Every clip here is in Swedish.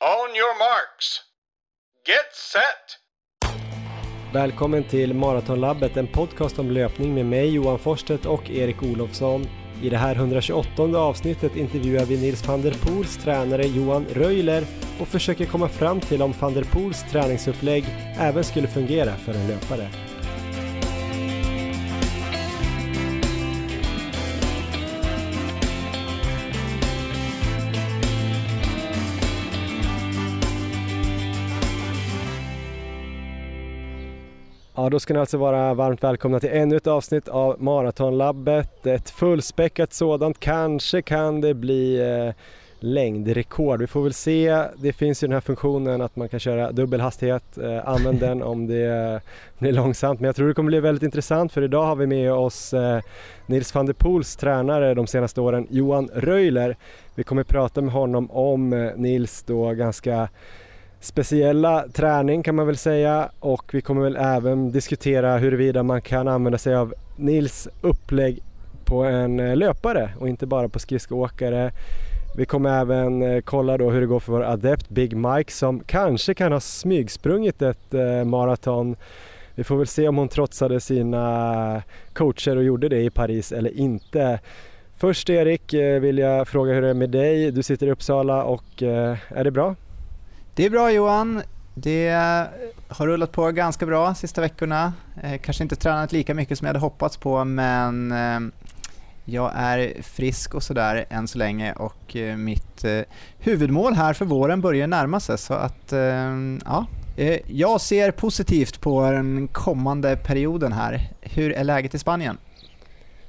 On your marks. Get set! Välkommen till Maratonlabbet, en podcast om löpning med mig Johan Forstedt och Erik Olofsson. I det här 128 avsnittet intervjuar vi Nils van der Poels tränare Johan Röjler och försöker komma fram till om van der Poels träningsupplägg även skulle fungera för en löpare. Ja, då ska ni alltså vara varmt välkomna till ännu ett avsnitt av Maratonlabbet. Ett fullspäckat sådant. Kanske kan det bli eh, längdrekord. Vi får väl se. Det finns ju den här funktionen att man kan köra dubbel hastighet. Eh, använd den om det blir långsamt. Men jag tror det kommer bli väldigt intressant för idag har vi med oss eh, Nils van der Poels tränare de senaste åren, Johan Röjler. Vi kommer prata med honom om eh, Nils då ganska speciella träning kan man väl säga och vi kommer väl även diskutera huruvida man kan använda sig av Nils upplägg på en eh, löpare och inte bara på skridskoåkare. Vi kommer även eh, kolla då hur det går för vår adept Big Mike som kanske kan ha smygsprungit ett eh, maraton. Vi får väl se om hon trotsade sina coacher och gjorde det i Paris eller inte. Först Erik vill jag fråga hur det är med dig. Du sitter i Uppsala och är det bra? Det är bra Johan. Det har rullat på ganska bra sista veckorna. Eh, kanske inte tränat lika mycket som jag hade hoppats på men eh, jag är frisk och sådär än så länge och eh, mitt eh, huvudmål här för våren börjar närma sig så att eh, ja, eh, jag ser positivt på den kommande perioden här. Hur är läget i Spanien?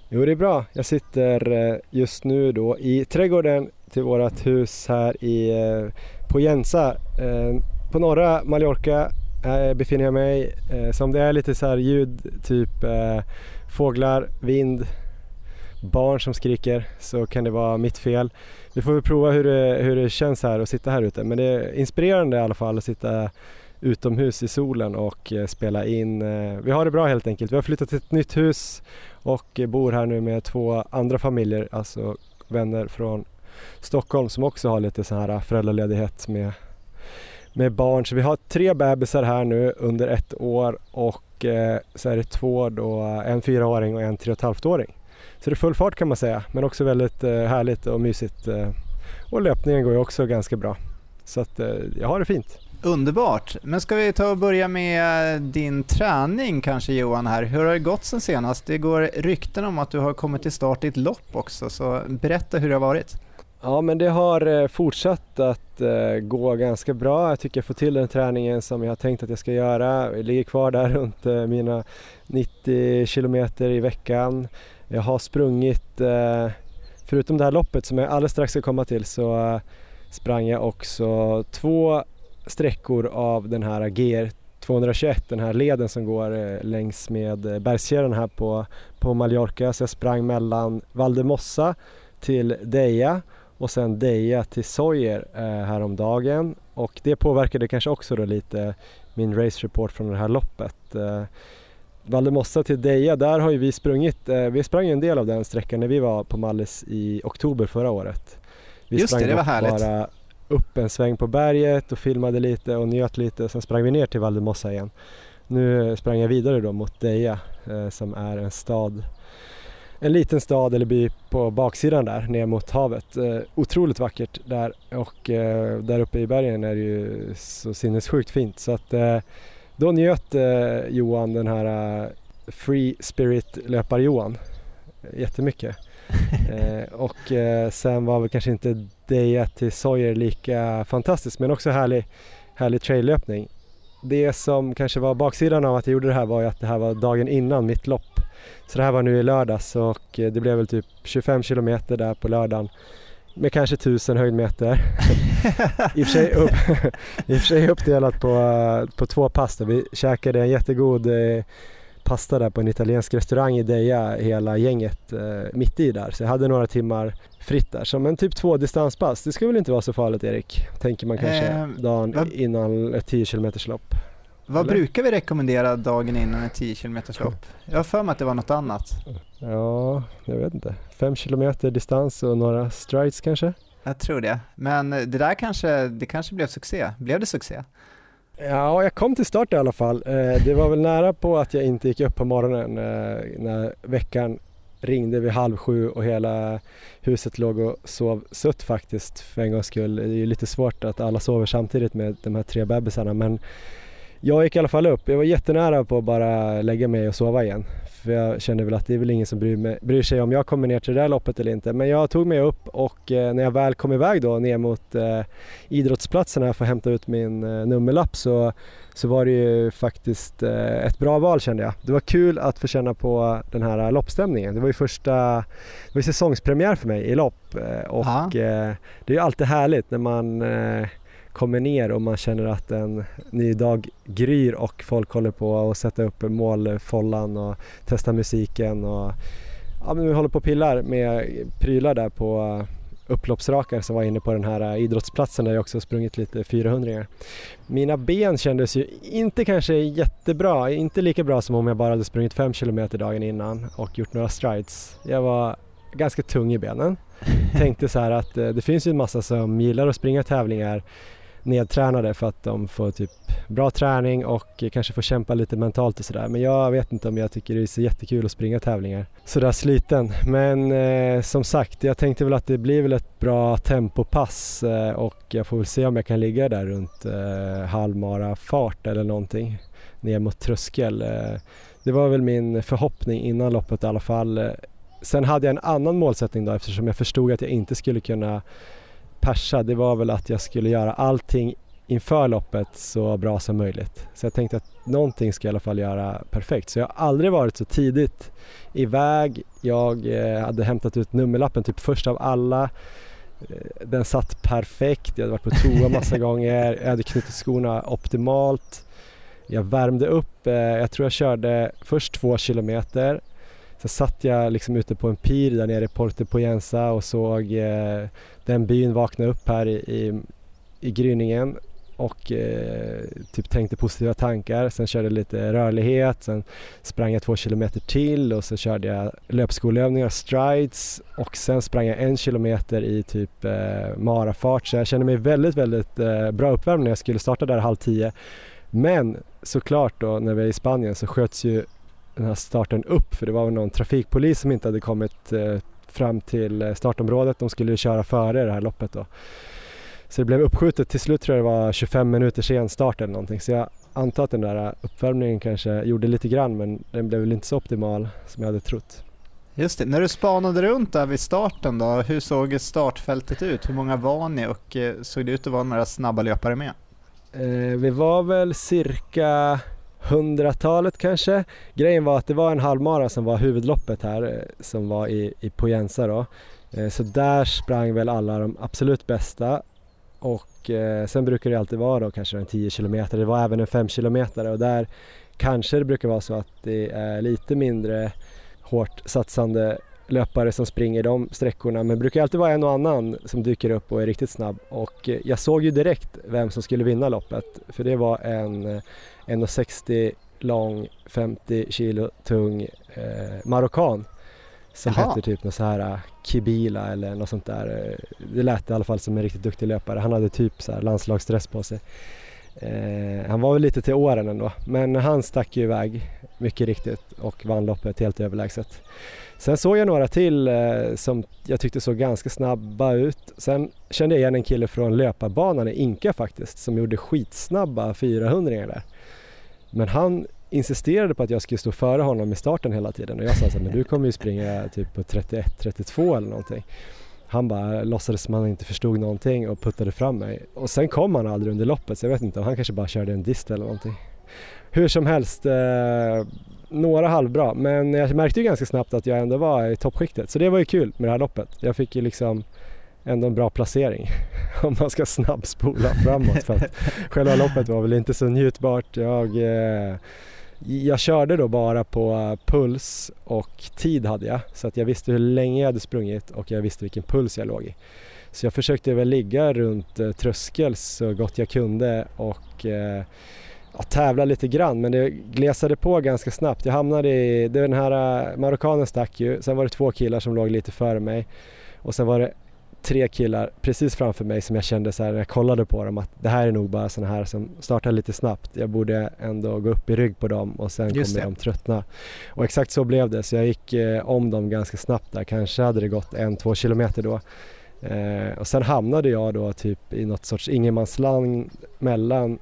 Jo, det är bra. Jag sitter just nu då i trädgården till vårt hus här i eh, på Jensa. Eh, på norra Mallorca eh, befinner jag mig. Som så om det är lite så här ljud, typ fåglar, vind, barn som skriker så kan det vara mitt fel. Vi får väl prova hur det, hur det känns här att sitta här ute men det är inspirerande i alla fall att sitta utomhus i solen och spela in. Vi har det bra helt enkelt. Vi har flyttat till ett nytt hus och bor här nu med två andra familjer, alltså vänner från Stockholm som också har lite så här föräldraledighet med, med barn. Så vi har tre bebisar här nu under ett år och eh, så är det två då, en fyraåring och en tre och ett halvt åring. Så det är full fart kan man säga men också väldigt eh, härligt och mysigt. Eh, och löpningen går ju också ganska bra. Så att eh, jag har det fint. Underbart! Men ska vi ta och börja med eh, din träning kanske Johan här. Hur har det gått sen senast? Det går rykten om att du har kommit till start i ett lopp också, så berätta hur det har varit. Ja men det har eh, fortsatt att eh, gå ganska bra. Jag tycker jag får till den träningen som jag har tänkt att jag ska göra. Jag ligger kvar där runt eh, mina 90 kilometer i veckan. Jag har sprungit, förutom det här loppet som jag alldeles strax ska komma till, så sprang jag också två sträckor av den här GR 221, den här leden som går längs med bergskedjan här på, på Mallorca. Så jag sprang mellan Valdemossa till Deja och sen Deja till Sawyer eh, häromdagen och det påverkade kanske också då lite min race report från det här loppet. Eh, Valdemossa till Deja, där har ju vi sprungit, eh, vi sprang en del av den sträckan när vi var på Mallis i oktober förra året. Vi Just sprang det, det var härligt. bara upp en sväng på berget och filmade lite och njöt lite och sen sprang vi ner till Valdemossa igen. Nu sprang jag vidare då mot Deja eh, som är en stad en liten stad eller by på baksidan där ner mot havet. Eh, otroligt vackert där och eh, där uppe i bergen är det ju så sinnessjukt fint så att eh, då njöt eh, Johan den här uh, Free Spirit löpar-Johan jättemycket. eh, och eh, sen var väl kanske inte Deja till Sawyer lika fantastiskt men också härlig, härlig traillöpning. Det som kanske var baksidan av att jag gjorde det här var ju att det här var dagen innan mitt lopp så det här var nu i lördags och eh, det blev väl typ 25 kilometer där på lördagen med kanske 1000 höjdmeter. I, och för sig upp, I och för sig uppdelat på, på två pass. Där. Vi käkade en jättegod eh, pasta där på en italiensk restaurang i Deja hela gänget eh, mitt i där. Så jag hade några timmar fritt där. Som en typ två distanspass. Det skulle väl inte vara så farligt Erik? Tänker man kanske eh, dagen innan ett 10 km lopp. Vad Eller? brukar vi rekommendera dagen innan ett 10 km lopp? Jag har för mig att det var något annat. Ja, jag vet inte. 5 km distans och några strides kanske? Jag tror det. Men det där kanske, det kanske blev succé. Blev det succé? Ja, jag kom till start i alla fall. Eh, det var väl nära på att jag inte gick upp på morgonen eh, när veckan ringde vid halv sju och hela huset låg och sov sutt faktiskt för en gångs skull. Det är ju lite svårt att alla sover samtidigt med de här tre bebisarna men jag gick i alla fall upp. Jag var jättenära på att bara lägga mig och sova igen. För jag kände väl att det är väl ingen som bryr, mig, bryr sig om jag kommer ner till det där loppet eller inte. Men jag tog mig upp och eh, när jag väl kom iväg då ner mot eh, idrottsplatserna för att hämta ut min eh, nummerlapp så, så var det ju faktiskt eh, ett bra val kände jag. Det var kul att få känna på den här loppstämningen. Det var ju första, det var säsongspremiär för mig i lopp eh, och eh, det är ju alltid härligt när man kommer ner och man känner att en ny dag gryr och folk håller på att sätta upp målfållan och testa musiken och ja, men vi håller på och pillar med prylar där på upploppsrakar som var inne på den här idrottsplatsen där jag också sprungit lite 400 Mina ben kändes ju inte kanske jättebra, inte lika bra som om jag bara hade sprungit 5 km dagen innan och gjort några strides. Jag var ganska tung i benen. Tänkte så här att eh, det finns ju en massa som gillar att springa tävlingar nedtränade för att de får typ bra träning och kanske får kämpa lite mentalt och sådär. Men jag vet inte om jag tycker det är så jättekul att springa tävlingar sådär sliten. Men eh, som sagt, jag tänkte väl att det blir väl ett bra tempopass eh, och jag får väl se om jag kan ligga där runt eh, halvmara fart eller någonting ner mot tröskel. Eh, det var väl min förhoppning innan loppet i alla fall. Eh, sen hade jag en annan målsättning då eftersom jag förstod att jag inte skulle kunna persa det var väl att jag skulle göra allting inför loppet så bra som möjligt. Så jag tänkte att någonting ska jag i alla fall göra perfekt. Så jag har aldrig varit så tidigt iväg. Jag eh, hade hämtat ut nummerlappen typ först av alla. Eh, den satt perfekt, jag hade varit på toa massa gånger, jag hade knutit skorna optimalt. Jag värmde upp, eh, jag tror jag körde först två kilometer så satt jag liksom ute på en pir där nere i Porto Poyensa och såg den byn vakna upp här i, i, i gryningen och eh, typ tänkte positiva tankar. Sen körde jag lite rörlighet, sen sprang jag två kilometer till och så körde jag löpskolövningar, strides och sen sprang jag en kilometer i typ eh, marafart. Så jag kände mig väldigt, väldigt eh, bra uppvärmd när jag skulle starta där halv tio. Men såklart då när vi är i Spanien så sköts ju den här starten upp för det var någon trafikpolis som inte hade kommit eh, fram till eh, startområdet. De skulle köra före det här loppet då. Så det blev uppskjutet. Till slut tror jag det var 25 minuter sen start eller någonting. Så jag antar att den där uppvärmningen kanske gjorde lite grann men den blev väl inte så optimal som jag hade trott. Just det. När du spanade runt där vid starten då, hur såg startfältet ut? Hur många var ni och eh, såg det ut att vara några snabba löpare med? Eh, vi var väl cirka hundratalet kanske. Grejen var att det var en halvmara som var huvudloppet här eh, som var i, i Poyensa då. Eh, så där sprang väl alla de absolut bästa och eh, sen brukar det alltid vara då kanske en 10 kilometer. Det var även en 5 kilometer och där kanske det brukar vara så att det är lite mindre hårt satsande löpare som springer de sträckorna men det brukar alltid vara en och annan som dyker upp och är riktigt snabb och jag såg ju direkt vem som skulle vinna loppet för det var en 1,60 lång, 50 kilo tung eh, marockan som Jaha. hette typ något så här eh, Kibila eller något sånt där. Det lät i alla fall som en riktigt duktig löpare. Han hade typ så här landslagsdress på sig. Eh, han var väl lite till åren ändå men han stack ju iväg mycket riktigt och vann loppet helt överlägset. Sen såg jag några till eh, som jag tyckte såg ganska snabba ut. Sen kände jag igen en kille från löparbanan i Inka faktiskt som gjorde skitsnabba 400 där. Men han insisterade på att jag skulle stå före honom i starten hela tiden och jag sa så här, men du kommer ju springa typ på 31-32 eller någonting. Han bara låtsades som han inte förstod någonting och puttade fram mig. Och sen kom han aldrig under loppet så jag vet inte om han kanske bara körde en dist eller någonting. Hur som helst, eh, några halvbra men jag märkte ju ganska snabbt att jag ändå var i toppskiktet så det var ju kul med det här loppet. Jag fick ju liksom ändå en bra placering om man ska snabbspola framåt för att själva loppet var väl inte så njutbart. Jag, eh, jag körde då bara på puls och tid hade jag så att jag visste hur länge jag hade sprungit och jag visste vilken puls jag låg i. Så jag försökte väl ligga runt eh, tröskel så gott jag kunde och eh, ja, tävla lite grann men det glesade på ganska snabbt. Jag hamnade i, den här marockanen stack ju, sen var det två killar som låg lite före mig och sen var det tre killar precis framför mig som jag kände så här när jag kollade på dem att det här är nog bara sådana här som startar lite snabbt. Jag borde ändå gå upp i rygg på dem och sen Just kommer det. de tröttna. Och exakt så blev det så jag gick eh, om dem ganska snabbt där. Kanske hade det gått en, två kilometer då. Eh, och sen hamnade jag då typ i något sorts ingenmansland mellan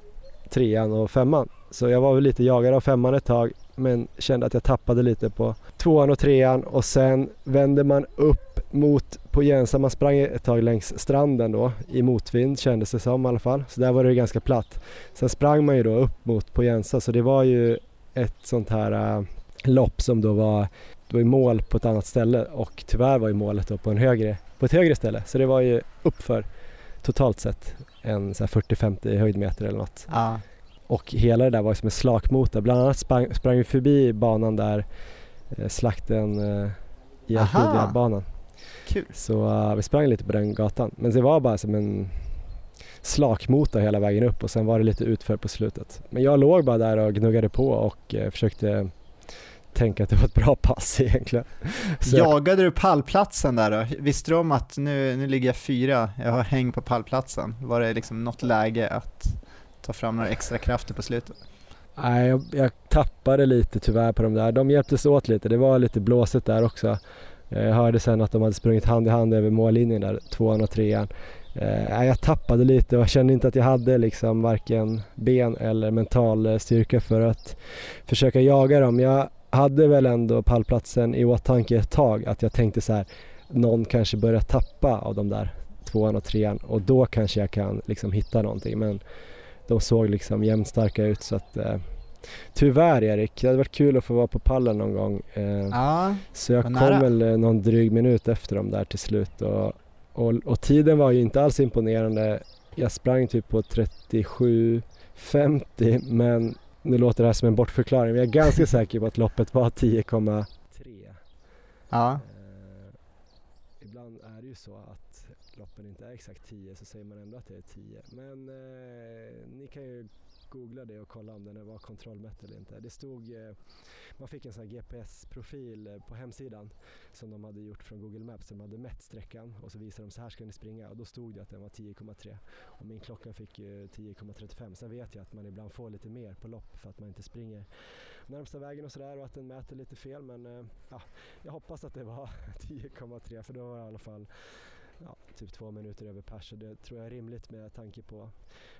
trean och femman. Så jag var väl lite jagad av femman ett tag men kände att jag tappade lite på tvåan och trean och sen vände man upp mot på Jensa. Man sprang ett tag längs stranden då i motvind kändes det som i alla fall. Så där var det ganska platt. Sen sprang man ju då upp mot på Jensa så det var ju ett sånt här äh, lopp som då var, det var ju mål på ett annat ställe och tyvärr var ju målet då på, en högre, på ett högre ställe. Så det var ju uppför totalt sett en så här 40-50 höjdmeter eller något. Ja. Och hela det där var ju som en slakmotor. Bland annat sprang, sprang vi förbi banan där, slakten eh, i. Kul. Så eh, vi sprang lite på den gatan. Men det var bara som en slakmotor hela vägen upp och sen var det lite utför på slutet. Men jag låg bara där och gnuggade på och eh, försökte tänka att det var ett bra pass egentligen. Så jag, Jagade du pallplatsen där då? Visste du om att nu, nu ligger jag fyra, jag har häng på pallplatsen? Var det liksom något läge att ta fram några extra krafter på slutet? Nej, jag, jag tappade lite tyvärr på de där. De hjälptes åt lite. Det var lite blåsigt där också. Eh, jag hörde sen att de hade sprungit hand i hand över mållinjen där, tvåan och trean. Eh, nej, jag tappade lite och jag kände inte att jag hade liksom varken ben eller mental eh, styrka för att försöka jaga dem. Jag hade väl ändå pallplatsen i åtanke ett tag att jag tänkte så här någon kanske börjar tappa av de där tvåan och trean och då kanske jag kan liksom hitta någonting men de såg liksom jämnstarka ut så att eh, tyvärr Erik, det hade varit kul att få vara på pallen någon gång. Eh, Ja, så jag kom nära. väl eh, någon dryg minut efter dem där till slut och, och, och tiden var ju inte alls imponerande. Jag sprang typ på 37.50 men nu låter det här som en bortförklaring men jag är ganska säker på att loppet var 10,3. ja. Eh, ibland är det ju så att loppen inte är exakt 10 så säger man ändå att det är 10. Men eh, ni kan ju googla det och kolla om den var kontrollmätt eller inte. Det stod, eh, man fick en sån här GPS-profil eh, på hemsidan som de hade gjort från Google Maps. De hade mätt sträckan och så visade de så här ska ni springa och då stod det att den var 10,3 och min klocka fick ju 10,35. Sen vet jag att man ibland får lite mer på lopp för att man inte springer närmsta vägen och sådär och att den mäter lite fel men eh, ja, jag hoppas att det var 10,3 för då var det i alla fall ja, typ två minuter över pers och det tror jag är rimligt med tanke på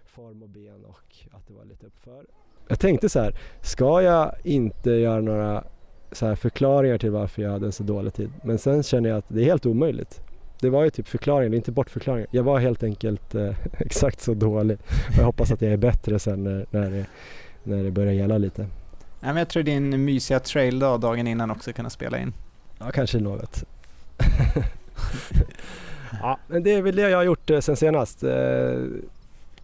form och ben och att det var lite uppför. Jag tänkte så här, ska jag inte göra några så här förklaringar till varför jag hade en så dålig tid? Men sen känner jag att det är helt omöjligt. Det var ju typ förklaringar, är inte bortförklaringar. Jag var helt enkelt eh, exakt så dålig. Och jag hoppas att jag är bättre sen när, när, det, när det börjar gälla lite. Nej, men jag tror din mysiga traildag dagen innan också kunna spela in. Ja, kanske något. ja, men det är väl det jag har gjort eh, sen senast. Eh,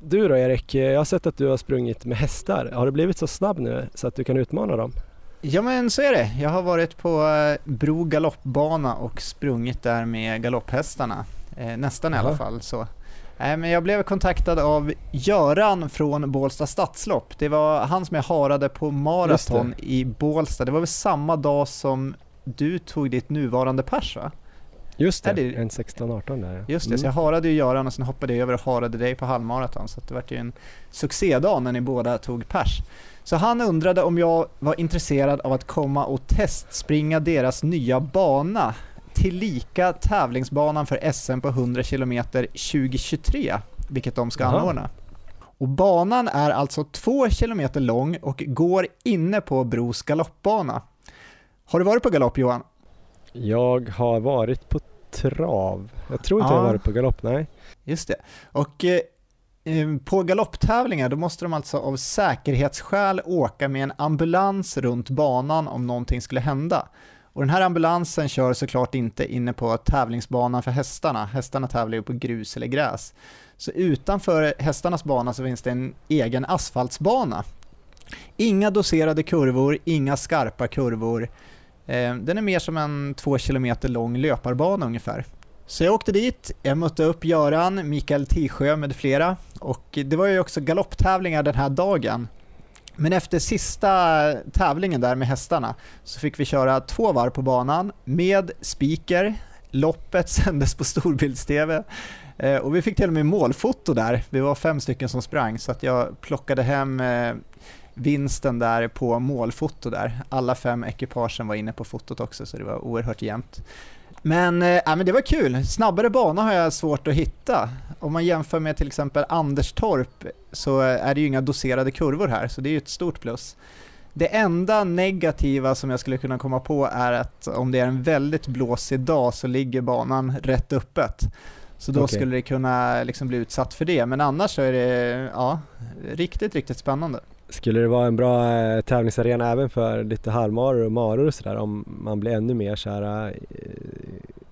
Du då Erik, jag har sett att du har sprungit med hästar. Har du blivit så snabb nu så att du kan utmana dem? Ja men så är det. Jag har varit på eh, Bro galoppbana och sprungit där med galopphästarna. Nästan i alla fall så. Nej, men jag blev kontaktad av Göran från Bålsta stadslopp. Det var han som jag harade på maraton i Bålsta. Det var väl samma dag som du tog ditt nuvarande pers va? Just det, Är det- en 16-18 där ja. Just det, så jag Mm. harade ju Göran och sen hoppade jag över och harade dig på halvmaraton. Så det var ju en succédag när ni båda tog pers. Så han undrade om jag var intresserad av att komma och testspringa deras nya bana tillika tävlingsbanan för SM på 100 km 2023, vilket de ska Jaha. anordna. Och banan är alltså 2 km lång och går inne på Bros galoppbana. Har du varit på galopp Johan? Jag har varit på trav. Jag tror inte Ja. jag har varit på galopp, nej. Just det. Och eh, eh, på galopptävlingar då måste de alltså av säkerhetsskäl åka med en ambulans runt banan om någonting skulle hända. Och den här ambulansen kör såklart inte inne på tävlingsbanan för hästarna. Hästarna tävlar ju på grus eller gräs. Så utanför hästarnas bana så finns det en egen asfaltsbana. Inga doserade kurvor, inga skarpa kurvor. Eh, den är mer som en två kilometer lång löparbana ungefär. Så jag åkte dit, jag mötte upp Göran, Mikael Tisjö med flera och det var ju också galopptävlingar den här dagen. Men efter sista tävlingen där med hästarna så fick vi köra två varv på banan med speaker, loppet sändes på storbilds-tv eh, och vi fick till och med målfoto där. Vi var fem stycken som sprang så att jag plockade hem eh, vinsten där på målfoto där. Alla fem ekipagen var inne på fotot också så det var oerhört jämnt. Men, äh, men det var kul. Snabbare bana har jag svårt att hitta. Om man jämför med till exempel Anderstorp så är det ju inga doserade kurvor här, så det är ju ett stort plus. Det enda negativa som jag skulle kunna komma på är att om det är en väldigt blåsig dag så ligger banan rätt öppet. Så då okay. skulle det kunna liksom bli utsatt för det, men annars så är det ja, riktigt, riktigt spännande. Skulle det vara en bra eh, tävlingsarena även för lite halvmaror och maror och sådär om man blir ännu mer så här, eh,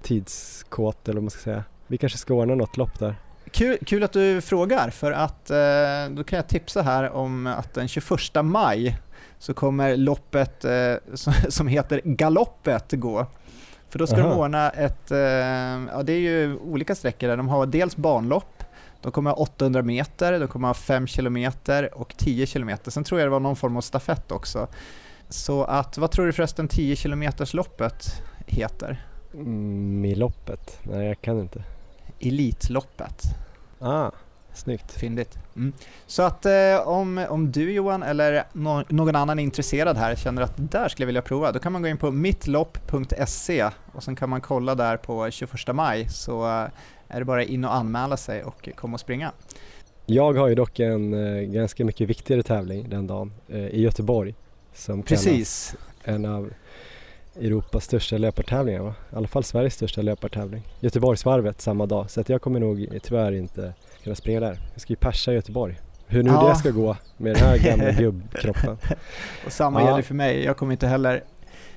tidskåt eller vad man ska säga? Vi kanske ska ordna något lopp där. Kul, kul att du frågar för att eh, då kan jag tipsa här om att den 21 maj så kommer loppet som, heter Galoppet gå. För då ska Aha. de ordna ett, ja det är ju olika sträckor där, de har dels banlopp de kommer ha 800 meter, de kommer ha 5 kilometer och 10 kilometer. Sen tror jag det var någon form av stafett också. Så att, vad tror du förresten 10 kilometers loppet heter? Miloppet? Nej, jag kan inte. Elitloppet. Ah, snyggt. Fyndigt. Mm. Så att eh, om, om du Johan eller no någon annan är intresserad här känner att där skulle jag vilja prova, då kan man gå in på mittlopp.se och sen kan man kolla där på 21 maj så eh, är det bara in och anmäla sig och komma och springa. Jag har ju dock en eh, ganska mycket viktigare tävling den dagen eh, i Göteborg som Precis. en av Europas största löpartävlingar va? I alla fall Sveriges största löpartävling. Göteborgsvarvet samma dag så att jag kommer nog tyvärr inte kunna springa där. Jag ska ju persa i Göteborg. Hur nu ja. det ska gå med den här gamla gubbkroppen. och samma ja. gäller för mig. Jag kommer inte heller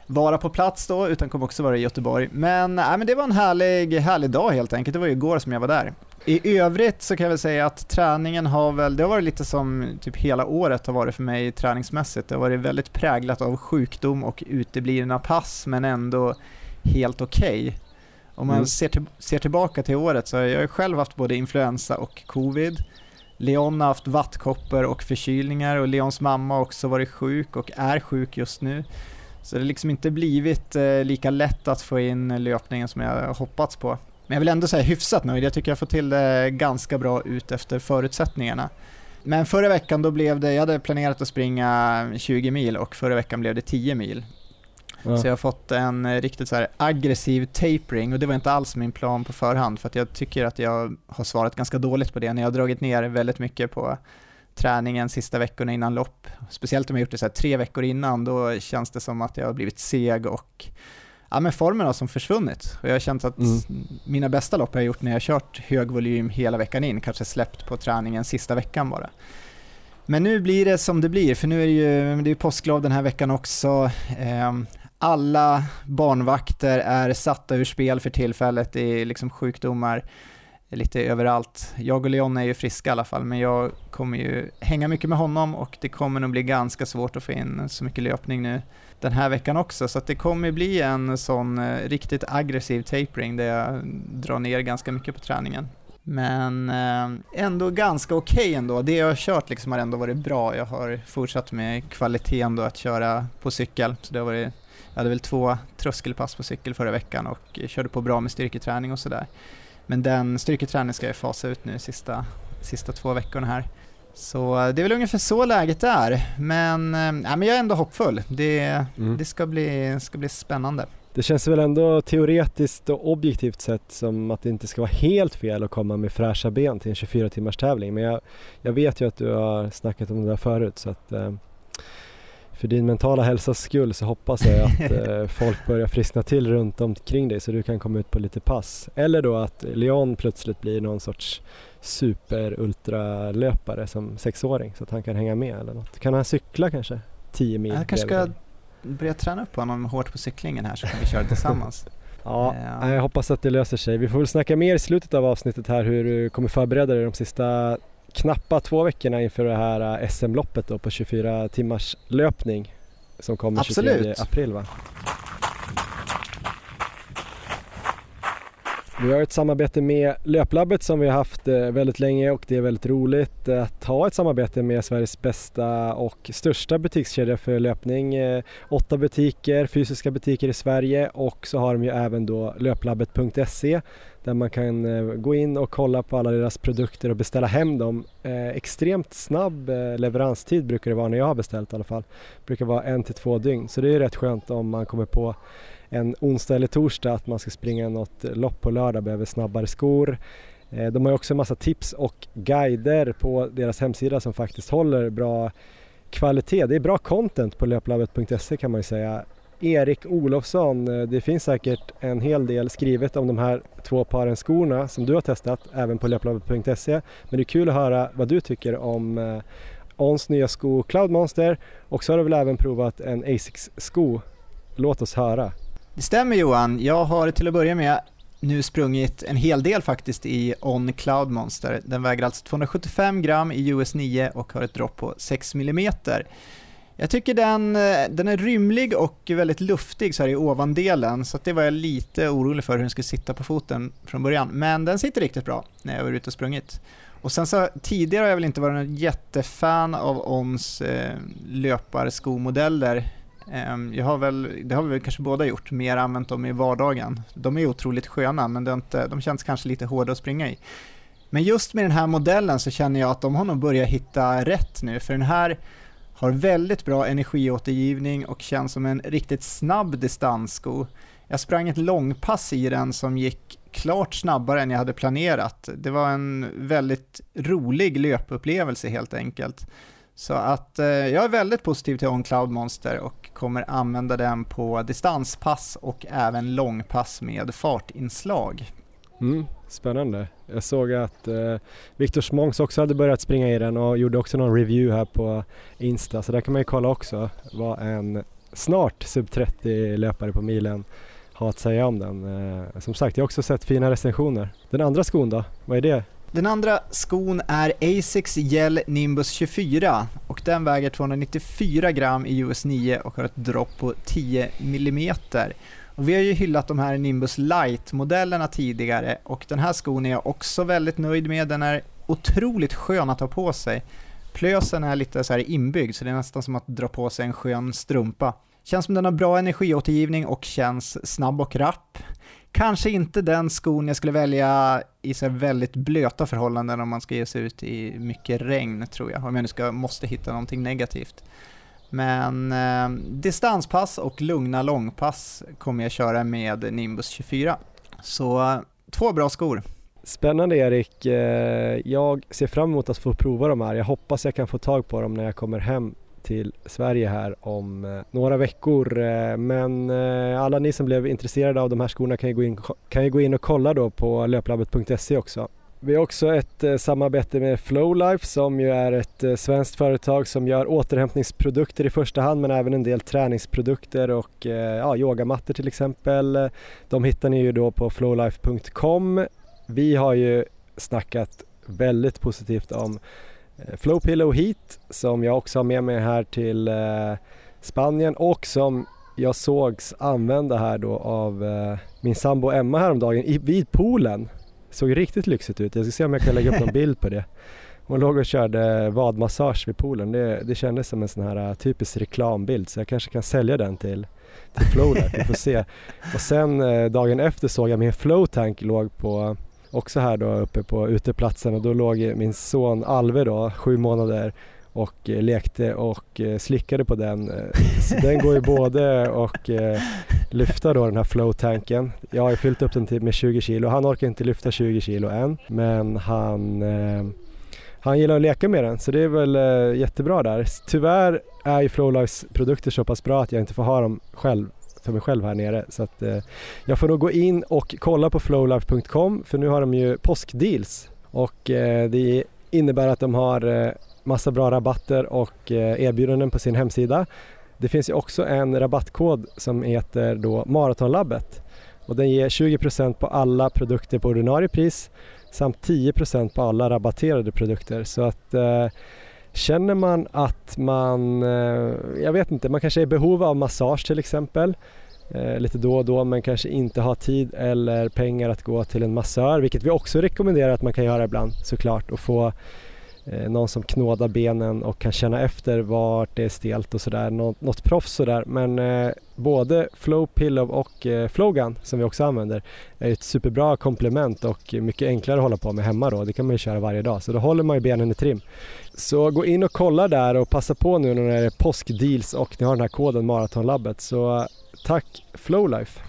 vara på plats då, utan kommer också vara i Göteborg. Men, äh, men det var en härlig, härlig dag helt enkelt. Det var ju igår som jag var där. I övrigt så kan jag väl säga att träningen har väl, det har varit lite som typ hela året har varit för mig träningsmässigt. Det har varit väldigt präglat av sjukdom och uteblivna pass, men ändå helt okej. Okay. Om man mm. ser, till, ser tillbaka till året så har jag själv haft både influensa och covid. Leon har haft vattkoppor och förkylningar och Leons mamma har också varit sjuk och är sjuk just nu. Så det har liksom inte blivit eh, lika lätt att få in löpningen som jag hoppats på. Men jag vill ändå säga hyfsat nöjd. Jag tycker jag får till det ganska bra ut efter förutsättningarna. Men förra veckan då blev det, jag hade planerat att springa 20 mil och förra veckan blev det 10 mil. Ja. Så jag har fått en riktigt så aggressiv tapering och det var inte alls min plan på förhand för att jag tycker att jag har svarat ganska dåligt på det när jag har dragit ner väldigt mycket på träningen sista veckorna innan lopp. Speciellt om jag gjort det så tre veckor innan, då känns det som att jag har blivit seg och ja, men formen har som försvunnit. Och jag har känt att mm. mina bästa lopp har jag gjort när jag har kört hög volym hela veckan in, kanske släppt på träningen sista veckan bara. Men nu blir det som det blir, för nu är det ju det är påsklov den här veckan också. Ehm, alla barnvakter är satta ur spel för tillfället, är liksom sjukdomar lite överallt. Jag och Leon är ju friska i alla fall, men jag kommer ju hänga mycket med honom och det kommer nog bli ganska svårt att få in så mycket löpning nu den här veckan också, så att det kommer bli en sån eh, riktigt aggressiv tapering där jag drar ner ganska mycket på träningen. Men eh, ändå ganska okej okay ändå. Det jag har kört liksom har ändå varit bra. Jag har fortsatt med kvaliteten då att köra på cykel. Så det har varit, jag hade väl två tröskelpass på cykel förra veckan och körde på bra med styrketräning och sådär. Men den styrketräningen ska jag fasa ut nu sista, sista två veckorna här. Så det är väl ungefär så läget är. Men, äh, men jag är ändå hoppfull. Det, mm. det ska, bli, ska bli spännande. Det känns väl ändå teoretiskt och objektivt sett som att det inte ska vara helt fel att komma med fräscha ben till en 24 timmars tävling. Men jag, jag vet ju att du har snackat om det där förut så att eh, för din mentala hälsas skull så hoppas jag att eh, folk börjar friskna till runt omkring dig så du kan komma ut på lite pass. Eller då att Leon plötsligt blir någon sorts super-ultralöpare som sexåring så att han kan hänga med eller något. Kan han cykla kanske? 10 mil? Jag kanske ska börja träna upp honom hårt på cyklingen här så kan vi köra tillsammans. ja, ja, jag hoppas att det löser sig. Vi får väl snacka mer i slutet av avsnittet här hur du kommer förbereda dig de sista knappa två veckorna inför det här äh, SM-loppet då på 24 timmars löpning som kommer Absolut. 23 april va? Vi har ett samarbete med Löplabbet som vi har haft eh, väldigt länge och det är väldigt roligt att ha ett samarbete med Sveriges bästa och största butikskedja för löpning. Eh, åtta butiker, fysiska butiker i Sverige och så har de ju även då löplabbet.se där man kan eh, gå in och kolla på alla deras produkter och beställa hem dem. Eh, extremt snabb eh, leveranstid brukar det vara när jag har beställt i alla fall. Det brukar vara en till två dygn så det är rätt skönt om man kommer på en onsdag eller torsdag att man ska springa något lopp på lördag behöver snabbare skor. Eh, de har också en massa tips och guider på deras hemsida som faktiskt håller bra kvalitet. Det är bra content på löplabbet.se kan man ju säga. Erik Olofsson, eh, det finns säkert en hel del skrivet om de här två paren skorna som du har testat även på löplabbet.se. Men det är kul att höra vad du tycker om eh, Ons nya sko Cloud Monster och så har du väl även provat en Asics sko. Låt oss höra. Det stämmer Johan. Jag har till att börja med nu sprungit en hel del faktiskt i On Cloud Monster. Den väger alltså 275 gram i US 9 och har ett dropp på 6 millimeter. Jag tycker den, eh, den är rymlig och väldigt luftig så här i ovandelen, så det var jag lite orolig för hur den skulle sitta på foten från början. Men den sitter riktigt bra när jag var ute och sprungit. Och sen så tidigare har jag väl inte varit någon jättefan av Ons eh, löparskomodeller Eh, jag har väl, det har vi väl kanske båda gjort, mer använt dem i vardagen. De är otroligt sköna men det inte, de känns kanske lite hårda att springa i. Men just med den här modellen så känner jag att de har nog börjat hitta rätt nu för den här har väldigt bra energiåtergivning och känns som en riktigt snabb distanssko. Jag sprang ett långpass i den som gick klart snabbare än jag hade planerat. Det var en väldigt rolig löpupplevelse helt enkelt. Så att eh, jag är väldigt positiv till OnCloud Monster och kommer använda den på distanspass och även långpass med fartinslag. Mm, spännande. Jag såg att eh, Viktor Smångs också hade börjat springa i den och gjorde också någon review här på Insta så där kan man ju kolla också vad en snart sub 30 löpare på milen har att säga om den. Eh, som sagt, jag har också sett fina recensioner. Den andra skon då, vad är det? Den andra skon är Asics Gel Nimbus 24 och den väger 294 gram i US 9 och har ett dropp på 10 millimeter. Och vi har ju hyllat de här Nimbus Light-modellerna tidigare och den här skon är jag också väldigt nöjd med. Den är otroligt skön att ha på sig. Plösen är lite så här inbyggd så det är nästan som att dra på sig en skön strumpa. Känns som den har bra energiåtergivning och känns snabb och rapp. Kanske inte den skon jag skulle välja i så väldigt blöta förhållanden om man ska ge sig ut i mycket regn tror jag, om jag nu ska, måste hitta någonting negativt. Men eh, distanspass och lugna långpass kommer jag köra med Nimbus 24. Så två bra skor. Spännande Erik. Eh, jag ser fram emot att få prova de här. Jag hoppas jag kan få tag på dem när jag kommer hem till Sverige här om eh, några veckor. Eh, men alla ni som blev intresserade av de här skorna kan ju gå in, kan ju gå in och kolla då på löplabbet.se också. Vi har också ett eh, samarbete med Flowlife som ju är ett eh, svenskt företag som gör återhämtningsprodukter i första hand men även en del träningsprodukter och eh, ja, yogamattor till exempel. De hittar ni ju då på flowlife.com. Vi har ju snackat väldigt positivt om Eh, Flowpillow Heat som jag också har med mig här till eh, Spanien och som jag sågs använda här då av eh, min sambo Emma häromdagen i, vid poolen. Såg riktigt lyxigt ut. Jag ska se om jag kan lägga upp någon bild på det. Hon låg och körde vadmassage vid poolen. Det, det kändes som en sån här äh, typisk reklambild så jag kanske kan sälja den till, till Flowlife. Vi får se. Och sen äh, dagen efter såg jag min flowtank låg på också här då uppe på uteplatsen och då låg min son Alve då, sju månader och eh, lekte och eh, slickade på den. Eh, så den går ju både och eh, lyfta då den här flow-tanken. Jag har ju fyllt upp den till med 20 kilo. Han orkar inte lyfta 20 kilo än men han eh, han gillar att leka med den så det är väl eh, jättebra där. Tyvärr är ju Flowlifes produkter så pass bra att jag inte får ha dem själv för mig själv här nere. Så att, eh, jag får nog gå in och kolla på flowlife.com för nu har de ju påskdeals och eh, det innebär att de har eh, massa bra rabatter och eh, erbjudanden på sin hemsida. Det finns ju också en rabattkod som heter då Maratonlabbet och den ger 20% på alla produkter på ordinarie pris samt 10% på alla rabatterade produkter. Så att eh, Känner man att man, eh, jag vet inte, man kanske är i behov av massage till exempel eh, lite då och då men kanske inte har tid eller pengar att gå till en massör vilket vi också rekommenderar att man kan göra ibland såklart och få Eh, någon som knådar benen och kan känna efter vart det är stelt och sådär, något, något proffs sådär. Men eh, både Flow Pillow och eh, Flowgun som vi också använder är ett superbra komplement och mycket enklare att hålla på med hemma då. Det kan man ju köra varje dag så då håller man ju benen i trim. Så gå in och kolla där och passa på nu när det är påskdeals och ni har den här koden Maratonlabbet så tack Flowlife!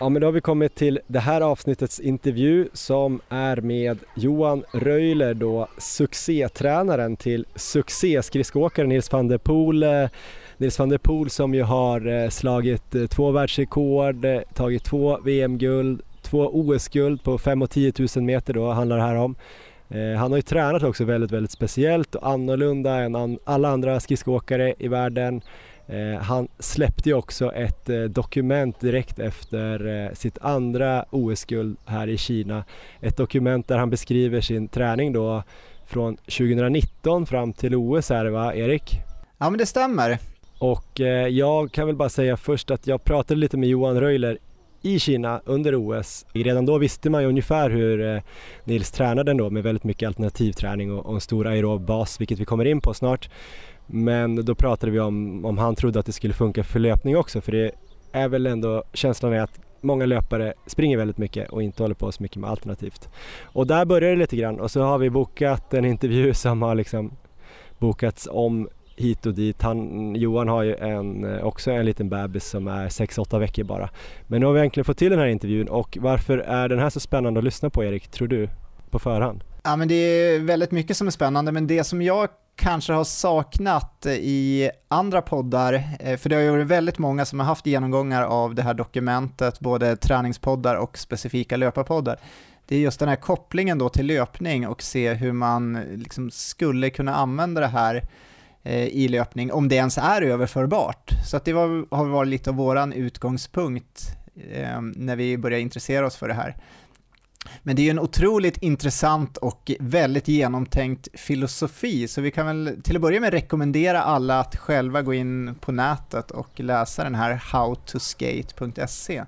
Ja men då har vi kommit till det här avsnittets intervju som är med Johan Röjler då succétränaren till succéskridskoåkaren Nils van der Poel. Eh, Nils van der Poel som ju har eh, slagit eh, två världsrekord, tagit två VM-guld, två OS-guld på 5 och 10 000 meter då handlar det här om. Han har ju tränat också väldigt, väldigt speciellt och annorlunda än alla andra skridskoåkare i världen. Eh, han släppte ju också ett eh, dokument direkt efter eh, sitt andra OS-guld här i Kina. Ett dokument där han beskriver sin träning då från 2019 fram till OS är det va, Erik? Ja men det stämmer. Och jag kan väl bara säga först att jag pratade lite med Johan Röjler i Kina under OS. Redan då visste man ju ungefär hur Nils tränade ändå med väldigt mycket alternativträning och, en stor aerob bas, vilket vi kommer in på snart. Men då pratade vi om om han trodde att det skulle funka för löpning också för det är väl ändå känslan är att många löpare springer väldigt mycket och inte håller på så mycket med alternativt. Och där börjar det lite grann och så har vi bokat en intervju som har liksom bokats om hit och dit. Han, Johan har ju en, eh, också en liten bebis som är 6-8 veckor bara. Men nu har vi äntligen fått till den här intervjun och varför är den här så spännande att lyssna på Erik, tror du? På förhand? Ja men det är väldigt mycket som är spännande men det som jag kanske har saknat i andra poddar, eh, för det har ju varit väldigt många som har haft genomgångar av det här dokumentet, både träningspoddar och specifika löparpoddar. Det är just den här kopplingen då till löpning och se hur man liksom skulle kunna använda det här eh, i löpning, om det ens är överförbart. Så att det var, har varit lite av våran utgångspunkt eh, när vi började intressera oss för det här. Men det är ju en otroligt intressant och väldigt genomtänkt filosofi, så vi kan väl till att börja med rekommendera alla att själva gå in på nätet och läsa den här howtoskate.se.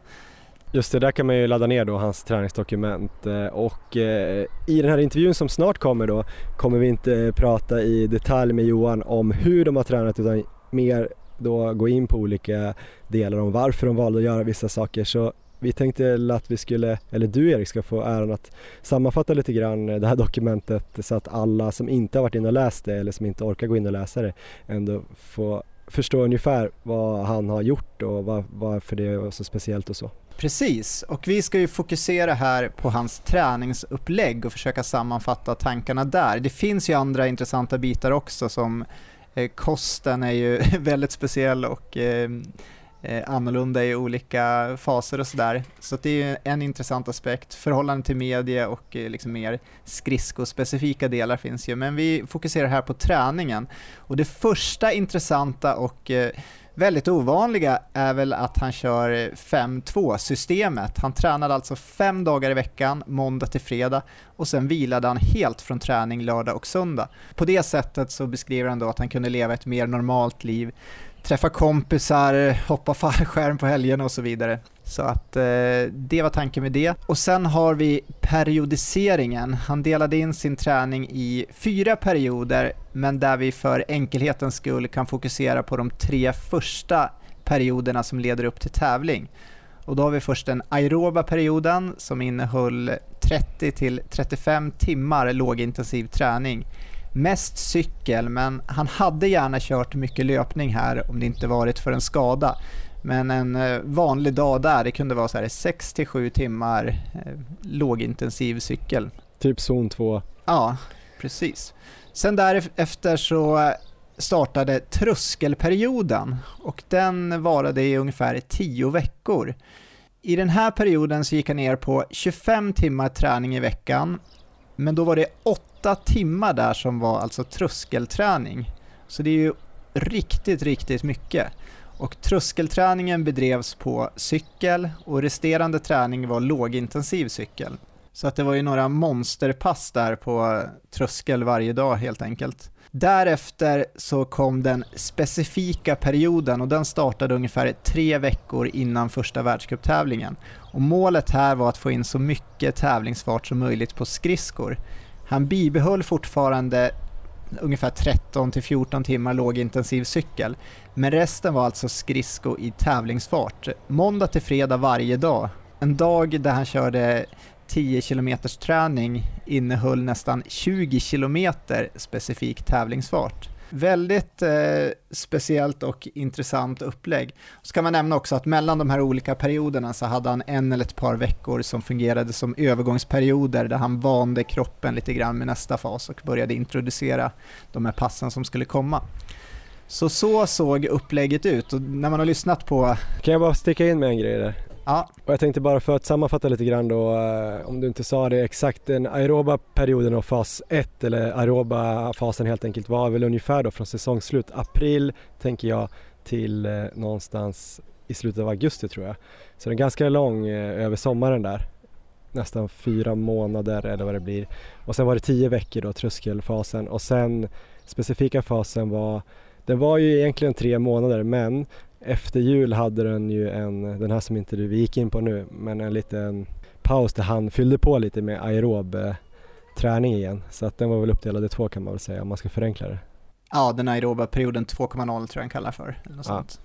Just det, där kan man ju ladda ner då hans träningsdokument eh, och eh, i den här intervjun som snart kommer då kommer vi inte prata i detalj med Johan om hur de har tränat utan mer då gå in på olika delar om varför de valde att göra vissa saker. Så vi tänkte att vi skulle, eller du Erik ska få äran att sammanfatta lite grann det här dokumentet så att alla som inte har varit inne och läst det eller som inte orkar gå in och läsa det ändå får förstå ungefär vad han har gjort och varför det är så speciellt och så. Precis, och vi ska ju fokusera här på hans träningsupplägg och försöka sammanfatta tankarna där. Det finns ju andra intressanta bitar också som eh, kosten är ju väldigt speciell och eh, eh, annorlunda i olika faser och sådär. Så det är en intressant aspekt. Förhållande till media och eh, liksom mer skridskospecifika delar finns ju, men vi fokuserar här på träningen. Och det första intressanta och eh, väldigt ovanliga är väl att han kör 5-2-systemet. Han tränade alltså fem dagar i veckan, måndag till fredag, och sen vilade han helt från träning lördag och söndag. På det sättet så beskriver han då att han kunde leva ett mer normalt liv träffa kompisar, hoppa fallskärm på helgen och så vidare. Så att eh, det var tanken med det. Och sen har vi periodiseringen. Han delade in sin träning i fyra perioder, men där vi för enkelhetens skull kan fokusera på de tre första perioderna som leder upp till tävling. Och då har vi först den aeroba perioden som innehöll 30 till 35 timmar lågintensiv träning Mest cykel, men han hade gärna kört mycket löpning här om det inte varit för en skada. Men en eh, vanlig dag där, det kunde vara 6-7 timmar eh, lågintensiv cykel. Typ zon 2? Ja, precis. Sen därefter så startade tröskelperioden och den varade i ungefär 10 veckor. I den här perioden så gick han ner på 25 timmar träning i veckan, men då var det 8 åtta timmar där som var alltså tröskelträning. Så det är ju riktigt, riktigt mycket. Och tröskelträningen bedrevs på cykel och resterande träning var lågintensiv cykel. Så att det var ju några monsterpass där på tröskel varje dag helt enkelt. Därefter så kom den specifika perioden och den startade ungefär tre veckor innan första världscuptävlingen. Och målet här var att få in så mycket tävlingsfart som möjligt på skridskor. Han bibehöll fortfarande ungefär 13 till 14 timmar lågintensiv cykel, men resten var alltså skridsko i tävlingsfart. Måndag till fredag varje dag. En dag där han körde 10 km träning innehöll nästan 20 km specifik tävlingsfart. Väldigt eh, speciellt och intressant upplägg. Så kan man nämna också att mellan de här olika perioderna så hade han en eller ett par veckor som fungerade som övergångsperioder där han vande kroppen lite grann med nästa fas och började introducera de här passen som skulle komma. Så så såg upplägget ut och när man har lyssnat på... Kan jag bara sticka in med en grej där? Ja. Och jag tänkte bara för att sammanfatta lite grann då, eh, om du inte sa det exakt, den aeroba perioden och fas 1 eller aeroba fasen helt enkelt var väl ungefär då från säsongsslut april tänker jag till eh, någonstans i slutet av augusti tror jag. Så den är ganska lång eh, över sommaren där. Nästan fyra månader eller vad det blir. Och sen var det tio veckor då tröskelfasen och sen specifika fasen var den var ju egentligen tre månader men efter jul hade den ju en, den här som inte vi gick in på nu, men en liten paus där han fyllde på lite med aerob eh, träning igen. Så att den var väl uppdelad i två kan man väl säga om man ska förenkla det. Ja, den aeroba perioden 2.0 tror jag den kallar för. Eller något Ja. sånt.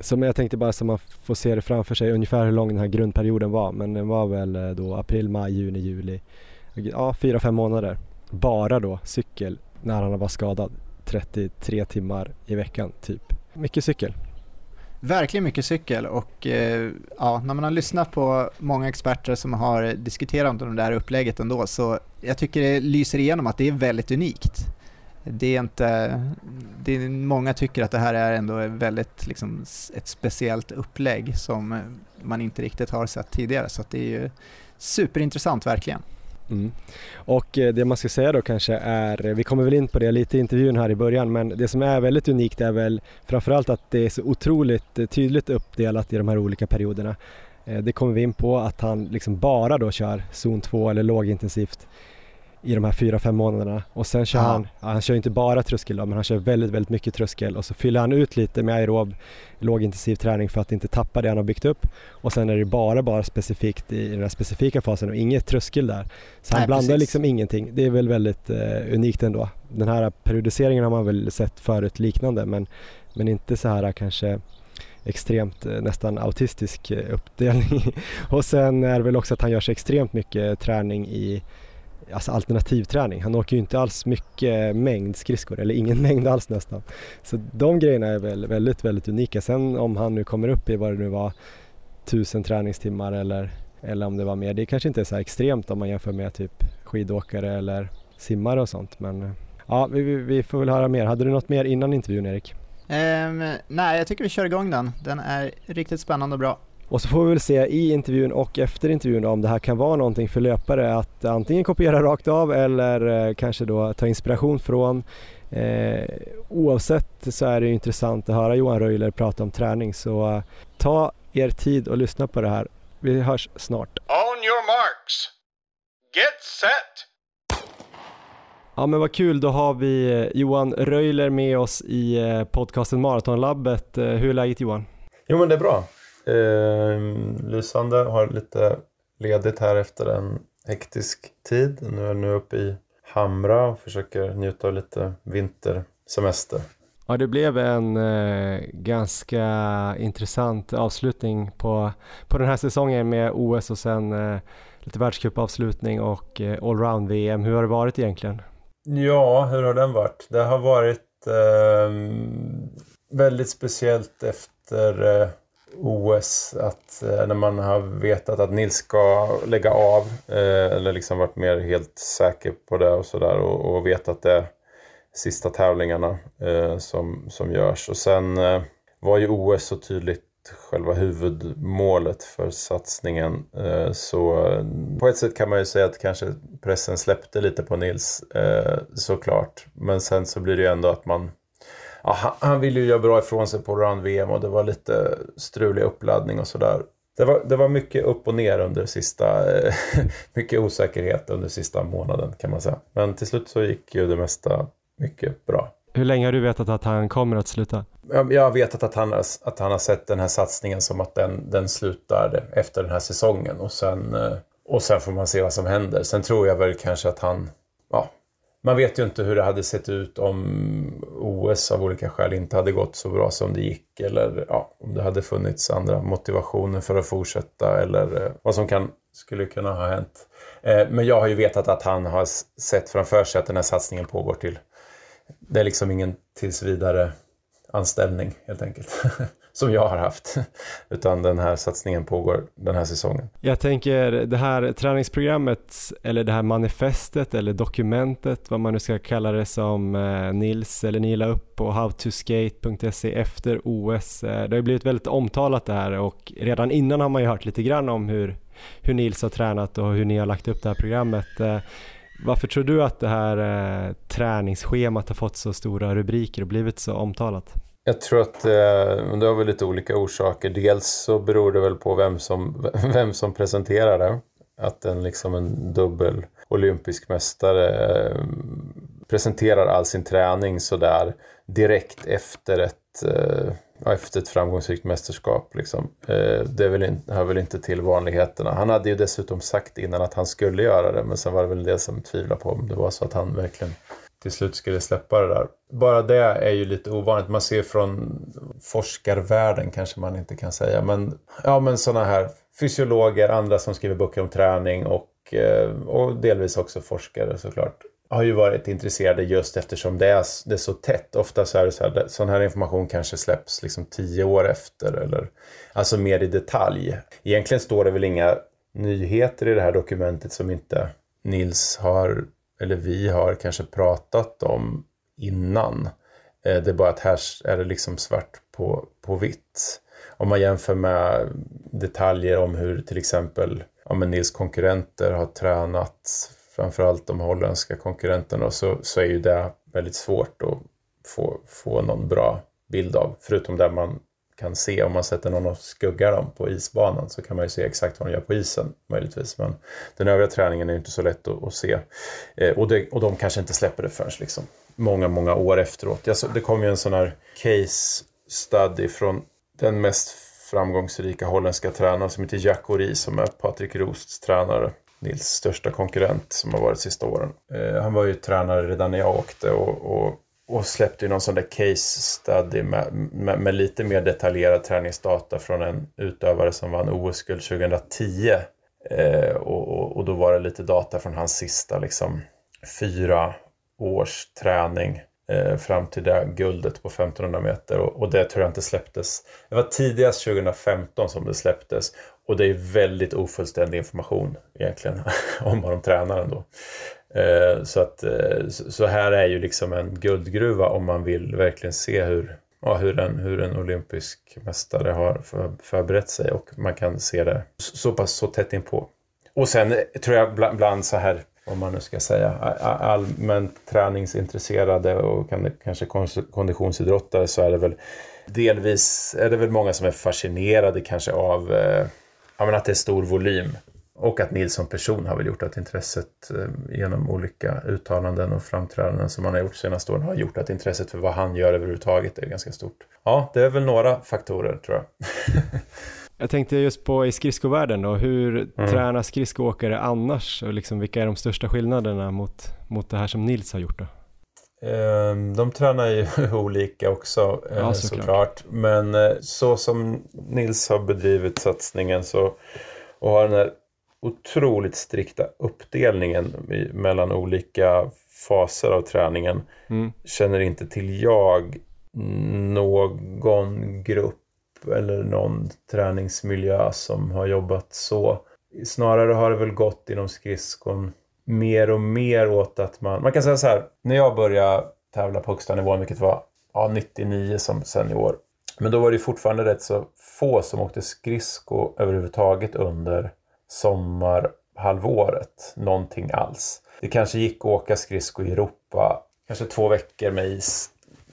Så men jag tänkte bara så man får se det framför sig ungefär hur lång den här grundperioden var. Men den var väl eh, då april, maj, juni, juli. Ja, fyra, fem månader. Bara då cykel när han var skadad. 33 timmar i veckan typ. Mycket cykel. Verkligen mycket cykel och eh, ja, när man har lyssnat på många experter som har diskuterat om det här upplägget ändå så jag tycker det lyser igenom att det är väldigt unikt. Det är inte, det är, många tycker att det här är ändå väldigt liksom, ett speciellt upplägg som man inte riktigt har sett tidigare så att det är ju superintressant verkligen. Mm. Och eh, det man ska säga då kanske är, eh, vi kommer väl in på det lite i intervjun här i början, men det som är väldigt unikt är väl framförallt att det är så otroligt eh, tydligt uppdelat i de här olika perioderna. Det kommer vi in på att han liksom bara då kör zon 2 eller lågintensivt i de här fyra, fem månaderna och sen kör Ja. han, han kör inte bara tröskel då, men han kör väldigt, väldigt mycket tröskel och så fyller han ut lite med aerob lågintensiv träning för att inte tappa det han har byggt upp och sen är det bara, bara specifikt i den här specifika fasen och inget tröskel där. Så han Nej, blandar precis. liksom ingenting. Det är väl väldigt eh, unikt ändå. Den här periodiseringen har man väl sett förut liknande men, men inte så här kanske extremt eh, nästan autistisk eh, uppdelning. och sen är det väl också att han gör så extremt mycket träning i alltså alternativträning. Han åker ju inte alls mycket mängd skridskor eller ingen mängd alls nästan. Så de grejerna är väl väldigt, väldigt unika. Sen om han nu kommer upp i vad det nu var, tusen träningstimmar eller, eller om det var mer. Det kanske inte är så här extremt om man jämför med typ skidåkare eller simmare och sånt. Men eh, ja, vi, vi, får väl höra mer. Hade du något mer innan intervjun Erik? Um, nej, jag tycker vi kör igång den. Den är riktigt spännande och bra. Och så får vi väl se i intervjun och efter intervjun då, om det här kan vara någonting för löpare att antingen kopiera rakt av eller eh, kanske då ta inspiration från. Eh, oavsett så är det ju intressant att höra Johan Röjler prata om träning så eh, ta er tid och lyssna på det här. Vi hörs snart. On your marks. Get set. Ja men vad kul, då har vi eh, Johan Röjler med oss i podcasten Maratonlabbet. Hur är läget Johan? Jo men det är bra. Eh, lysande, har lite ledigt här efter en hektisk tid. Nu är jag nu uppe i Hamra och försöker njuta av lite vintersemester. Ja, det blev en eh, ganska intressant avslutning på, på den här säsongen med OS och sen eh, lite världscupavslutning och eh, allround-VM. Hur har det varit egentligen? Ja, hur har den varit? Det har varit eh, väldigt speciellt efter eh, OS att eh, när man har vetat att Nils ska lägga av eh, eller liksom varit mer helt säker på det och sådär och, och vet att det är sista tävlingarna eh, som, som görs. Och sen var ju OS så tydligt själva huvudmålet för satsningen. Så på ett sätt kan man ju säga att kanske pressen släppte lite på Nils såklart. Men sen så blir det ju ändå att man Ja, han, ville ju göra bra ifrån sig på Run VM och det var lite strulig uppladdning och sådär. det var, det var mycket upp och ner under sista, mycket osäkerhet under sista månaden kan man säga. Men till slut så gick ju det mesta mycket bra. Hur länge har du vetat att han kommer att sluta? Jag har vetat att han, att han har sett den här satsningen som att den, den slutar efter den här säsongen och sen, eh, och sen får man se vad som händer. Sen tror jag väl kanske att han, man vet ju inte hur det hade sett ut om OS av olika skäl inte hade gått så bra som det gick eller ja, om det hade funnits andra motivationer för att fortsätta eller eh, vad som kan, skulle kunna ha hänt. Eh, men jag har ju vetat att han har sett framför sig att den här satsningen pågår till det är liksom ingen tills vidare anställning helt enkelt. som jag har haft. Utan den här satsningen pågår den här säsongen. Jag tänker det här träningsprogrammet eller det här manifestet eller dokumentet vad man nu ska kalla det som eh, Nils eller ni la upp på howtoskate.se efter OS. Eh, det har ju blivit väldigt omtalat det här och redan innan har man ju hört lite grann om hur, hur Nils har tränat och hur ni har lagt upp det här programmet. Eh, varför tror du att det här eh, träningsschemat har fått så stora rubriker och blivit så omtalat? Jag tror att eh, det har väl lite olika orsaker. Dels så beror det väl på vem som, vem som presenterar det. Att en, liksom en dubbel olympisk mästare eh, presenterar all sin träning sådär direkt efter ett, eh, efter ett framgångsrikt mästerskap. Liksom. Eh, det väl in, hör väl inte till vanligheterna. Han hade ju dessutom sagt innan att han skulle göra det men sen var det väl en del som tvivlade på om det var så att han verkligen till slut skulle släppa det där. Bara det är ju lite ovanligt. Man ser från forskarvärlden kanske man inte kan säga. Men, ja, men sådana här fysiologer, andra som skriver böcker om träning och, eh, och delvis också forskare såklart har ju varit intresserade just eftersom det är, det är så tätt. Ofta så är det så här, sån här information kanske släpps liksom tio år efter eller alltså mer i detalj. Egentligen står det väl inga nyheter i det här dokumentet som inte Nils har eller vi har kanske pratat om innan. Eh, det är bara att här är det liksom svart på, på vitt. Om man jämför med detaljer om hur till exempel ja, Nils konkurrenter har tränat, framförallt de holländska konkurrenterna, så, så är ju det väldigt svårt att få, få någon bra bild av. Förutom där man kan se om man sätter någon och skuggar dem på isbanan så kan man ju se exakt vad de gör på isen möjligtvis. Men den övriga träningen är ju inte så lätt att, att se. Eh, och, det, och de kanske inte släpper det förrän liksom många, många år efteråt. Jag, det kom ju en sån här case study från den mest framgångsrika holländska tränaren som heter Jack Ori som är Patrik Rosts tränare. Nils största konkurrent som har varit sista åren. Eh, han var ju tränare redan när jag åkte och, och och släppte ju någon sån där case study med, med, med, lite mer detaljerad träningsdata från en utövare som vann OS-guld 2010. Eh, och, och, och, då var det lite data från hans sista liksom, fyra års träning eh, fram till det guldet på 1500 meter och, och, det tror jag inte släpptes. Det var tidigast 2015 som det släpptes och det är väldigt ofullständig information egentligen om vad de tränar ändå. Eh, så, att, eh, så här är ju liksom en guldgruva om man vill verkligen se hur, ja, hur, en, hur en olympisk mästare har för, förberett sig och man kan se det så pass så tätt inpå. Och sen tror jag bland, bland så här, om man nu ska säga, allmänt träningsintresserade och kanske konditionsidrottare så är det väl delvis är det väl många som är fascinerade kanske av eh, att det är stor volym. Och att Nils som person har väl gjort att intresset eh, genom olika uttalanden och framträdanden som han har gjort senaste åren har gjort att intresset för vad han gör överhuvudtaget är ganska stort. Ja, det är väl några faktorer tror jag. jag tänkte just på i skridskovärlden då, hur mm. tränar skridskoåkare annars och liksom vilka är de största skillnaderna mot, mot det här som Nils har gjort då? Ehm, de tränar ju olika också eh, ja, såklart. såklart. Men eh, så som Nils har bedrivit satsningen så och har den här otroligt strikta uppdelningen mellan olika faser av träningen. Mm. Känner inte till jag någon grupp eller någon träningsmiljö som har jobbat så. Snarare har det väl gått inom skridskon mer och mer åt att man... Man kan säga så här, när jag började tävla på högsta nivån, vilket var ja, 99 som senior, men då var det fortfarande rätt så få som åkte skridsko överhuvudtaget under sommarhalvåret någonting alls. Det kanske gick att åka skridsko i Europa, kanske två veckor med is,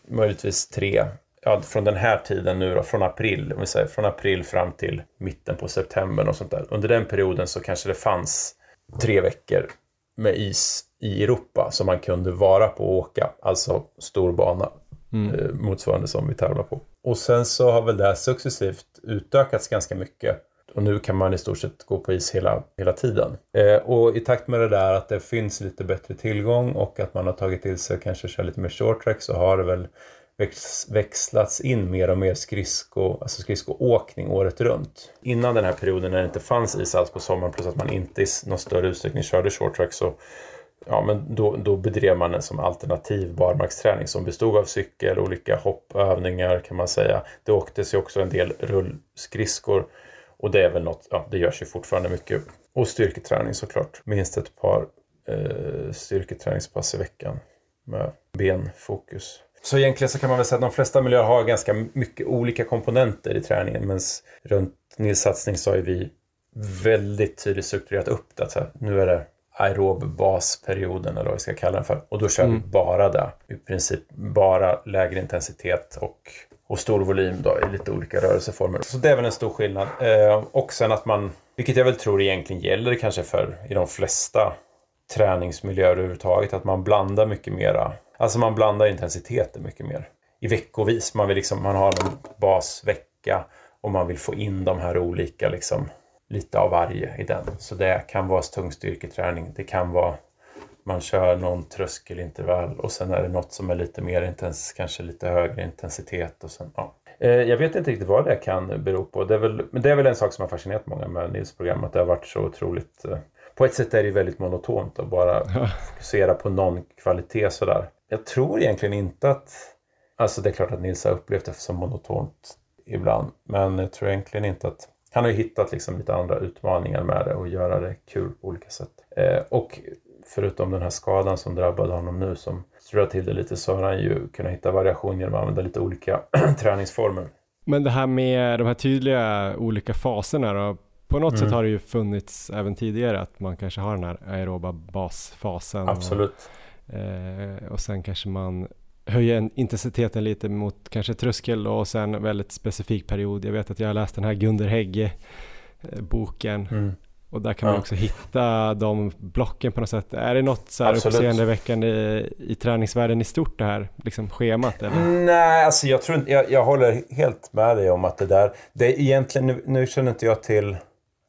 möjligtvis tre. ja, från den här tiden nu då, från april, om vi säger, från april fram till mitten på september och sånt där. Under den perioden så kanske det fanns tre veckor med is i Europa som man kunde vara på och åka, alltså stor bana mm. eh, motsvarande som vi tävlar på. Och sen så har väl det här successivt utökats ganska mycket och nu kan man i stort sett gå på is hela, hela tiden. Eh, och i takt med det där att det finns lite bättre tillgång och att man har tagit till sig kanske köra lite mer short track så har det väl växlats in mer och mer skridsko, alltså skridskoåkning året runt. Innan den här perioden när det inte fanns is alls på sommaren plus att man inte i någon större utsträckning körde short track så ja, men då, då bedrev man en som alternativ barmarksträning som bestod av cykel, olika hoppövningar kan man säga. Det åktes ju också en del rullskridskor och det är väl något, ja det görs ju fortfarande mycket. Och styrketräning såklart. Minst ett par eh, styrketräningspass i veckan med benfokus. Så egentligen så kan man väl säga att de flesta miljöer har ganska mycket olika komponenter i träningen. Men runt Nils så har vi väldigt tydligt strukturerat upp det. Så här, nu är det aerob basperioden eller vad vi ska kalla den för. Och då kör mm. vi bara det. I princip bara lägre intensitet och, och stor volym då i lite olika rörelseformer. Så det är väl en stor skillnad. Eh, och sen att man, vilket jag väl tror egentligen gäller kanske för i de flesta träningsmiljöer överhuvudtaget, att man blandar mycket mera. Alltså man blandar intensiteten mycket mer. I veckovis. Man, vill liksom, man har en basvecka och man vill få in de här olika liksom, lite av varje i den. Så det kan vara tung styrketräning. Det kan vara man kör någon tröskelintervall och sen är det något som är lite mer intens, kanske lite högre intensitet. Och sen, ja. Eh, jag vet inte riktigt vad det kan bero på. Det är väl, men det är väl en sak som har fascinerat många med Nils program, att det har varit så otroligt... Eh, på ett sätt är det väldigt monotont att bara fokusera på någon kvalitet sådär. Jag tror egentligen inte att... Alltså det är klart att Nils har upplevt det som monotont ibland, men jag tror egentligen inte att han har ju hittat liksom lite andra utmaningar med det och göra det kul på olika sätt. Eh, och förutom den här skadan som drabbade honom nu som strulade till det lite så har han ju kunnat hitta variation genom att använda lite olika träningsformer. Men det här med de här tydliga olika faserna då? På något mm. sätt har det ju funnits även tidigare att man kanske har den här aeroba basfasen. Absolut. Och, eh, och sen kanske man höja intensiteten lite mot kanske tröskel och sen en väldigt specifik period. Jag vet att jag har läst den här Gunder Hägge eh, boken mm. Och där kan ja. man också hitta de blocken på något sätt. Är det något så här uppseendeväckande i, i träningsvärlden i stort det här liksom schemat? Eller? Nej, alltså jag tror inte, jag, jag håller helt med dig om att det där, det är egentligen, nu, nu känner inte jag till,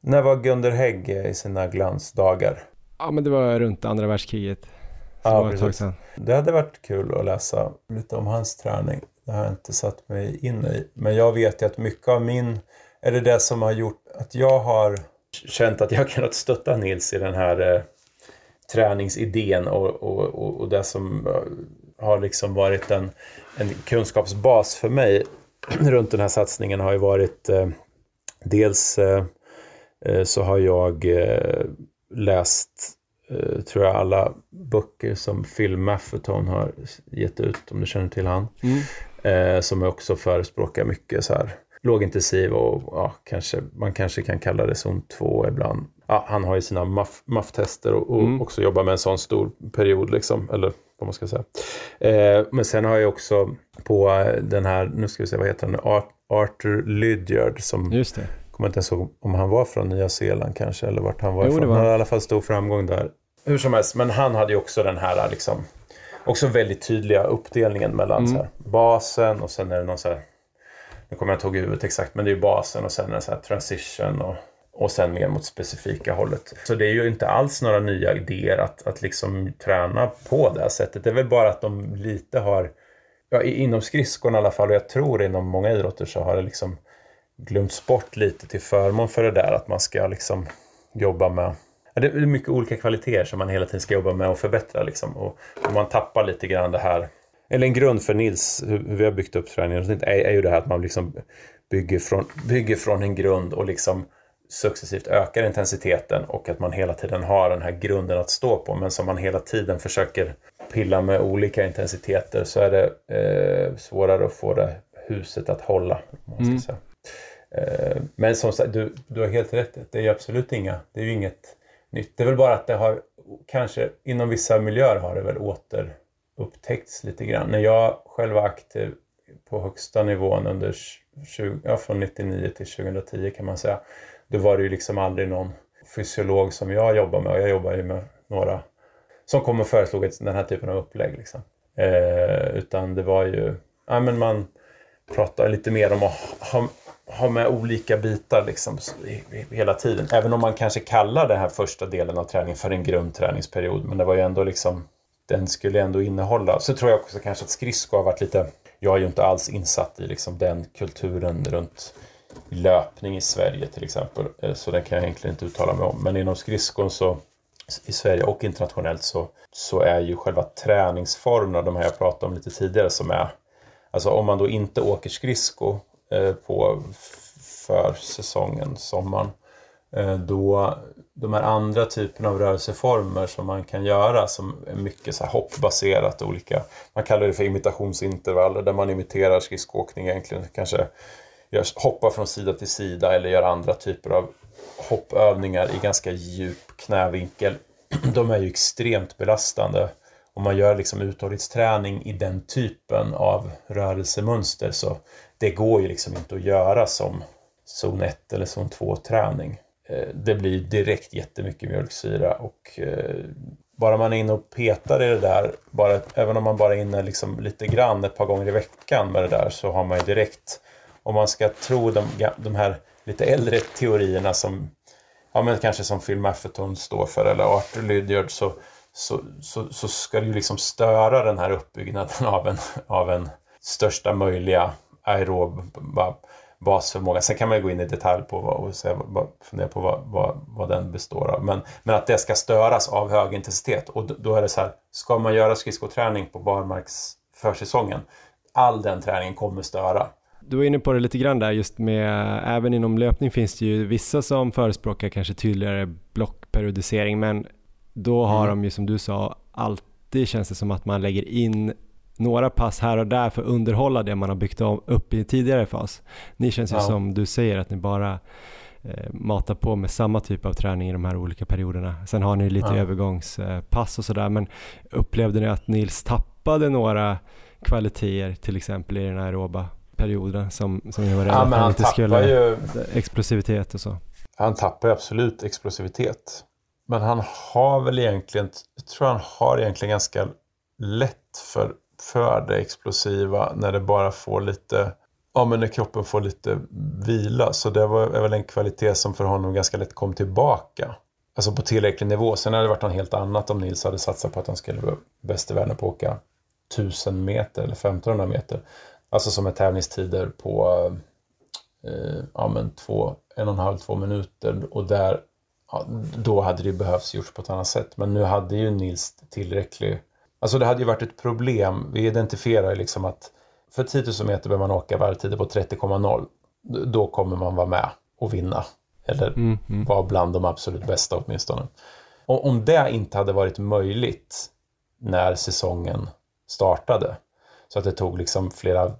när var Gunder Hägge i sina glansdagar? Ja, men det var runt andra världskriget. Ja, precis. Det hade varit kul att läsa lite om hans träning. Det har jag inte satt mig in i. Men jag vet ju att mycket av min... Är det det som har gjort att jag har känt att jag har kunnat stötta Nils i den här eh, träningsidén och, och, och, det som eh, har liksom varit en, en kunskapsbas för mig runt den här satsningen har ju varit eh, dels eh, eh så har jag läst tror jag, alla böcker som Phil Maffeton har gett ut, om du känner till han. Mm. Som också förespråkar mycket så här lågintensiv och ja, kanske, man kanske kan kalla det zon 2 ibland. Ja, han har ju sina MAF-tester och, och mm. också jobbar med en sån stor period liksom, eller vad man ska säga. Eh, men sen har jag också på den här, nu ska vi se, vad heter han, Arthur Lydiard som Just det. kommer inte ens ihåg om han var från Nya Zeeland kanske eller vart han var jo, ifrån. Var. Han hade i alla fall stor framgång där. Hur som helst, men han hade ju också den här liksom, också väldigt tydliga uppdelningen mellan mm. här, basen och sen är det någon så här, nu kommer jag inte ihåg huvudet exakt, men det är ju basen och sen är det så här transition och, och sen mer mot specifika hållet. Så det är ju inte alls några nya idéer att, att liksom träna på det här sättet. Det är väl bara att de lite har, ja, inom skridskorna i alla fall, och jag tror inom många idrotter så har det liksom glömts bort lite till förmån för det där att man ska liksom jobba med det är mycket olika kvaliteter som man hela tiden ska jobba med och förbättra. Liksom. Och, och man tappar lite grann det här. Eller en grund för Nils, hur, vi har byggt upp träningen, är, är ju det här att man liksom bygger, från, bygger från en grund och liksom successivt ökar intensiteten och att man hela tiden har den här grunden att stå på. Men som man hela tiden försöker pilla med olika intensiteter så är det eh, svårare att få det huset att hålla. Mm. säga. Eh, men som sagt, du, du har helt rätt. Det är ju absolut inga, det är ju inget nytt. Det är väl bara att det har kanske inom vissa miljöer har det väl upptäckts lite grann. När jag själv var aktiv på högsta nivån under 20, ja, från 99 till 2010 kan man säga. Då var det ju liksom aldrig någon fysiolog som jag jobbar med och jag jobbar ju med några som kom och föreslog den här typen av upplägg. Liksom. Eh, utan det var ju, ja men man pratar lite mer om att ha, ha med olika bitar liksom hela tiden. Även om man kanske kallar den här första delen av träningen för en grundträningsperiod. Men det var ju ändå liksom, den skulle ändå innehålla. Så tror jag också kanske att skridsko har varit lite, jag är ju inte alls insatt i liksom den kulturen runt löpning i Sverige till exempel. Eh, så den kan jag egentligen inte uttala mig om. Men inom skridskon så i Sverige och internationellt så, så är ju själva träningsformerna, de här jag pratade om lite tidigare, som är Alltså om man då inte åker skridsko eh, på försäsongen, sommaren, eh, då de här andra typerna av rörelseformer som man kan göra som är mycket så här hoppbaserat olika. Man kallar det för imitationsintervaller där man imiterar skridskoåkning egentligen. Kanske gör, hoppar från sida till sida eller gör andra typer av hoppövningar i ganska djup knävinkel. De är ju extremt belastande om man gör liksom uthållighetsträning i den typen av rörelsemönster så det går ju liksom inte att göra som zon 1 eller zon 2 träning. Eh, det blir direkt jättemycket mjölksyra och eh, bara man är inne och petar i det där, bara, även om man bara är inne liksom lite grann ett par gånger i veckan med det där så har man ju direkt, om man ska tro de, de här lite äldre teorierna som ja, men kanske som Phil Maffeton står för eller Arthur Lydiard så så, så, så ska det ju liksom störa den här uppbyggnaden av en, av en största möjliga aerob basförmåga. Sen kan man ju gå in i detalj på vad, och säga, fundera på vad, vad, vad den består av. Men, men att det ska störas av hög intensitet. Och då är det så här, ska man göra skridskoträning på barmarks försäsongen, all den träningen kommer störa. Du var inne på det lite grann där just med, även inom löpning finns det ju vissa som förespråkar kanske tydligare blockperiodisering men då har mm. de ju som du sa alltid känns det som att man lägger in några pass här och där för att underhålla det man har byggt upp i en tidigare fas. Ni känns ju som du säger att ni bara eh, matar på med samma typ av träning i de här olika perioderna. Sen har ni lite ja. övergångspass och sådär men upplevde ni att Nils tappade några kvaliteter till exempel i den här aeroba perioden som, som ni var rädda ja, att han inte skulle... Ju... Explosivitet och så. Han tappar absolut explosivitet. Men han har väl egentligen, jag tror han har egentligen ganska lätt för, för det explosiva när det bara får lite, ja men när kroppen får lite vila. Så det var, är väl en kvalitet som för honom ganska lätt kom tillbaka. Alltså på tillräcklig nivå. Sen hade det varit något helt annat om Nils hade satsat på att han skulle vara bäst i världen på att åka 1000 meter eller 1500 meter. Alltså som är tävlingstider på eh, ja, men två, en och en halv, två minuter och där ja, då hade det behövts gjorts på ett annat sätt. Men nu hade ju Nils tillräcklig... Alltså det hade ju varit ett problem. Vi identifierar liksom att för 10 000 meter behöver man åka varvtider på 30,0. Då kommer man vara med och vinna. Eller mm, mm. vara bland de absolut bästa åtminstone. Och om det inte hade varit möjligt när säsongen startade, så att det tog liksom flera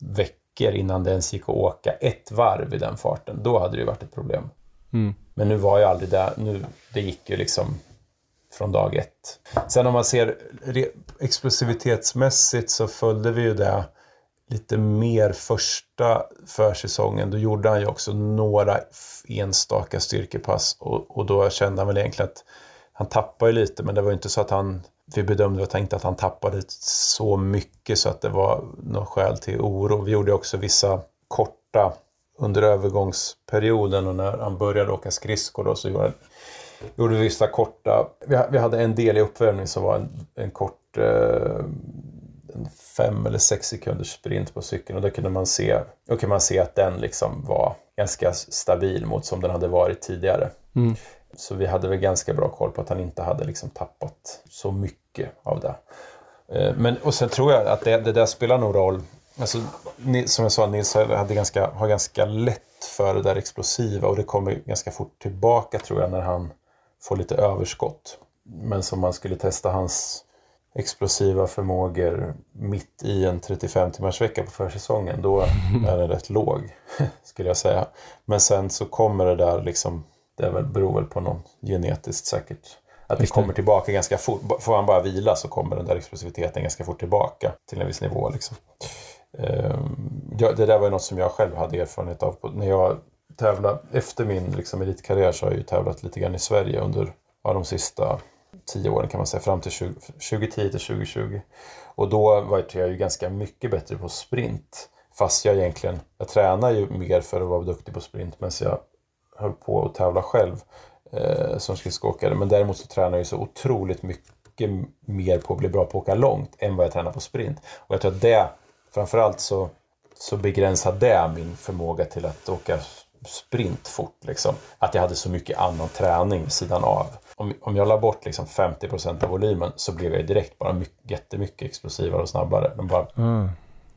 veckor innan det ens gick att åka ett varv i den farten, då hade det varit ett problem. Mm. Men nu var jag aldrig där. Nu, det gick ju liksom från dag ett. Sen om man ser explosivitetsmässigt så följde vi ju det lite mer första försäsongen. Då gjorde han ju också några enstaka styrkepass och, och då kände han väl egentligen att han tappade lite men det var inte så att han vi bedömde och tänkte att han tappade så mycket så att det var något skäl till oro. Vi gjorde också vissa korta under övergångsperioden och när han började åka skridskor då så gjorde, gjorde vi vissa korta, vi, hade en del i uppvärmning som var en, en kort eh, en fem eller sex sekunders sprint på cykeln och då kunde man se, då kunde man se att den liksom var ganska stabil mot som den hade varit tidigare. Mm. Så vi hade väl ganska bra koll på att han inte hade liksom tappat så mycket av det. Eh, men, och sen tror jag att det, det där spelar nog roll Alltså, som jag sa, Nils hade ganska, har ganska lätt för det där explosiva och det kommer ganska fort tillbaka tror jag när han får lite överskott. Men som man skulle testa hans explosiva förmågor mitt i en 35 timmars vecka på försäsongen, då är den rätt låg, skulle jag säga. Men sen så kommer det där liksom, det väl, beror väl på någon genetiskt säkert. Att det kommer tillbaka ganska fort. Får han bara vila så kommer den där explosiviteten ganska fort tillbaka till en viss nivå. Liksom. Ehm, det där var något som jag själv hade erfarenhet av. När jag tävla, efter min liksom, elitkarriär så har jag ju tävlat lite grann i Sverige under ja, de sista tio åren kan man säga, fram till 20, 2010 till 2020. Och då var jag ju ganska mycket bättre på sprint. Fast jag egentligen, jag tränar ju mer för att vara duktig på sprint medan jag höll på att tävla själv eh, som skridskoåkare. Men däremot så tränar jag ju så otroligt mycket mer på att bli bra på att åka långt än vad jag tränar på sprint. Och jag tror att det, framförallt så, så begränsar det min förmåga till att åka sprint fort. Liksom. Att jag hade så mycket annan träning vid sidan av. Om, om jag la bort liksom 50% av volymen så blev jag direkt bara mycket, jättemycket explosivare och snabbare. De bara, mm.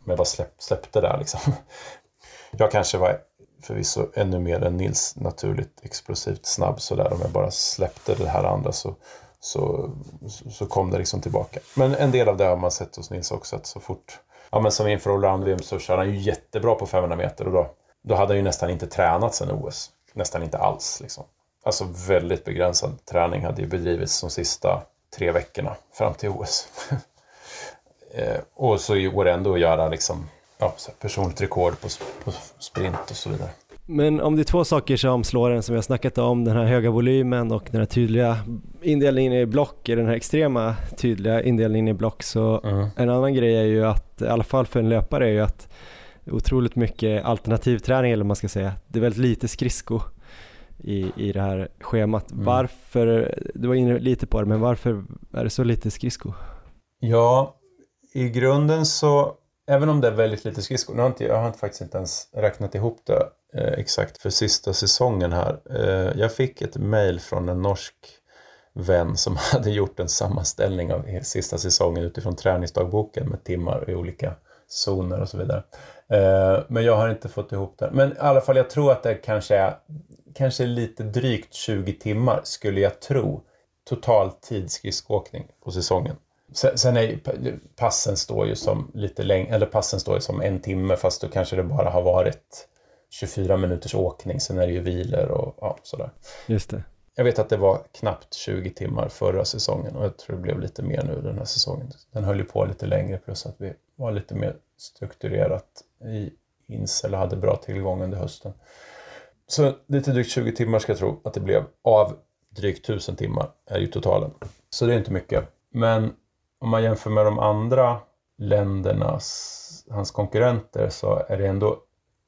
Men jag bara släpp, släppte där liksom. Jag kanske var förvisso ännu mer än Nils naturligt explosivt snabb sådär. Om jag bara släppte det här andra så, så, så kom det liksom tillbaka. Men en del av det har man sett hos Nils också. Att så fort, ja men som inför allround-VM så kör han ju jättebra på 500 meter och då, då hade han ju nästan inte tränat sedan OS. Nästan inte alls liksom. Alltså väldigt begränsad träning hade ju bedrivits de sista tre veckorna fram till OS. eh, och så går det ändå att göra liksom ja, personligt rekord på, på sprint och så vidare. Men om det är två saker som slår en som vi har snackat om, den här höga volymen och den här tydliga indelningen i block, den här extrema tydliga indelningen i block, så mm. en annan grej är ju att, i alla fall för en löpare, är ju att otroligt mycket alternativträning eller vad man ska säga. Det är väldigt lite skridsko i, i det här schemat. Mm. Varför, du var inne lite på det, men varför är det så lite skridsko? Ja, i grunden så Även om det är väldigt lite skridskor, nu har inte, jag har faktiskt inte ens räknat ihop det eh, exakt för sista säsongen här. Eh, jag fick ett mail från en norsk vän som hade gjort en sammanställning av sista säsongen utifrån träningsdagboken med timmar i olika zoner och så vidare. Eh, men jag har inte fått ihop det. Men i alla fall, jag tror att det kanske är kanske lite drygt 20 timmar skulle jag tro total tidsskridskoåkning på säsongen. Sen, sen är passen står ju som lite längre, eller passen står ju som en timme fast då kanske det bara har varit 24 minuters åkning. Sen är det ju vilor och ja, sådär. Just det. Jag vet att det var knappt 20 timmar förra säsongen och jag tror det blev lite mer nu den här säsongen. Den höll ju på lite längre plus att vi var lite mer strukturerat i Insel och hade bra tillgång under hösten. Så lite drygt 20 timmar ska jag tro att det blev av drygt 1000 timmar är ju totalen. Så det är inte mycket. Men om man jämför med de andra ländernas, hans konkurrenter, så är det ändå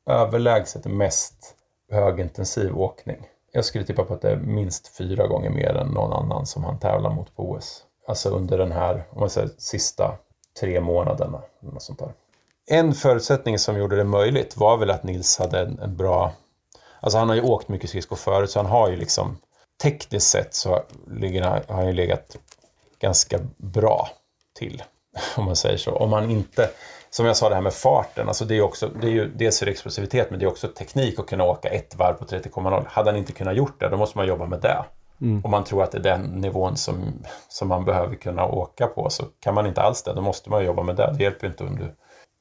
överlägset mest högintensiv åkning. Jag skulle tippa på att det är minst fyra gånger mer än någon annan som han tävlar mot på OS. Alltså under den här, om man säger sista tre månaderna. Något sånt där. En förutsättning som gjorde det möjligt var väl att Nils hade en, en bra... Alltså han har ju åkt mycket skridskor förut så han har ju liksom tekniskt sett så ligger, har han ju legat ganska bra till. Om man säger så. Om man inte, som jag sa det här med farten, alltså det är också, det är ju dels är det explosivitet men det är också teknik att kunna åka ett varv på 30,0. Hade han inte kunnat gjort det, då måste man jobba med det. Mm. Om man tror att det är den nivån som, som man behöver kunna åka på så kan man inte alls det, då måste man jobba med det. Det hjälper inte om du,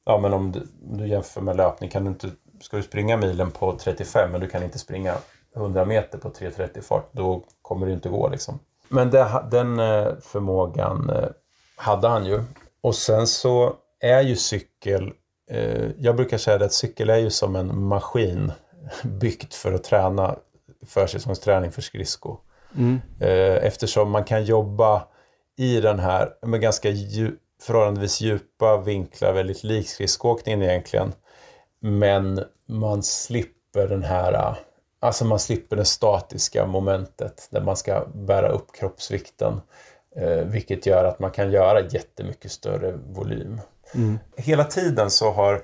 ja men om du, om du jämför med löpning, kan du inte, ska du springa milen på 35 men du kan inte springa 100 meter på 3.30 fart, då kommer det inte gå liksom. Men det, den eh, förmågan eh, hade han ju. Och sen så är ju cykel, eh, jag brukar säga att cykel är ju som en maskin byggt för att träna försäsongsträning för skridsko. Mm. Eftersom man kan jobba i den här med ganska djup, förhållandevis djupa vinklar, väldigt lik skridskoåkningen egentligen. Men man slipper den här, alltså man slipper det statiska momentet där man ska bära upp kroppsvikten. Eh, vilket gör att man kan göra jättemycket större volym. Mm. Hela tiden så har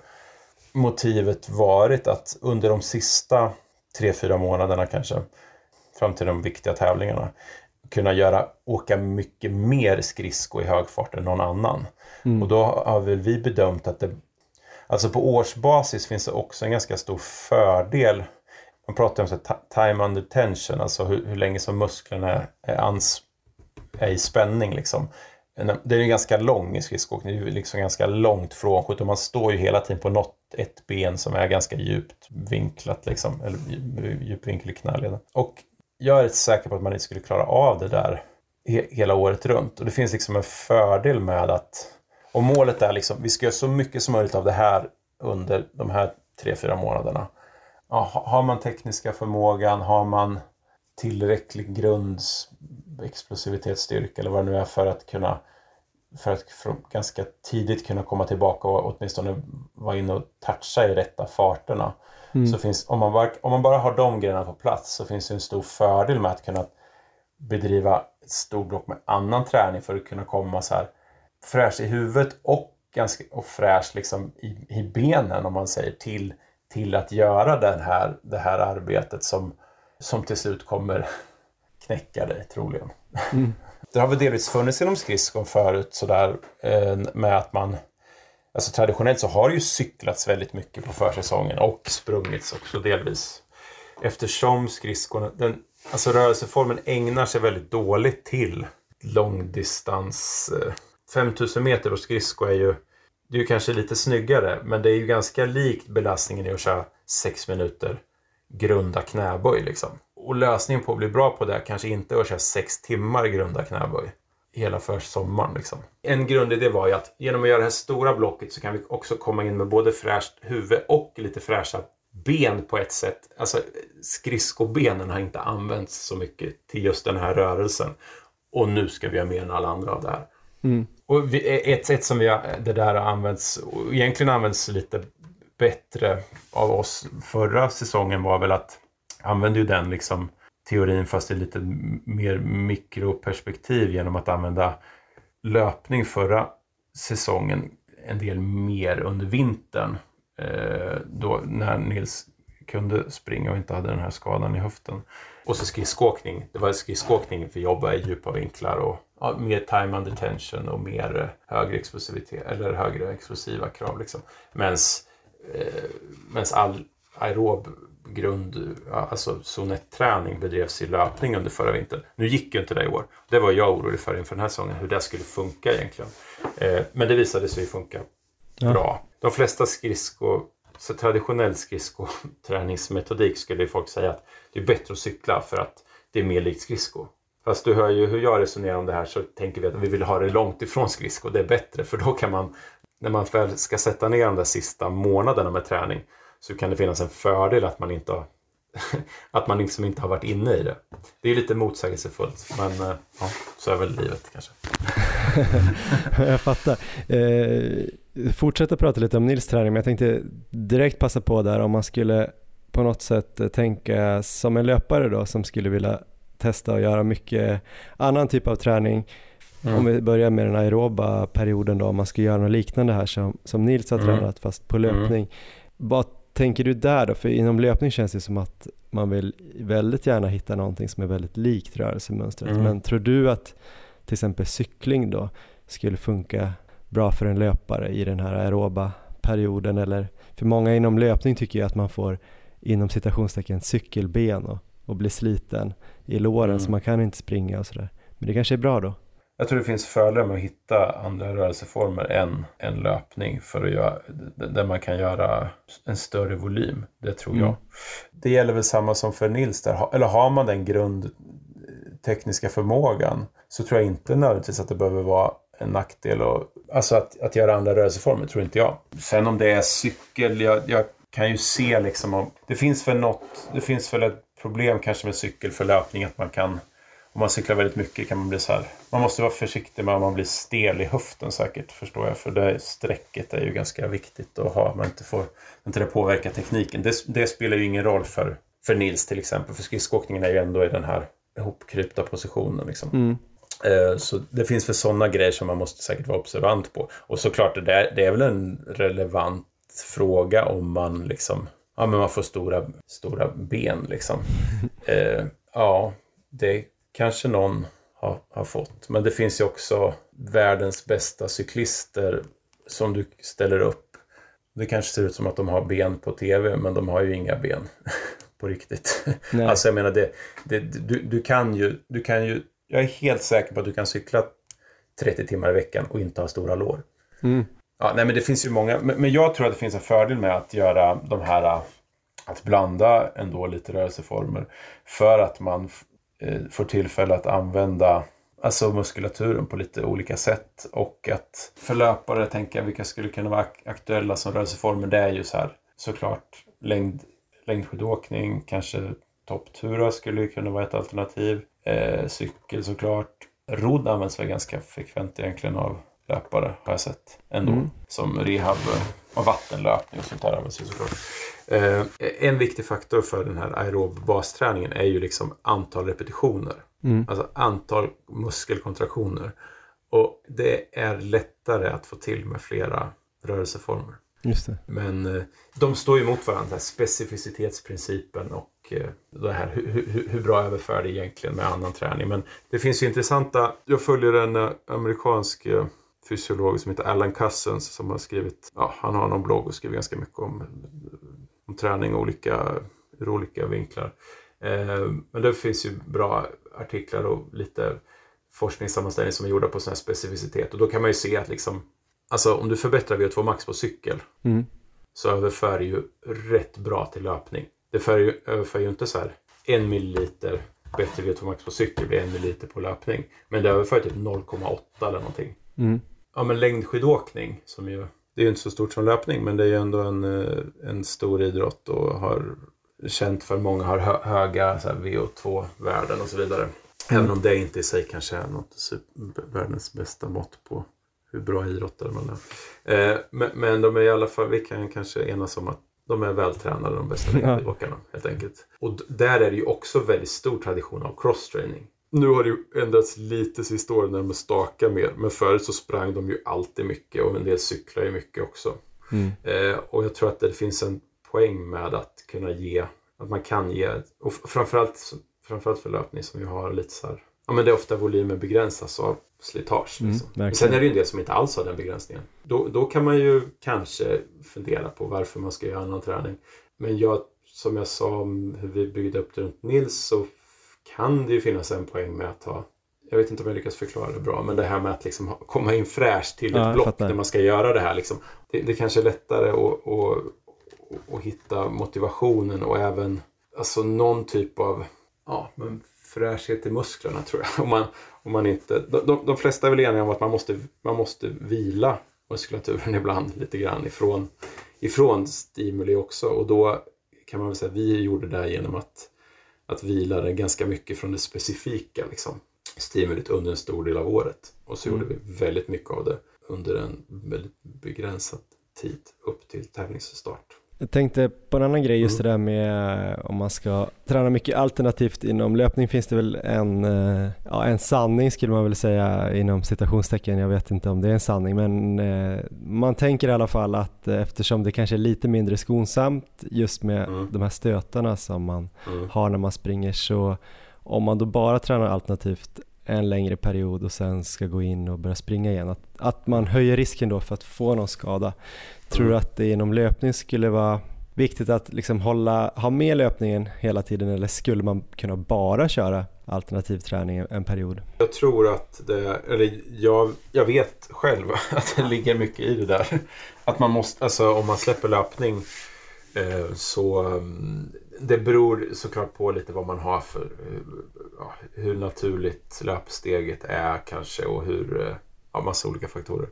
motivet varit att under de sista tre fyra månaderna kanske, fram till de viktiga tävlingarna, kunna göra, åka mycket mer skridsko i hög fart än någon annan. Mm. Och då har väl vi bedömt att det, alltså på årsbasis finns det också en ganska stor fördel. Man pratar om så time under tension, alltså hur, hur länge som musklerna är ans är i spänning liksom. Det är ganska lång i skridskoåkning, det är liksom ganska långt frånskjutet. Man står ju hela tiden på något ett ben som är ganska djupt vinklat liksom, eller djup vinkel i knäleden. Och jag är rätt säker på att man inte skulle klara av det där he hela året runt. Och det finns liksom en fördel med att Och målet är liksom, vi ska göra så mycket som möjligt av det här under de här tre, fyra månaderna. Ja, har man tekniska förmågan, har man tillräcklig grunds explosivitetsstyrka eller vad det nu är för att kunna för att ganska tidigt kunna komma tillbaka och åtminstone vara inne och toucha i rätta farterna. Mm. Så finns, om, man bara, om man bara har de grejerna på plats så finns det en stor fördel med att kunna bedriva ett stort block med annan träning för att kunna komma så här fräsch i huvudet och, ganska, och fräsch liksom i, i benen om man säger till, till att göra den här, det här arbetet som, som till slut kommer knäcka dig troligen. Mm. Det har väl delvis funnits inom skridskon förut sådär eh, med att man Alltså traditionellt så har det ju cyklats väldigt mycket på försäsongen och sprungits också delvis. Eftersom skridskon, den, alltså rörelseformen ägnar sig väldigt dåligt till långdistans. Eh, 5000 meter på skridsko är ju, det är ju kanske lite snyggare men det är ju ganska likt belastningen i att köra 6 minuter grunda knäböj liksom. Och lösningen på att bli bra på det kanske inte är att köra 6 timmar grunda knäböj hela försommaren. Liksom. En grundidé var ju att genom att göra det här stora blocket så kan vi också komma in med både fräscht huvud och lite fräscha ben på ett sätt. Alltså skridskobenen har inte använts så mycket till just den här rörelsen. Och nu ska vi ha mer än alla andra av det här. Mm. Och vi, ett sätt som vi har, det där har använts, och egentligen använts lite bättre av oss förra säsongen var väl att Använder ju den liksom teorin fast i lite mer mikroperspektiv genom att använda löpning förra säsongen en del mer under vintern. Eh, då när Nils kunde springa och inte hade den här skadan i höften. Och så skridskoåkning. Det var skridskoåkning för jobba i djupa vinklar och ja, mer time under tension och mer eh, högre explosivitet eller högre explosiva krav. Liksom. Medan eh, all aerob grund, alltså zon 1-träning bedrevs i löpning under förra vintern. Nu gick ju inte det i år. Det var jag orolig för inför den här säsongen, hur det skulle funka egentligen. Eh, men det visade sig funka ja. bra. De flesta skridsko, så traditionell skridskoträningsmetodik skulle folk säga att det är bättre att cykla för att det är mer likt skridsko. Fast du hör ju hur jag resonerar om det här så tänker vi att vi vill ha det långt ifrån skridsko. Det är bättre för då kan man, när man väl ska sätta ner de där sista månaderna med träning, så kan det finnas en fördel att man inte har, att man liksom inte har varit inne i det. Det är lite motsägelsefullt men eh, ja, så är väl livet kanske. jag fattar. Eh, fortsätta prata lite om Nils träning men jag tänkte direkt passa på där om man skulle på något sätt tänka som en löpare då som skulle vilja testa och göra mycket annan typ av träning. Mm. Om vi börjar med den aeroba perioden då, om man ska göra något liknande här som, som Nils har mm. tränat fast på löpning. Mm. Vad tänker du där då? För inom löpning känns det som att man vill väldigt gärna hitta någonting som är väldigt likt rörelsemönstret. Mm. Men tror du att till exempel cykling då skulle funka bra för en löpare i den här aeroba perioden? Eller, för många inom löpning tycker jag att man får inom citationstecken cykelben och, och blir sliten i låren mm. så man kan inte springa och sådär. Men det kanske är bra då? Jag tror det finns fördelar med att hitta andra rörelseformer än, än löpning för att göra, där man kan göra en större volym. Det tror mm. jag. Det gäller väl samma som för Nils där. Eller har man den grundtekniska förmågan så tror jag inte nödvändigtvis att det behöver vara en nackdel. Och, alltså att, att göra andra rörelseformer tror inte jag. Sen om det är cykel, jag, jag kan ju se liksom om det finns väl något, det finns väl ett problem kanske med cykel för löpning att man kan om man cyklar väldigt mycket kan man bli så här. Man måste vara försiktig med om man blir stel i höften säkert förstår jag. För det strecket är ju ganska viktigt att ha. Man inte får inte det påverka tekniken. Det, det spelar ju ingen roll för, för Nils till exempel. För skridskoåkningen är ju ändå i den här ihopkrypta positionen. Liksom. Mm. Eh, så det finns väl sådana grejer som man måste säkert vara observant på. Och såklart, det, där, det är väl en relevant fråga om man liksom Ja, men man får stora, stora ben liksom. Eh, ja, det kanske någon har, har fått. Men det finns ju också världens bästa cyklister som du ställer upp. Det kanske ser ut som att de har ben på tv men de har ju inga ben på riktigt. Nej. Alltså jag menar, det, det, du, du, kan ju, du kan ju... Jag är helt säker på att du kan cykla 30 timmar i veckan och inte ha stora lår. Mm. Ja, nej men det finns ju många. Men, men jag tror att det finns en fördel med att göra de här att blanda ändå lite rörelseformer. För att man får tillfälle att använda alltså muskulaturen på lite olika sätt. Och att för löpare tänka vilka skulle kunna vara aktuella som rörelseformer. Det är ju så här såklart längd, längdskidåkning, kanske topptura skulle kunna vara ett alternativ. Eh, cykel såklart. Rodd används väl ganska frekvent egentligen av löpare har jag sett ändå. Mm. Som rehab och vattenlöpning och sånt där används ju såklart. Eh, en viktig faktor för den här aerob basträningen är ju liksom antal repetitioner. Mm. Alltså antal muskelkontraktioner. Och det är lättare att få till med flera rörelseformer. Men eh, de står ju mot varandra, specificitetsprincipen och eh, det här hur, hur, hur bra överför det egentligen med annan träning. Men det finns ju intressanta, jag följer en amerikansk fysiolog som heter Alan Cousins som har skrivit, ja, han har någon blogg och skriver ganska mycket om, om träning olika, ur olika vinklar. Eh, men det finns ju bra artiklar och lite forskningssammanställningar som är gjorda på sån här specificitet och då kan man ju se att liksom Alltså om du förbättrar VO2 max på cykel mm. så överför det ju rätt bra till löpning. Det för ju, överför ju inte så här en milliliter bättre VO2 max på cykel blir en milliliter på löpning. Men det överför typ 0,8 eller någonting. Mm. Ja men längdskidåkning som ju det är ju inte så stort som löpning men det är ju ändå en, eh, en stor idrott och har känt för många har hö höga VO2-värden och så vidare. Mm. Även om det inte i sig kanske är något super, världens bästa mått på hur bra idrottare man är. Eh, men, men, de är i alla fall, vi kan kanske enas om att de är vältränade de bästa ja. åkarna helt enkelt. Och där är det ju också väldigt stor tradition av crosstraining. Nu har det ju ändrats lite sista åren när de stakar mer. Men förut så sprang de ju alltid mycket och en del cyklar ju mycket också. Mm. Eh, och jag tror att det finns en poäng med att kunna ge, att man kan ge, och framförallt, framförallt för löpning som ju har lite så här, ja men det är ofta volymen begränsas av slitage. Mm, liksom. Mm, Sen är det ju en del som inte alls har den begränsningen. Då, då kan man ju kanske fundera på varför man ska göra annan träning. Men jag, som jag sa om hur vi byggde upp det runt Nils så kan det ju finnas en poäng med att ha jag vet inte om jag lyckas förklara det bra, men det här med att liksom komma in fräscht till ett ja, block när man ska göra det här. Liksom. Det, det kanske är lättare att, att, att, hitta motivationen och även alltså någon typ av ja, men fräschhet i musklerna tror jag. Om man, om man inte, de, de, de flesta är väl eniga om att man måste, man måste vila muskulaturen ibland lite grann ifrån, ifrån stimuli också. Och då kan man väl säga att vi gjorde det genom att, att vila det ganska mycket från det specifika liksom, stimulit under en stor del av året. Och så mm. gjorde vi väldigt mycket av det under en väldigt begränsad tid upp till tävlingsstart. Jag tänkte på en annan grej, just mm. det där med eh, om man ska träna mycket alternativt inom löpning finns det väl en, eh, ja, en sanning skulle man väl säga inom citationstecken. Jag vet inte om det är en sanning men eh, man tänker i alla fall att eftersom det kanske är lite mindre skonsamt just med mm. de här stötarna som man mm. har när man springer så om man då bara tränar alternativt en längre period och sen ska gå in och börja springa igen. Att, att man höjer risken då för att få någon skada. Tror du att det inom löpning skulle vara viktigt att liksom hålla, ha med löpningen hela tiden eller skulle man kunna bara köra alternativ träning en period? Jag tror att det, eller jag, jag vet själv att det ligger mycket i det där. Att man måste, alltså om man släpper löpning eh, så mm, det beror såklart på lite vad man har för eh, ja, hur naturligt löpsteget är kanske och hur, eh, ja massa olika faktorer.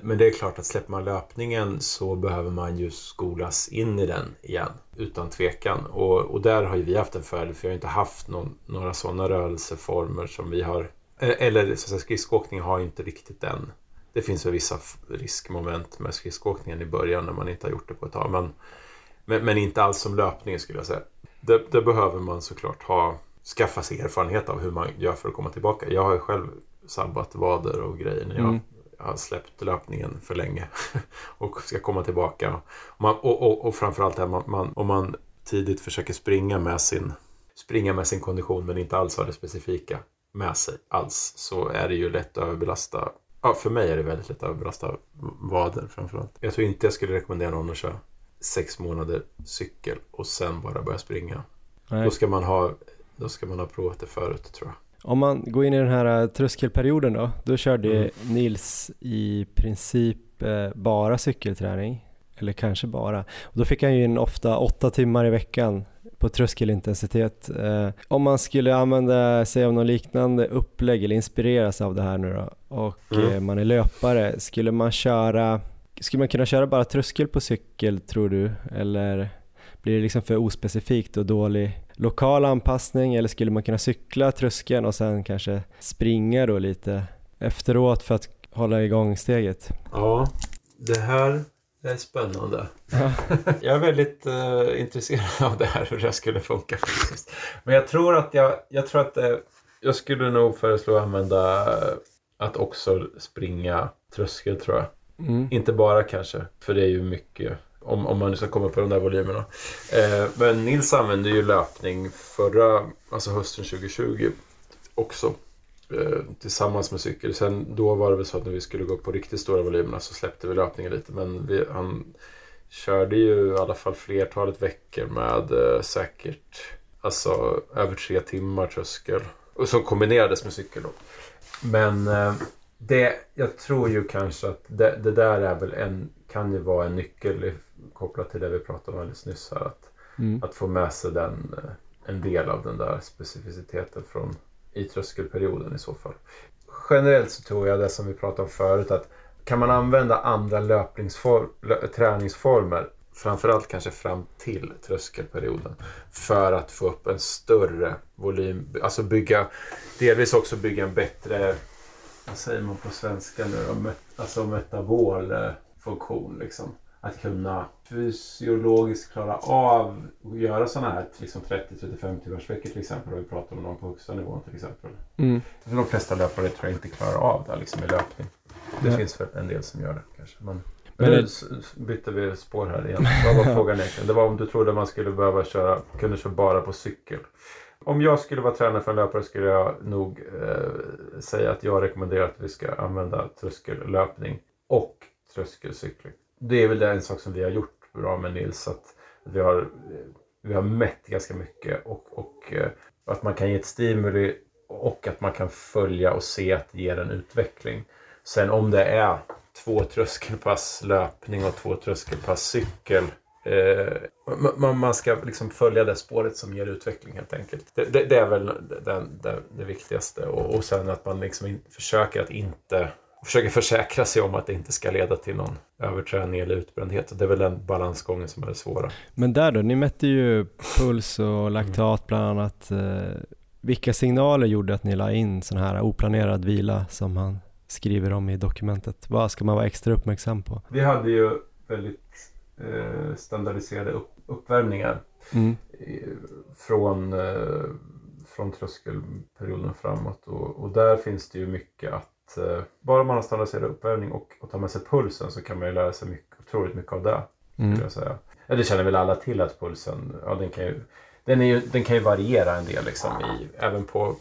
Men det är klart att släpper man löpningen så behöver man ju skolas in i den igen. Utan tvekan. Och, och där har ju vi haft en fördel för vi har inte haft någon, några sådana rörelseformer som vi har. Eh, eller så att säga, skridskoåkning har inte riktigt den. Det finns väl vissa riskmoment med skridskoåkningen i början när man inte har gjort det på ett tag. Men, men, men inte alls som löpningen skulle jag säga. Det, det, behöver man såklart ha, skaffa sig erfarenhet av hur man gör för att komma tillbaka. Jag har ju själv sabbat vader och grejer när jag mm har släppt löpningen för länge och ska komma tillbaka. Man, och, och, och framförallt här, man, man, om man tidigt försöker springa med sin springa med sin kondition men inte alls har det specifika med sig alls så är det ju lätt att överbelasta. Ja, för mig är det väldigt lätt att överbelasta vader framförallt. Jag tror inte jag skulle rekommendera någon att köra sex månader cykel och sen bara börja springa. Nej. Då ska man ha då ska man ha provat det förut tror jag. Om man går in i den här äh, tröskelperioden då, då körde mm. Nils i princip äh, bara cykelträning. eller kanske bara. Och då fick han ju in ofta åtta timmar i veckan på tröskelintensitet. Eh, om man skulle använda sig av något liknande upplägg eller inspireras av det här nu då och mm. eh, man är löpare, skulle man köra skulle man kunna köra bara tröskel på cykel tror du? Eller blir det liksom för ospecifikt och dålig lokal anpassning eller skulle man kunna cykla tröskeln och sen kanske springa då lite efteråt för att hålla igång steget? Ja, det här är spännande. Ja. jag är väldigt uh, intresserad av det här, hur det skulle funka faktiskt. Men jag tror att jag, jag tror att uh, jag skulle nog föreslå att använda uh, att också springa tröskel tror jag. Mm. Inte bara kanske, för det är ju mycket om, om man nu ska komma på de där volymerna. Eh, men Nils använde ju löpning förra, alltså hösten 2020 också. Eh, tillsammans med cykel. Sen då var det väl så att när vi skulle gå på riktigt stora volymerna så släppte vi löpningen lite. Men vi, han körde ju i alla fall flertalet veckor med eh, säkert alltså över tre timmar tröskel. Och som kombinerades med cykel då. Men eh, det, jag tror ju kanske att det, det, där är väl en, kan ju vara en nyckel kopplat till det vi pratade om alldeles nyss här. Att, mm. att få med sig den, eh, en del av den där specificiteten från i tröskelperioden i så fall. Generellt så tror jag det som vi pratade om förut att kan man använda andra löpningsform, träningsformer framförallt kanske fram till tröskelperioden för att få upp en större volym, alltså bygga delvis också bygga en bättre vad säger man på svenska nu då? Alltså metabol funktion liksom. Att kunna fysiologiskt klara av att göra sådana här liksom 30-35 timmars veckor till exempel. Om vi pratar om någon på högsta nivån till exempel. Mm. De flesta löpare tror jag inte klarar av det liksom i löpning. Det Nej. finns väl en del som gör det kanske. Men, men nu bytte vi spår här igen. Vad var frågan egentligen? Det var om du trodde man skulle behöva köra, kunde köra bara på cykel. Om jag skulle vara tränare för en löpare skulle jag nog eh, säga att jag rekommenderar att vi ska använda tröskellöpning och tröskelcykling. Det är väl en sak som vi har gjort bra med Nils. Att vi har, vi har mätt ganska mycket och, och eh, att man kan ge ett stimuli och att man kan följa och se att det ger en utveckling. Sen om det är två tröskelpass löpning och två tröskelpass cykel Eh, man, man, ska liksom följa det spåret som ger utveckling helt enkelt. Det, det, det är väl den, det, det, viktigaste. Och, och sen att man liksom in, försöker att inte försöker försäkra sig om att det inte ska leda till någon överträning eller utbrändhet. Det är väl den balansgången som är det svåra. Men där då, ni mätte ju puls och laktat bland annat. Eh, vilka signaler gjorde att ni la in sån här oplanerad vila som han skriver om i dokumentet? Vad ska man vara extra uppmärksam på? Vi hade ju väldigt eh, standardiserade upp, uppvärmningar mm. från, eh, från tröskelperioden framåt. Och, och, där finns det ju mycket att eh, bara man har standardiserad uppvärmning och, och tar med sig pulsen så kan man ju lära sig mycket, otroligt mycket av det. Mm. Jag säga. Ja, det känner väl alla till att pulsen, ja, den kan ju den, är ju, den kan ju variera en del liksom i, även på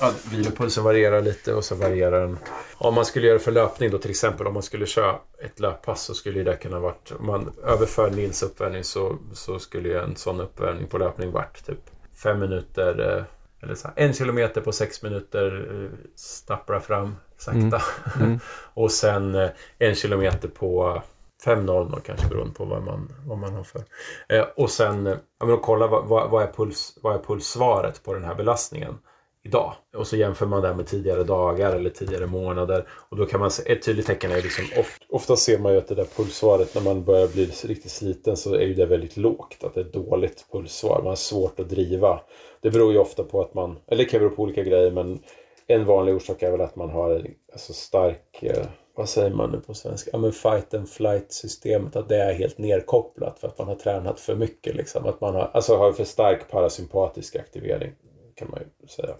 ja, vilopulsen varierar lite och så varierar den. Om man skulle göra för löpning då till exempel om man skulle köra ett löppass så skulle det kunna varit om man överför Nils uppvärmning så, så skulle en sån uppvärmning på löpning varit typ fem minuter eh, eller så här, en kilometer på sex minuter eh, stappra fram sakta. Mm. Mm. och sen eh, en kilometer på 5.00 kanske beroende på vad man, vad man har för. Eh, och sen ja, men kolla vad, vad, vad, är puls, vad är pulssvaret på den här belastningen idag. Och så jämför man det med tidigare dagar eller tidigare månader. Och då kan man se, ett tydligt tecken är liksom ofta, ofta ser man ju att det där pulssvaret när man börjar bli riktigt sliten så är ju det väldigt lågt. Att det är dåligt pulssvar. Man har svårt att driva. Det beror ju ofta på att man, eller det kan bero på olika grejer men en vanlig orsak är väl att man har alltså stark eh, vad säger man nu på svenska? Ja men fight and flight systemet, att det är helt nerkopplat för att man har tränat för mycket. Liksom. Att man har, alltså har för stark parasympatisk aktivering kan man ju säga.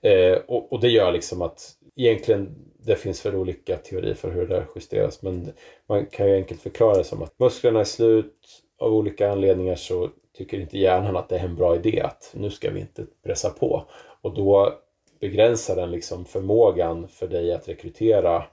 Eh, och, och, det gör liksom att egentligen det finns väl olika teorier för hur det justeras men man kan ju enkelt förklara det som att musklerna är slut av olika anledningar så tycker inte hjärnan att det är en bra idé att nu ska vi inte pressa på. Och då begränsar den liksom förmågan för dig att rekrytera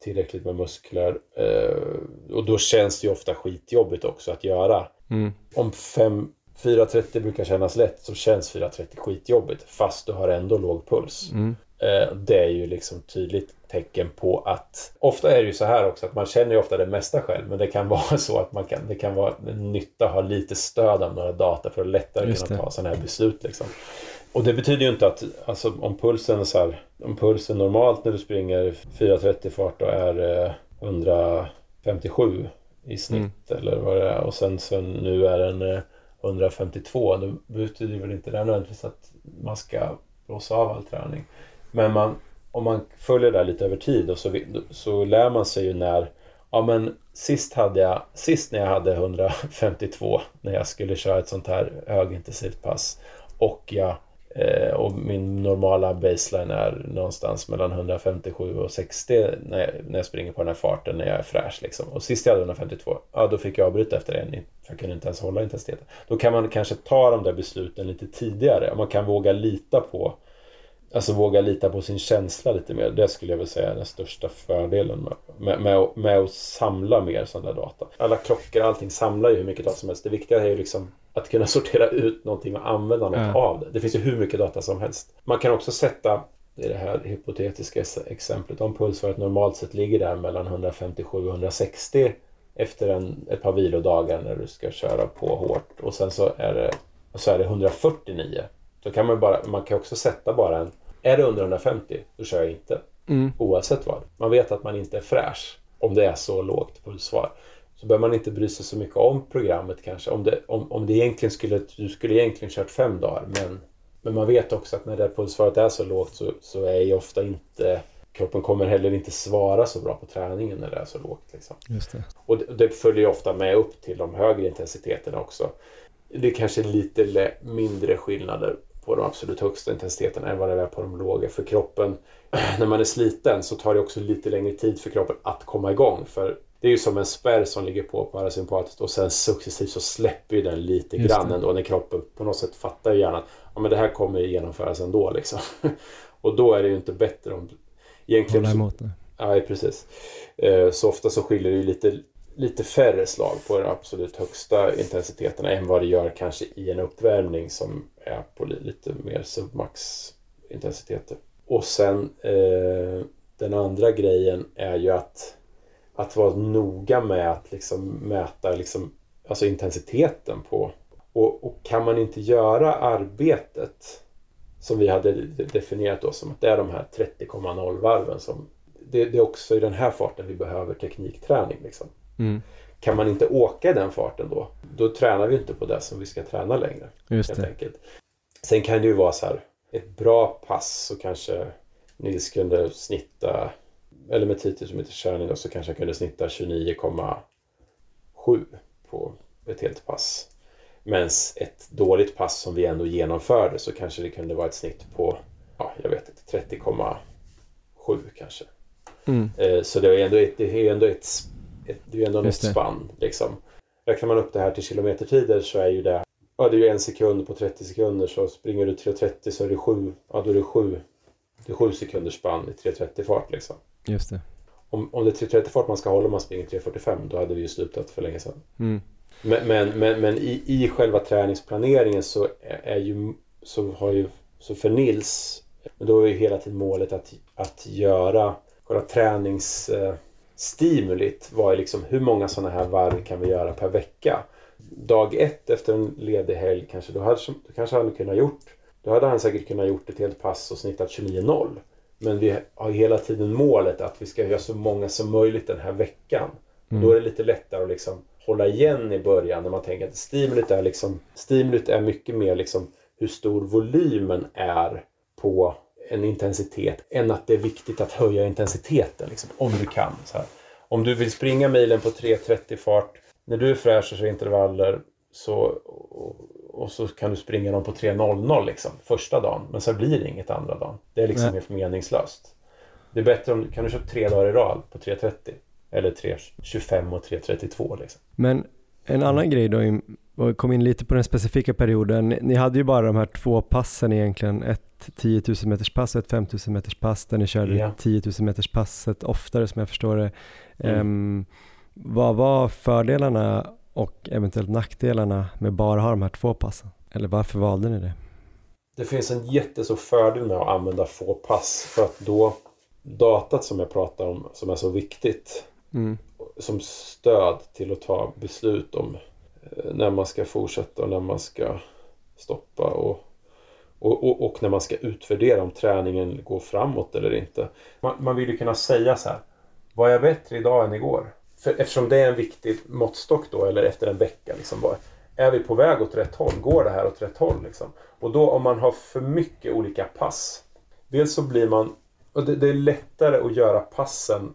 tillräckligt med muskler. Eh, och då känns det ju ofta skitjobbigt också att göra. Mm. Om fem 4.30 brukar kännas lätt så känns 4.30 skitjobbigt fast du har ändå låg puls. Mm. Eh, det är ju liksom tydligt tecken på att ofta är det ju så här också att man känner ju ofta det mesta själv men det kan vara så att man kan, det kan vara en nytta att ha lite stöd av några data för att lättare kunna ta sådana här beslut liksom. Och det betyder ju inte att alltså, om pulsen så här, om pulsen normalt när du springer 4.30 fart då är eh, 157 i snitt mm. eller vad det är och sen så nu är den eh, 152 då betyder väl inte det nödvändigtvis att man ska blåsa av all träning. Men man, om man följer det där lite över tid och så, så lär man sig ju när Ja men sist, hade jag, sist när jag hade 152 när jag skulle köra ett sånt här högintensivt pass och jag Eh, och min normala baseline är någonstans mellan 157 och 60 när jag, när jag springer på den här farten när jag är fräsch. Liksom. Och sist jag hade 152, ja då fick jag avbryta efter en, för jag kunde inte ens hålla intensiteten. Då kan man kanske ta de där besluten lite tidigare. Man kan våga lita på Alltså våga lita på sin känsla lite mer. Det skulle jag vilja säga är den största fördelen med, med, med, att samla mer sån där data. Alla klockor, allting samlar ju hur mycket data som helst. Det viktiga är ju liksom att kunna sortera ut någonting och använda något ja. av det. Det finns ju hur mycket data som helst. Man kan också sätta i det här hypotetiska exemplet om pulsvaret normalt sett ligger där mellan 157 och 160 efter en, ett par vilodagar när du ska köra på hårt och sen så är det, så är det 149. Så kan man bara, man kan också sätta bara en, är det under 150 då kör jag inte. Mm. Oavsett vad. Man vet att man inte är fräsch om det är så lågt pulsvar så behöver man inte bry sig så mycket om programmet kanske. Om det, om, om det egentligen skulle, du skulle egentligen kört fem dagar men, men man vet också att när det pulsvaret är så lågt så, så är ju ofta inte kroppen kommer heller inte svara så bra på träningen när det är så lågt. Liksom. Det. Och det, det följer ofta med upp till de högre intensiteterna också. Det är kanske lite mindre skillnader på de absolut högsta intensiteterna än vad det är på de låga. För kroppen, när man är sliten så tar det också lite längre tid för kroppen att komma igång. För det är ju som en spärr som ligger på parasympatiskt och sen successivt så släpper ju den lite Just grann det. ändå när kroppen på något sätt fattar att ja, men det här kommer genomföras ändå liksom. och då är det ju inte bättre om... Egentligen Hålla emot det. Ja, precis. Eh, så ofta så skiljer det ju lite, lite färre slag på de absolut högsta intensiteterna än vad det gör kanske i en uppvärmning som är på lite mer submax intensiteter. Och sen eh, den andra grejen är ju att att vara noga med att liksom mäta liksom, alltså intensiteten på. Och, och, kan man inte göra arbetet som vi hade definierat då som att det är de här 30,0 varven som det, det, är också i den här farten vi behöver teknikträning. Liksom. Mm. Kan man inte åka i den farten då, då tränar vi inte på det som vi ska träna längre. Just helt Enkelt. Sen kan det ju vara så här, ett bra pass så kanske Nils kunde snitta eller med 10 000 meters körning då, så kanske jag kunde snitta 29,7 på ett helt pass. Men ett dåligt pass som vi ändå genomförde så kanske det kunde vara ett snitt på, ja, jag vet inte, 30,7 kanske. Mm. Eh, så det är ändå ett, det är ändå ett det är ändå något spann liksom. Räknar man upp det här till kilometertider så är ju det, ja det är ju en sekund på 30 sekunder så springer du 3.30 så är det 7, ja då är det 7, det är 7 sekunders spann i 3.30 fart liksom. Just det. Om, om det är 3.30 fart man ska hålla om man springer 3.45 då hade vi ju slutat för länge sedan. Mm. Men, men, men, men, i, i själva träningsplaneringen så är ju så har ju så för Nils då är ju hela tiden målet att, att göra själva träningsstimulit var liksom hur många sådana här varv kan vi göra per vecka? Dag ett efter en ledig helg kanske då, hade, då kanske han kunnat gjort då hade han säkert kunnat gjort ett helt pass och snittat 29-0. Men vi har hela tiden målet att vi ska göra så många som möjligt den här veckan. Mm. Då är det lite lättare att liksom hålla igen i början när man tänker att stimulit är, liksom, stimulit är mycket mer liksom hur stor volymen är på en intensitet än att det är viktigt att höja intensiteten liksom, om du kan. Så här. Om du vill springa milen på 3.30 fart när du är fräsch och kör intervaller så, och, och, så kan du springa dem på 3.00 liksom, första dagen. Men så blir det inget andra dagen. Det är liksom Nej. helt meningslöst. Det är bättre om kan du köra tre dagar i rad på 3.30 eller 3.25 och 3.32 liksom. Men en annan grej då, och kom in lite på den specifika perioden. Ni hade ju bara de här två passen egentligen. Ett 10 000 meters pass och ett 5 000 meters pass där ni körde ja. 10 000 meters passet oftare som jag förstår det. Mm. Um, vad var fördelarna och eventuellt nackdelarna med bara ha de här två passen? Eller varför valde ni det? det finns en jättestor fördel med att använda få pass. För att då datat som jag pratar om som är så viktigt Mm. som stöd till att ta beslut om Eh, när man ska fortsätta och när man ska stoppa och, och, och, och när man ska utvärdera om träningen går framåt eller inte. Man, man vill ju kunna säga så här. Var jag bättre idag än igår? För eftersom det är en viktig måttstock då, eller efter en vecka. Liksom bara, är vi på väg åt rätt håll? Går det här åt rätt håll? Liksom? Och då om man har för mycket olika pass. Dels så blir man... Och det, det är lättare att göra passen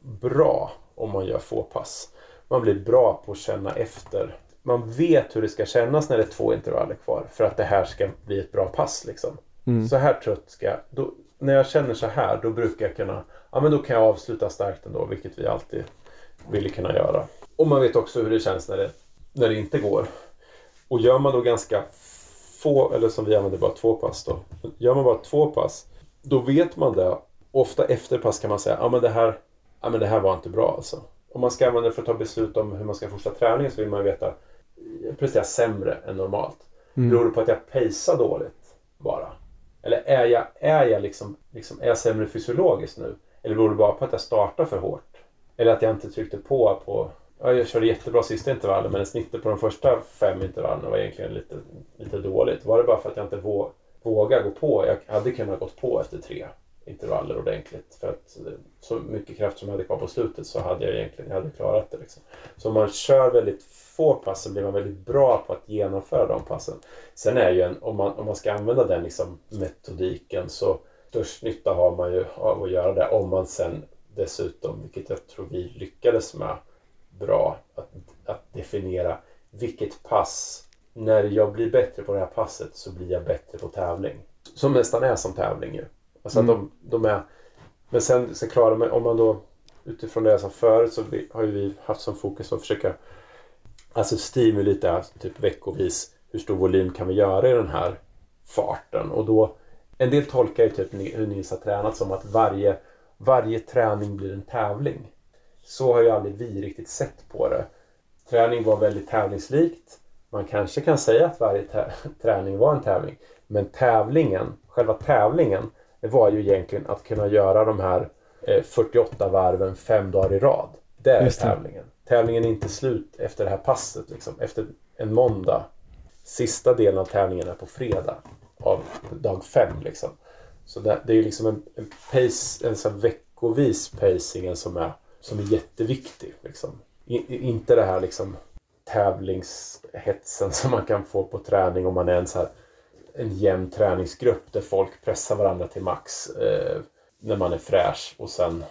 bra om man gör få pass. Man blir bra på att känna efter. Man vet hur det ska kännas när det är två intervaller kvar för att det här ska bli ett bra pass. Liksom. Mm. Så här trött ska jag... Då, när jag känner så här då brukar jag kunna... Ja men då kan jag avsluta starkt ändå vilket vi alltid ville kunna göra. Och man vet också hur det känns när det, när det inte går. Och gör man då ganska få, eller som vi använder bara två pass då. Gör man bara två pass, då vet man det. Ofta efter pass kan man säga, ja men det här, ja, men det här var inte bra alltså. Om man ska använda det för att ta beslut om hur man ska fortsätta träningen så vill man veta, jag presterar sämre än normalt. Mm. Beror det på att jag pacear dåligt bara? Eller är jag, är jag liksom, liksom, är jag sämre fysiologiskt nu? Eller beror det bara på att jag startar för hårt? Eller att jag inte tryckte på på... Ja, jag körde jättebra sista intervallen men snittet på de första fem intervallerna var egentligen lite, lite dåligt. Var det bara för att jag inte vå, vågade gå på? Jag hade kunnat gått på efter tre intervaller ordentligt. För att så mycket kraft som jag hade kvar på slutet så hade jag egentligen jag hade klarat det. Liksom. Så om man kör väldigt få pass så blir man väldigt bra på att genomföra de passen. Sen är ju en, om man, om man ska använda den liksom metodiken så störst nytta har man ju av att göra det om man sen dessutom, vilket jag tror vi lyckades med bra, att, att definiera vilket pass, när jag blir bättre på det här passet så blir jag bättre på tävling. Som nästan är som tävling ju. Alltså Mm. att de, de är, men sen, sen klarar man, om man då utifrån det jag sa förut så har ju vi haft som fokus att försöka alltså stimulera lite typ veckovis hur stor volym kan vi göra i den här farten och då en del tolkar ju typ hur Nils har tränat som att varje, varje träning blir en tävling. Så har ju aldrig vi riktigt sett på det. Träning var väldigt tävlingslikt. Man kanske kan säga att varje träning var en tävling. Men tävlingen, själva tävlingen, det var ju egentligen att kunna göra de här eh, 48 varven fem dagar i rad. Det är Just det. tävlingen. Tävlingen är inte slut efter det här passet. Liksom. Efter en måndag. Sista delen av tävlingen är på fredag av dag fem. Liksom. Så det, det är ju liksom en, en pace, en sån veckovis pacingen som är, som är jätteviktig. Liksom. I- inte det här liksom tävlingshetsen som man kan få på träning om man är en så här en jämn träningsgrupp där folk pressar varandra till max eh, när man är fräsch och sen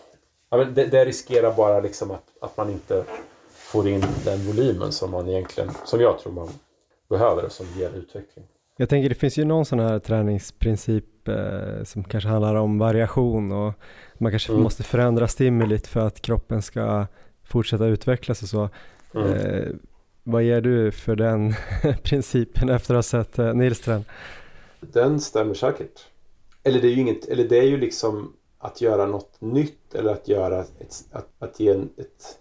ja, men det, det riskerar bara liksom att, att man inte får in den volymen som man egentligen, som jag tror man behöver och som ger utveckling. Jag tänker det finns ju någon sån här träningsprincip eh, som kanske handlar om variation och man kanske Mm. måste förändra stimulit för att kroppen ska fortsätta utvecklas och så. Mm. Eh, vad ger du för den principen efter att ha sett eh, Nils träna? Den stämmer säkert. Eller det är ju inget, eller det är ju liksom att göra något nytt eller att göra ett, att, att ge en, ett,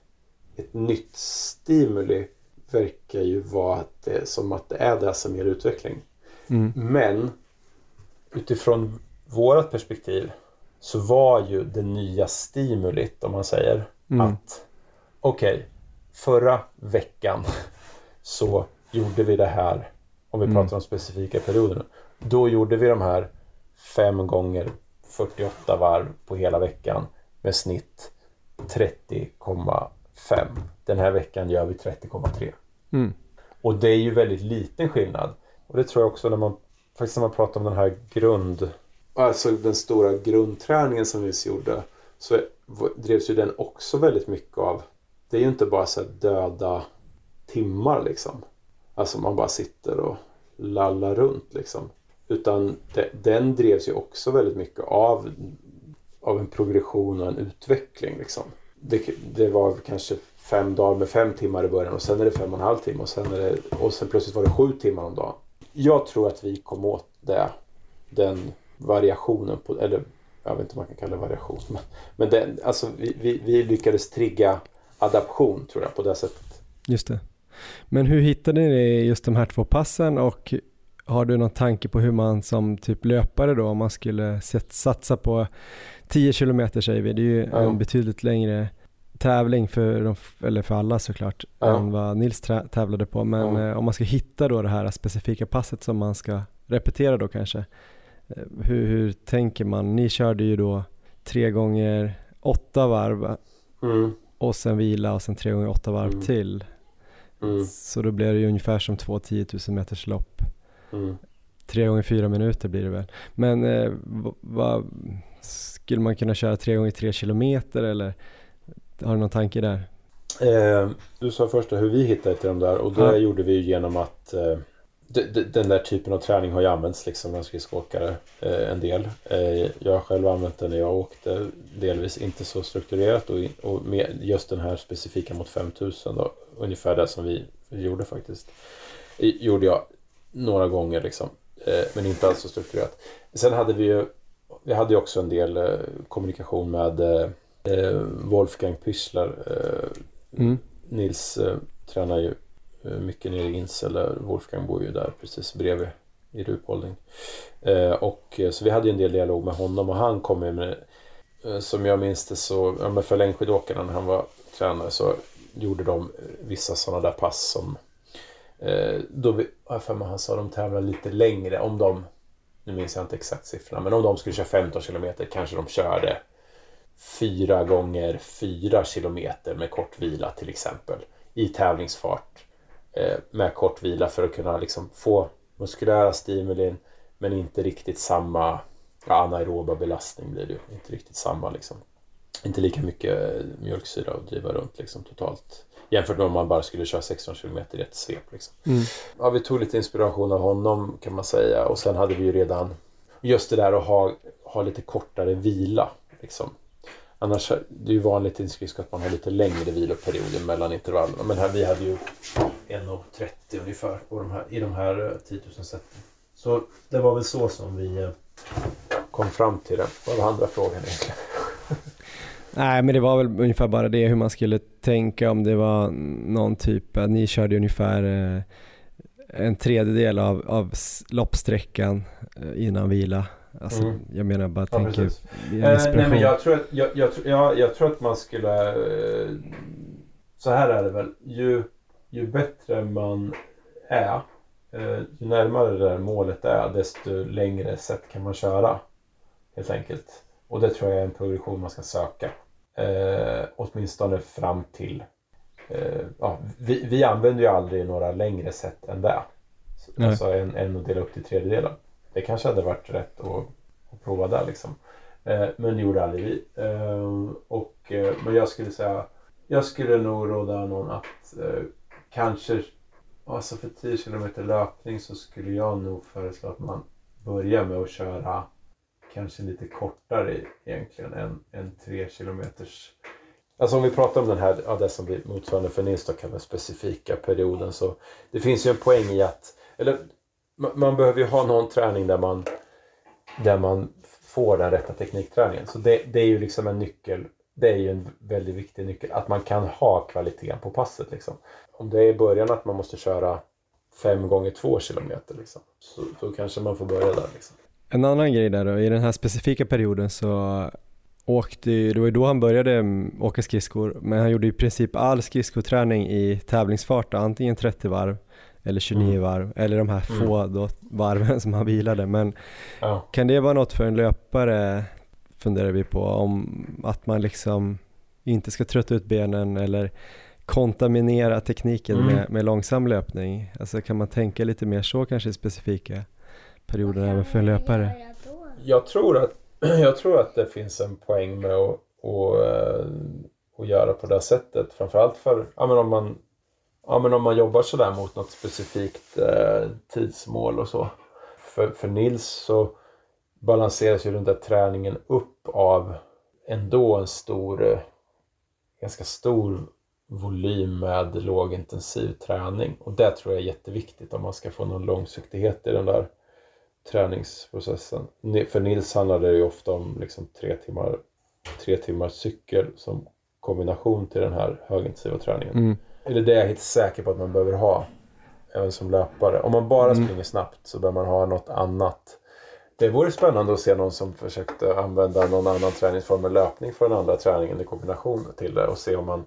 ett nytt stimuli verkar ju vara att det, som att det är det som ger utveckling. Mm. Men utifrån vårat perspektiv så var ju det nya stimulit, om man säger, Mm. att okej, förra veckan så gjorde vi det här, om vi Mm. pratar om specifika perioder. Då gjorde vi de här fem gånger 48 varv på hela veckan med snitt 30,5. Den här veckan gör vi 30,3. Mm. Och det är ju väldigt liten skillnad. Och det tror jag också när man faktiskt när man pratar om den här grund... Alltså den stora grundträningen som vi gjorde. Så drevs ju den också väldigt mycket av... Det är ju inte bara så här döda timmar liksom. Alltså man bara sitter och lallar runt liksom. Utan de, den drevs ju också väldigt mycket av, av en progression och en utveckling liksom. Det, det var kanske fem dagar med fem timmar i början och sen är det fem och en halv timme och sen, är det, och sen plötsligt var det sju timmar om dagen. Jag tror att vi kom åt det, den variationen, på, eller jag vet inte om man kan kalla det variation, men, men den, alltså, vi, vi, vi lyckades trigga adaption tror jag på det sättet. Just det. Men hur hittade ni just de här två passen och Har du någon tanke på hur man som typ löpare då, om man skulle satsa på 10 kilometer säger vi, det är ju ja. en betydligt längre tävling för, de, eller för alla såklart, ja. än vad Nils tävlade på. Men eh, om man ska hitta då det här specifika passet som man ska repetera då kanske, eh, hur, hur tänker man? Ni körde ju då tre gånger åtta varv mm. och sen vila och sen tre gånger åtta varv mm. till. Mm. Så då blir det ju ungefär som två 10 000 meters lopp. Mm. Tre gånger fyra minuter blir det väl. Men eh, vad, skulle man kunna köra tre gånger tre kilometer eller har du någon tanke där? Eh, du sa först hur vi hittade till de där och det ja. gjorde vi genom att eh, den där typen av träning har ju använts liksom bland skridskoåkare eh, en del. Eh, jag har själv använt den när jag åkte, delvis inte så strukturerat och, och med just den här specifika mot 5000 då, ungefär det som vi gjorde faktiskt. Gjorde jag några gånger liksom, eh, men inte alls så strukturerat. Sen hade vi ju, vi hade ju också en del eh, kommunikation med eh, Wolfgang Pyssler. Mm. Nils tränar ju Eh, Eh, mycket nere i Insel Wolfgang bor ju där precis bredvid i Rupolding. Eh, och eh, så vi hade ju en del dialog med honom och han kom med som jag minns det så, ja men för längdskidåkarna när han var tränare så gjorde de vissa sådana där pass som då vi, jag för mig han sa de tävlade lite längre om de nu minns jag inte exakt siffrorna men om de skulle köra 15 kilometer kanske de körde fyra gånger fyra kilometer med kort vila till exempel i tävlingsfart med kort vila för att kunna liksom få muskulära stimulin men inte riktigt samma ja, anaeroba belastning blir det ju. Inte riktigt samma liksom. Inte lika mycket mjölksyra att driva runt liksom totalt. Jämfört med om man bara skulle köra 16 km i ett svep. Liksom. Mm. Ja, vi tog lite inspiration av honom kan man säga och sen hade vi ju redan just det där att ha, ha lite kortare vila. Liksom. Annars det är ju vanligt i att man har lite längre viloperioder mellan intervallerna. Men här, vi hade ju 1.30 ungefär på de här, i de här 10 000 sätten. Så det var väl så som vi kom fram till det. Vad var andra frågan egentligen? Nej, men det var väl ungefär bara det hur man skulle tänka om det var någon typ, att ni körde ungefär en tredjedel av, av loppsträckan innan vila Alltså, mm. Jag menar bara ja, tänker eh, nej, men jag tror, att, jag, jag, jag, jag tror att man skulle Så här är det väl Ju, ju bättre man är eh, Ju närmare det där målet är desto längre sätt kan man köra Helt enkelt Och det tror jag är en progression man ska söka eh, Åtminstone fram till eh, ja, vi, vi använder ju aldrig några längre sätt än det Alltså en, en att dela upp till tredjedelar det kanske hade varit rätt att, att prova där liksom. Eh, men det gjorde aldrig vi. Eh, och, eh, men jag skulle säga, jag skulle nog råda någon att kanske, alltså för 10 km löpning så skulle jag nog föreslå att man börjar med att köra kanske lite kortare egentligen än, än 3 kilometers Alltså om vi pratar om den här, ja, det som blir motsvarande för Nils då, den specifika perioden så det finns ju en poäng i att, eller man, behöver ju ha någon träning där man, där man får den rätta teknikträningen. Så det, det är ju liksom en nyckel. Det är ju en väldigt viktig nyckel. Att man kan ha kvaliteten på passet. Liksom. Om det är i början att man måste köra fem gånger två kilometer. Liksom, så då kanske man får börja där. Liksom. En annan grej där då, i den här specifika perioden så åkte det var ju då han började åka skridskor, men han gjorde i princip all skridskoträning i tävlingsfart, antingen 30 varv eller 29 mm. varv, eller de här mm. få då, varven som han vilade. Men ja. kan det vara något för en löpare, funderar vi på, om att man liksom inte ska trötta ut benen eller kontaminera tekniken mm. med, med långsam löpning? Alltså kan man tänka lite mer så kanske i specifika perioder även för en löpare? Jag tror att, jag tror att det finns en poäng med att, att, eh, att göra på det sättet. Framförallt för, ja, men om man ja, men om man jobbar sådär mot något specifikt eh, tidsmål och så. För, för Nils så balanseras ju den där träningen upp av ändå en stor, eh, ganska stor volym med lågintensiv träning. Och det tror jag är jätteviktigt om man ska få någon långsiktighet i den där träningsprocessen. För Nils handlar det ju ofta om liksom tre timmar, tre timmar cykel som kombination till den här högintensiva träningen. Mm. Eller det är jag helt säker på att man behöver ha även som löpare. Om man bara Mm. springer snabbt så bör man ha något annat. Det vore spännande att se någon som försökte använda någon annan träningsform än löpning för den andra träningen i kombination till det och se om man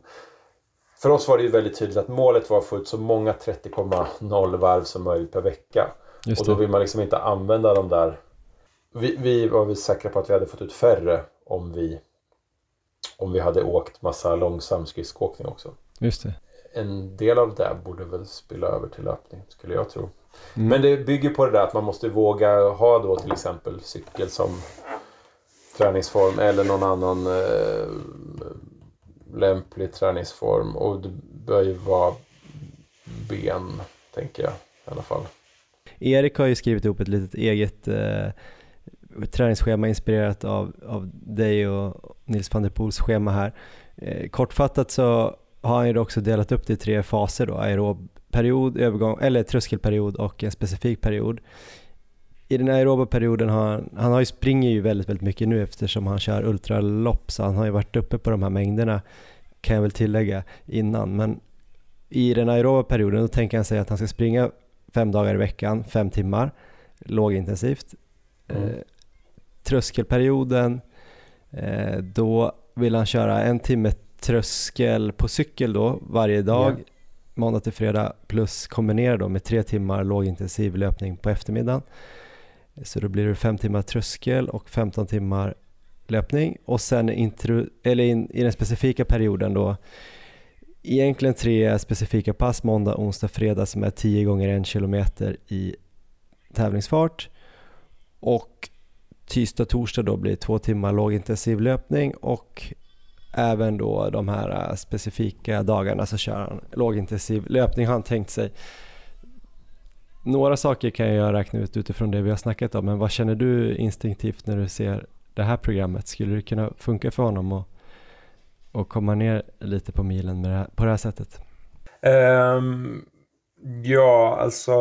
för oss var det ju väldigt tydligt att målet var att få ut så många 30,0 varv som möjligt per vecka. Och då vill man liksom inte använda de där. Vi, vi var väl säkra på att vi hade fått ut färre om vi om vi hade åkt massa långsam skridskoåkning också. Just det. En del av det borde väl spilla över till löpning skulle jag tro. Mm. Men det bygger på det där att man måste våga ha då till exempel cykel som träningsform eller någon annan eh, lämplig träningsform. Och det bör ju vara ben, tänker jag i alla fall. Erik har ju skrivit ihop ett litet eget eh, träningsschema inspirerat av, av dig och Nils van der Poels schema här. Eh, kortfattat så har han ju då också delat upp det i tre faser då, aerobperiod, övergång, eller tröskelperiod och en specifik period. I den aeroba perioden har han, han har ju springer ju väldigt, väldigt mycket nu eftersom han kör ultralopp så han har ju varit uppe på de här mängderna kan jag väl tillägga innan. Men i den aeroba perioden då tänker han sig att han ska springa fem dagar i veckan, fem timmar, lågintensivt. Mm. Eh, tröskelperioden, eh, då vill han köra en timme tröskel på cykel då varje dag, Ja. måndag till fredag, plus kombinera då med tre timmar lågintensiv löpning på eftermiddagen. Så då blir det fem timmar tröskel och 15 timmar löpning och sen intro, eller in, i den specifika perioden då egentligen tre specifika pass, måndag, onsdag, fredag som är 10 gånger 1 kilometer i tävlingsfart och tisdag, torsdag då blir det två timmar lågintensiv löpning och även då de här äh, specifika dagarna så kör han lågintensiv löpning har han tänkt sig. Några saker kan jag räkna ut utifrån det vi har snackat om men vad känner du instinktivt när du ser det här programmet? Skulle det kunna funka för honom att och komma ner lite på milen det här, på det här sättet? Ehm, ja, alltså.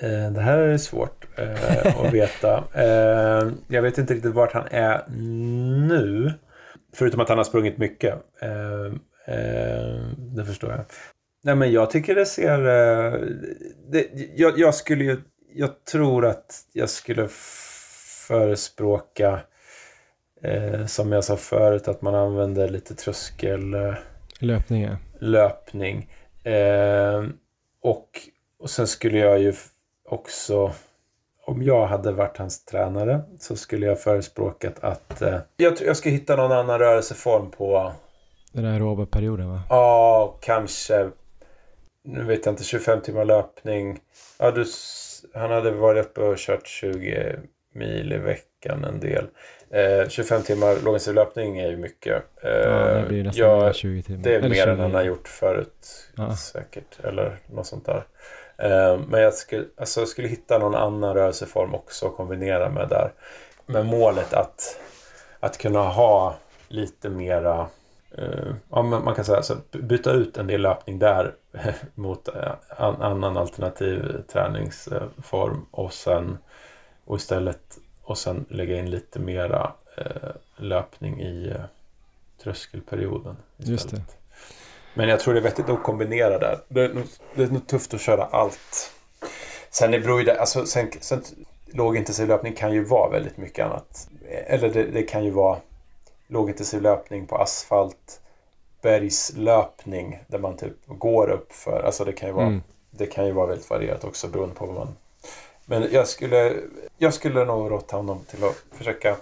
eh, det här är svårt eh, att veta. Eh, jag vet inte riktigt vart han är nu. Förutom att han har sprungit mycket. Eh, eh, det förstår jag. Nej, men jag tycker det ser... Eh, det, jag, jag skulle ju... Jag tror att jag skulle förespråka eh, som jag sa förut att man använder lite tröskel... Eh, Löpning ja. löpning. Eh, och, och sen skulle jag ju också, om jag hade varit hans tränare, så skulle jag förespråkat att eh, jag, jag ska hitta någon annan rörelseform på, Den där aeroba perioden va? ja, kanske, nu vet jag inte, 25 timmar löpning. Ja, du, han hade varit uppe och kört 20 mil i veckan en del. Eh, 25 timmar lågintensiv löpning är ju mycket. Eh, Ja, det blir nästan mer 20 timmar. det är Eller mer än 20. han har gjort förut Ja. säkert. Eller något sånt där. Eh, Men jag skulle, alltså jag skulle hitta någon annan rörelseform också att kombinera med där. Med målet att, att kunna ha lite mera eh, ja, men man kan säga så byta ut en del löpning där mot eh, an, annan alternativ träningsform och sen och istället och sen lägga in lite mera eh, löpning i eh, tröskelperioden. Just istället. Men jag tror det är vettigt att kombinera där. Det är nog, det är nog tufft att köra allt. Sen det beror det, alltså sen, sen lågintensiv löpning kan ju vara väldigt mycket annat. Eller det, det kan ju vara lågintensiv löpning på asfalt, bergslöpning där man typ går upp för. Alltså det kan ju vara, Mm. det kan ju vara väldigt varierat också beroende på vad man... Men jag skulle, jag skulle nog råta honom till att försöka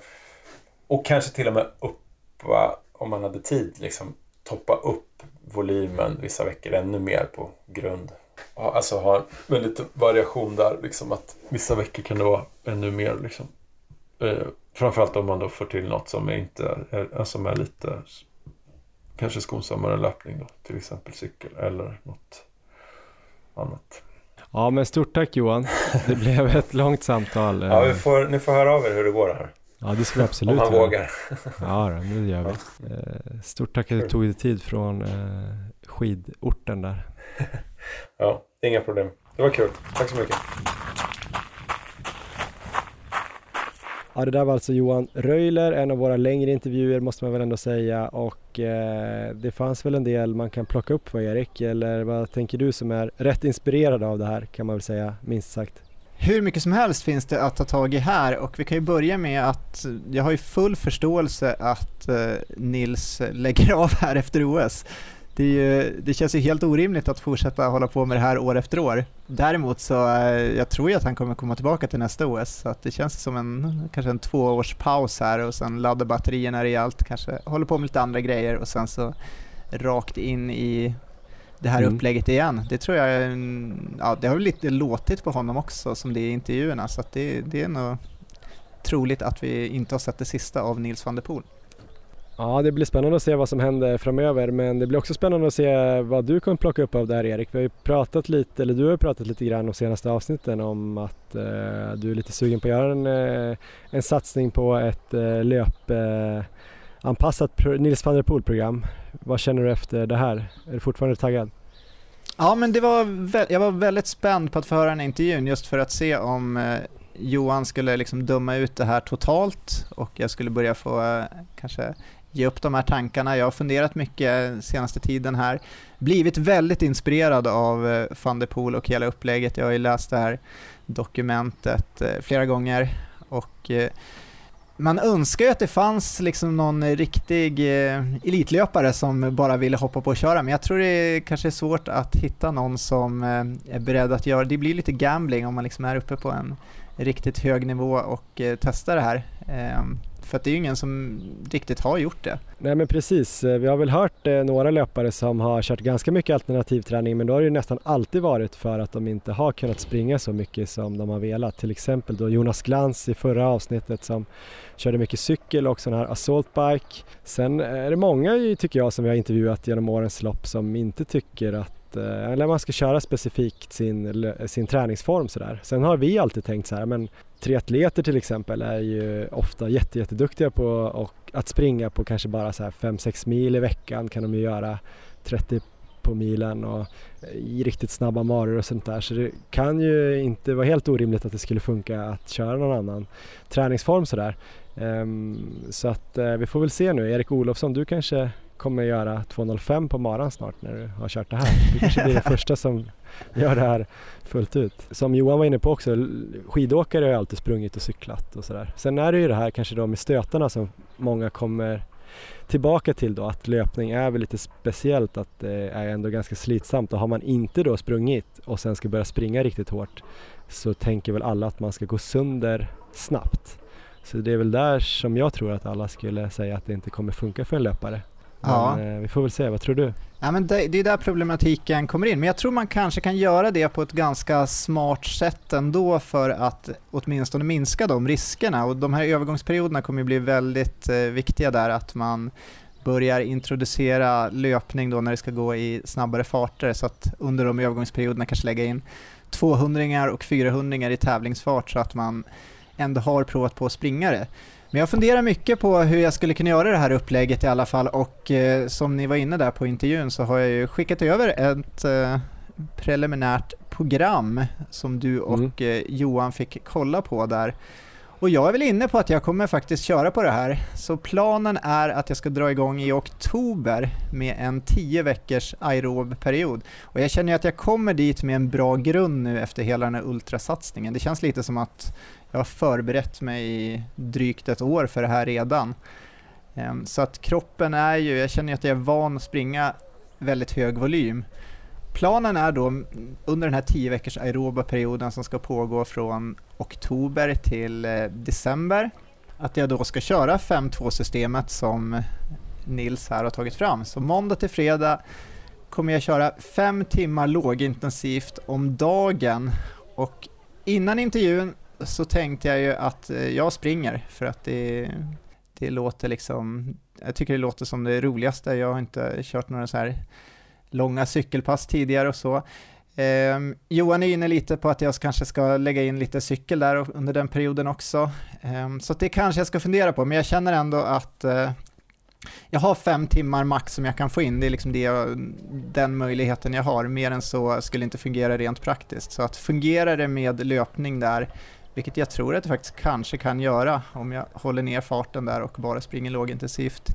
och kanske till och med uppa, om man hade tid, liksom toppa upp volymen vissa veckor ännu mer på grund. Alltså ha en lite variation där, liksom att vissa veckor kan det vara ännu mer liksom. Eh, framförallt om man då får till något som är inte är, som är lite kanske skonsammare löpning då, till exempel cykel eller något annat. Ja men stort tack Johan. Det blev ett långt samtal. Ja, vi Eh, får, ni får höra av er hur det går här. ja det ska vi Om absolut göra. vågar. Ja, då, det gör vi. Eh, Stort tack att du tog dig tid från eh, skidorten där. Ja, inga problem. Det var kul. Tack så mycket. Ja, det där var alltså Johan Röjler, en av våra längre intervjuer måste man väl ändå säga och eh, det fanns väl en del man kan plocka upp för Erik eller vad tänker du som är rätt inspirerad av det här kan man väl säga minst sagt? Hur mycket som helst finns det att ta tag i här och vi kan ju börja med att jag har ju full förståelse att eh, Nils lägger av här efter OS. Det, ju, det, känns ju helt orimligt att fortsätta hålla på med det här år efter år. Däremot så eh, jag tror jag att han kommer komma tillbaka till nästa OS så att det känns som en kanske en tvåårs paus här och sen ladda batterierna rejält, kanske håller på med lite andra grejer och sen så rakt in i det här mm. upplägget igen. Det tror jag, ja det har väl lite låtit på honom också som det är i intervjuerna så det, det är nog troligt att vi inte har sett det sista av Nils van der Poel. Ja, det blir spännande att se vad som händer framöver men det blir också spännande att se vad du kommer plocka upp av det här Erik. Vi har ju pratat lite, eller du har ju pratat lite grann de senaste avsnitten om att eh, du är lite sugen på att göra en, eh, en satsning på ett eh, löpanpassat eh, Nils van der Poel-program. Vad känner du efter det här? Är du fortfarande taggad? Ja, men det var jag var väldigt spänd på att få höra den intervjun just för att se om eh, Johan skulle liksom döma ut det här totalt och jag skulle börja få eh, kanske ge upp de här tankarna. Jag har funderat mycket senaste tiden här, blivit väldigt inspirerad av eh, van der Poel och hela upplägget. Jag har ju läst det här dokumentet eh, flera gånger och eh, man önskar ju att det fanns liksom någon riktig elitlöpare som bara ville hoppa på och köra, men jag tror det kanske är svårt att hitta någon som är beredd att göra det. blir lite gambling om man liksom är uppe på en riktigt hög nivå och testar det här. Ehm, för att det är ju ingen som riktigt har gjort det. Nej men precis, eh, vi har väl hört eh, några löpare som har kört ganska mycket alternativträning men då har det ju nästan alltid varit för att de inte har kunnat springa så mycket som de har velat. Till exempel då Jonas Glans i förra avsnittet som körde mycket cykel och sån här assault bike. Sen är det många tycker jag som vi har intervjuat genom årens lopp som inte tycker att Eh, eller man ska köra specifikt sin, sin träningsform sådär. Sen har vi alltid tänkt så här, men triatleter till exempel är ju ofta jätteduktiga på och att springa på kanske bara 5-6 mil i veckan kan de ju göra 30 på milen och i riktigt snabba maror och sånt där så det kan ju inte vara helt orimligt att det skulle funka att köra någon annan träningsform sådär. Um, så att uh, vi får väl se nu. Erik Olofsson, du kanske kommer göra 2.05 på maran snart när du har kört det här. Du kanske blir den första som gör det här fullt ut. Som Johan var inne på också, skidåkare har ju alltid sprungit och cyklat och sådär. Sen är det ju det här kanske då med stötarna som många kommer tillbaka till då att löpning är väl lite speciellt att det är ändå ganska slitsamt och har man inte då sprungit och sen ska börja springa riktigt hårt så tänker väl alla att man ska gå sönder snabbt. Så det är väl där som jag tror att alla skulle säga att det inte kommer funka för en löpare. Men ja. Eh, vi får väl se, vad tror du? Ja, men det, det är där problematiken kommer in, men jag tror man kanske kan göra det på ett ganska smart sätt ändå för att åtminstone minska de riskerna och de här övergångsperioderna kommer ju bli väldigt eh, viktiga där att man börjar introducera löpning då när det ska gå i snabbare farter så att under de övergångsperioderna kanske lägga in 200 och 400 i tävlingsfart så att man ändå har provat på att springa det. Men jag funderar mycket på hur jag skulle kunna göra det här upplägget i alla fall och eh, som ni var inne där på intervjun så har jag ju skickat över ett eh, preliminärt program som du och mm. eh, Johan fick kolla på där. Och jag är väl inne på att jag kommer faktiskt köra på det här. Så planen är att jag ska dra igång i oktober med en 10 veckors aerob-period. Och jag känner ju att jag kommer dit med en bra grund nu efter hela den här ultrasatsningen. Det känns lite som att jag har förberett mig i drygt ett år för det här redan. Ehm, så att kroppen är ju, jag känner att jag är van att springa väldigt hög volym. Planen är då mm, under den här 10 veckors aeroba perioden som ska pågå från oktober till eh, december att jag då ska köra 5-2 systemet som Nils här har tagit fram. Så måndag till fredag kommer jag köra 5 timmar lågintensivt om dagen och innan intervjun så tänkte jag ju att eh, jag springer för att det, det låter liksom, jag tycker det låter som det roligaste. Jag har inte kört några så här långa cykelpass tidigare och så. Eh, Johan är inne lite på att jag kanske ska lägga in lite cykel där under den perioden också. Eh, så det kanske jag ska fundera på, men jag känner ändå att eh, jag har fem timmar max som jag kan få in, det är liksom det jag, den möjligheten jag har. Mer än så skulle inte fungera rent praktiskt. Så att fungerar det med löpning där vilket jag tror att jag faktiskt kanske kan göra om jag håller ner farten där och bara springer lågintensivt.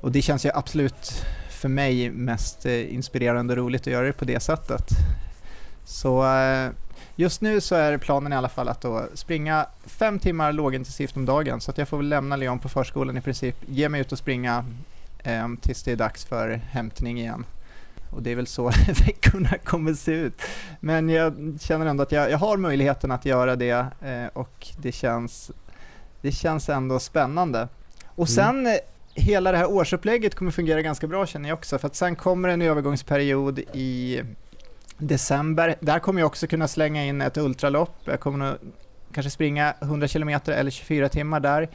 Och det känns ju absolut för mig mest eh, inspirerande och roligt att göra det på det sättet. Så eh, just nu så är planen i alla fall att då springa fem timmar lågintensivt om dagen så att jag får väl lämna Leon på förskolan i princip, ge mig ut och springa eh, tills det är dags för hämtning igen. Och det är väl så veckorna kommer se ut. Men jag känner ändå att jag, jag har möjligheten att göra det eh, och det känns, det känns ändå spännande. Och mm. sen mm. hela det här årsupplägget kommer fungera ganska bra känner jag också för att sen kommer en övergångsperiod i december. Där kommer jag också kunna slänga in ett ultralopp. Jag kommer nog kanske springa 100 km eller 24 timmar där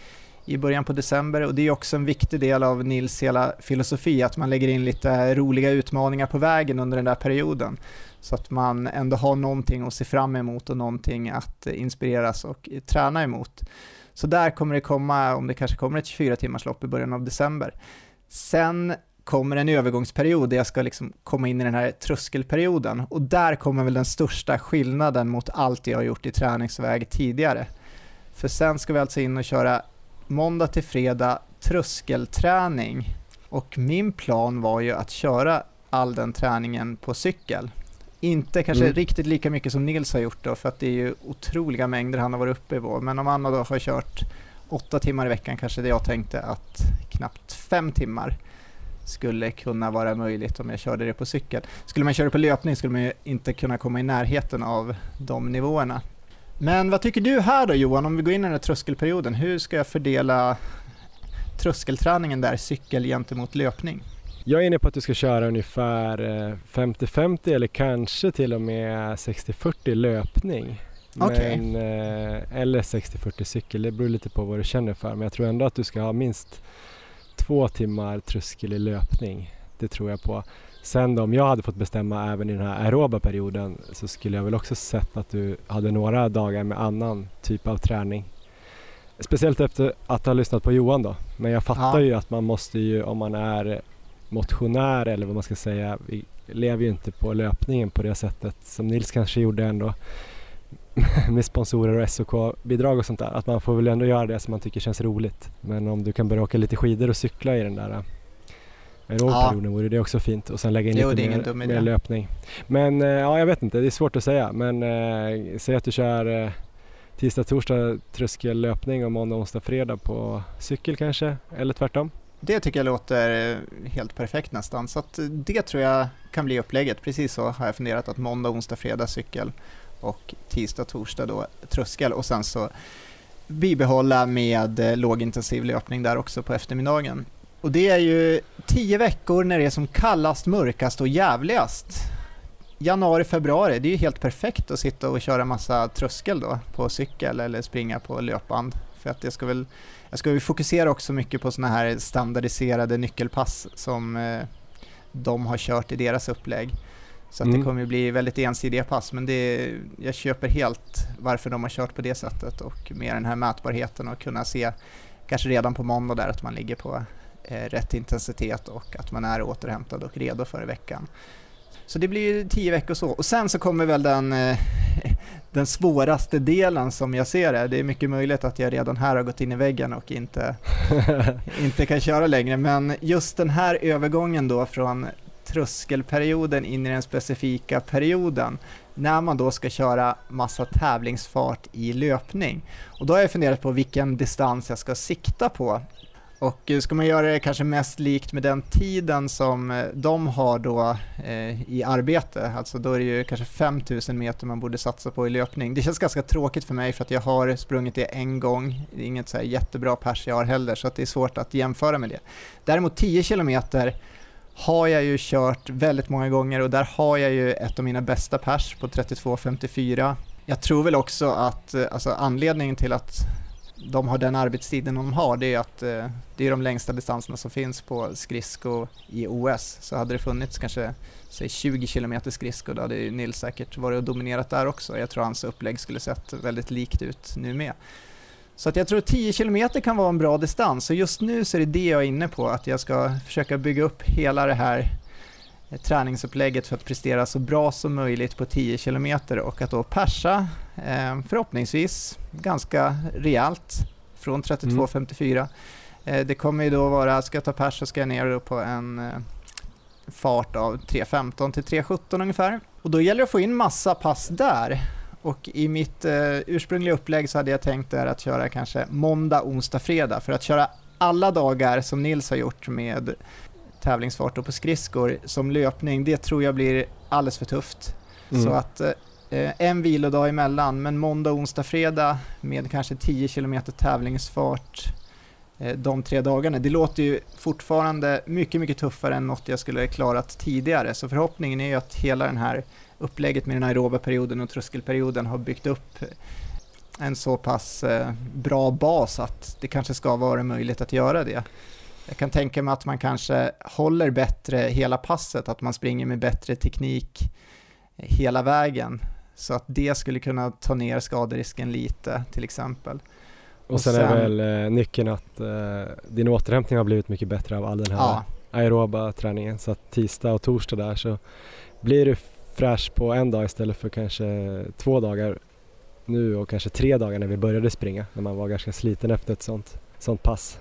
i början på december och det är också en viktig del av Nils hela filosofi att man lägger in lite roliga utmaningar på vägen under den där perioden så att man ändå har någonting att se fram emot och någonting att inspireras och träna emot. Så där kommer det komma, om det kanske kommer ett 24 timmars lopp i början av december. Sen kommer en övergångsperiod där jag ska liksom komma in i den här tröskelperioden och där kommer väl den största skillnaden mot allt jag har gjort i träningsväg tidigare. För sen ska vi alltså in och köra måndag till fredag tröskelträning och min plan var ju att köra all den träningen på cykel. Inte kanske mm. riktigt lika mycket som Nils har gjort då, för att det är ju otroliga mängder han har varit uppe i vår. Men om han då har kört åtta timmar i veckan kanske det jag tänkte att knappt fem timmar skulle kunna vara möjligt om jag körde det på cykel. Skulle man köra på löpning skulle man ju inte kunna komma i närheten av de nivåerna. Men vad tycker du här då Johan, om vi går in i den här tröskelperioden, hur ska jag fördela tröskelträningen där, cykel gentemot löpning? Jag är inne på att du ska köra ungefär 50-50 eh, eller kanske till och med 60-40 löpning. Okay. Men, eh, eller 60-40 cykel, det beror lite på vad du känner för. Men jag tror ändå att du ska ha minst två timmar tröskel i löpning. Det tror jag på. Sen då, om jag hade fått bestämma även i den här aeroba perioden så skulle jag väl också sett att du hade några dagar med annan typ av träning. Speciellt efter att ha lyssnat på Johan då. Men jag fattar ja. ju att man måste ju om man är motionär eller vad man ska säga. Vi lever ju inte på löpningen på det sättet som Nils kanske gjorde ändå med sponsorer och SOK-bidrag och sånt där. Att man får väl ändå göra det som man tycker känns roligt. Men om du kan börja åka lite skidor och cykla i den där aerobperioden ja. vore det också fint och sen lägga in jo, lite mer, mer löpning. Men äh, ja, jag vet inte, det är svårt att säga. Men äh, säg att du kör äh, tisdag, torsdag tröskellöpning och måndag, onsdag, fredag på cykel kanske, eller tvärtom? Det tycker jag låter helt perfekt nästan, så att det tror jag kan bli upplägget. Precis så har jag funderat att måndag, onsdag, fredag cykel och tisdag, torsdag då tröskel och sen så bibehålla med lågintensiv löpning där också på eftermiddagen. Och det är ju tio veckor när det är som kallast, mörkast och jävligast. Januari, februari, det är ju helt perfekt att sitta och köra massa tröskel då på cykel eller springa på löpband. För att jag ska väl, jag ska väl fokusera också mycket på sådana här standardiserade nyckelpass som eh, de har kört i deras upplägg. Så att mm. det kommer bli väldigt ensidiga pass, men det, jag köper helt varför de har kört på det sättet och med den här mätbarheten och kunna se kanske redan på måndag där att man ligger på rätt intensitet och att man är återhämtad och redo för veckan. Så det blir tio veckor så. Och sen så kommer väl den, eh, den svåraste delen som jag ser det. Det är mycket möjligt att jag redan här har gått in i väggen och inte, inte kan köra längre. Men just den här övergången då från tröskelperioden in i den specifika perioden när man då ska köra massa tävlingsfart i löpning. Och då har jag funderat på vilken distans jag ska sikta på och eh, ska man göra det kanske mest likt med den tiden som eh, de har då eh, i arbete, alltså då är det ju kanske 5000 meter man borde satsa på i löpning. Det känns ganska tråkigt för mig för att jag har sprungit det en gång, det är inget så jättebra pers jag har heller så att det är svårt att jämföra med det. Däremot 10 kilometer har jag ju kört väldigt många gånger och där har jag ju ett av mina bästa pers på 32.54. Jag tror väl också att eh, alltså anledningen till att de har den arbetstiden de har, det är att eh, det är de längsta distanserna som finns på skridsko i OS. Så hade det funnits kanske säg 20 km skridsko, då hade Nils säkert varit och dominerat där också. Jag tror hans upplägg skulle sett väldigt likt ut nu med. Så att jag tror 10 km kan vara en bra distans och just nu så är det det jag är inne på, att jag ska försöka bygga upp hela det här träningsupplägget för att prestera så bra som möjligt på 10 km och att då persa eh, förhoppningsvis ganska rejält från 32.54. Mm. Det kommer ju då vara, ska jag ta pers så ska jag ner på en fart av 3.15 till 3.17 ungefär. Och då gäller det att få in massa pass där. Och i mitt eh, ursprungliga upplägg så hade jag tänkt där att köra kanske måndag, onsdag, fredag för att köra alla dagar som Nils har gjort med tävlingsfart och på skridskor som löpning, det tror jag blir alldeles för tufft. Mm. Så att eh, en vilodag emellan, men måndag, onsdag, fredag med kanske 10 km tävlingsfart eh, de tre dagarna. Det låter ju fortfarande mycket, mycket tuffare än något jag skulle klarat tidigare. Så förhoppningen är ju att hela den här upplägget med den aeroba perioden och tröskelperioden har byggt upp en så pass eh, bra bas att det kanske ska vara möjligt att göra det. Jag kan tänka mig att man kanske håller bättre hela passet, att man springer med bättre teknik hela vägen. Så att det skulle kunna ta ner skaderisken lite till exempel. Och, och sen, sen, är väl eh, nyckeln att eh, din återhämtning har blivit mycket bättre av all den här ja. aeroba träningen. Så att tisdag och torsdag där så blir du fräsch på en dag istället för kanske två dagar nu och kanske tre dagar när vi började springa, när man var ganska sliten efter ett sånt, sånt pass.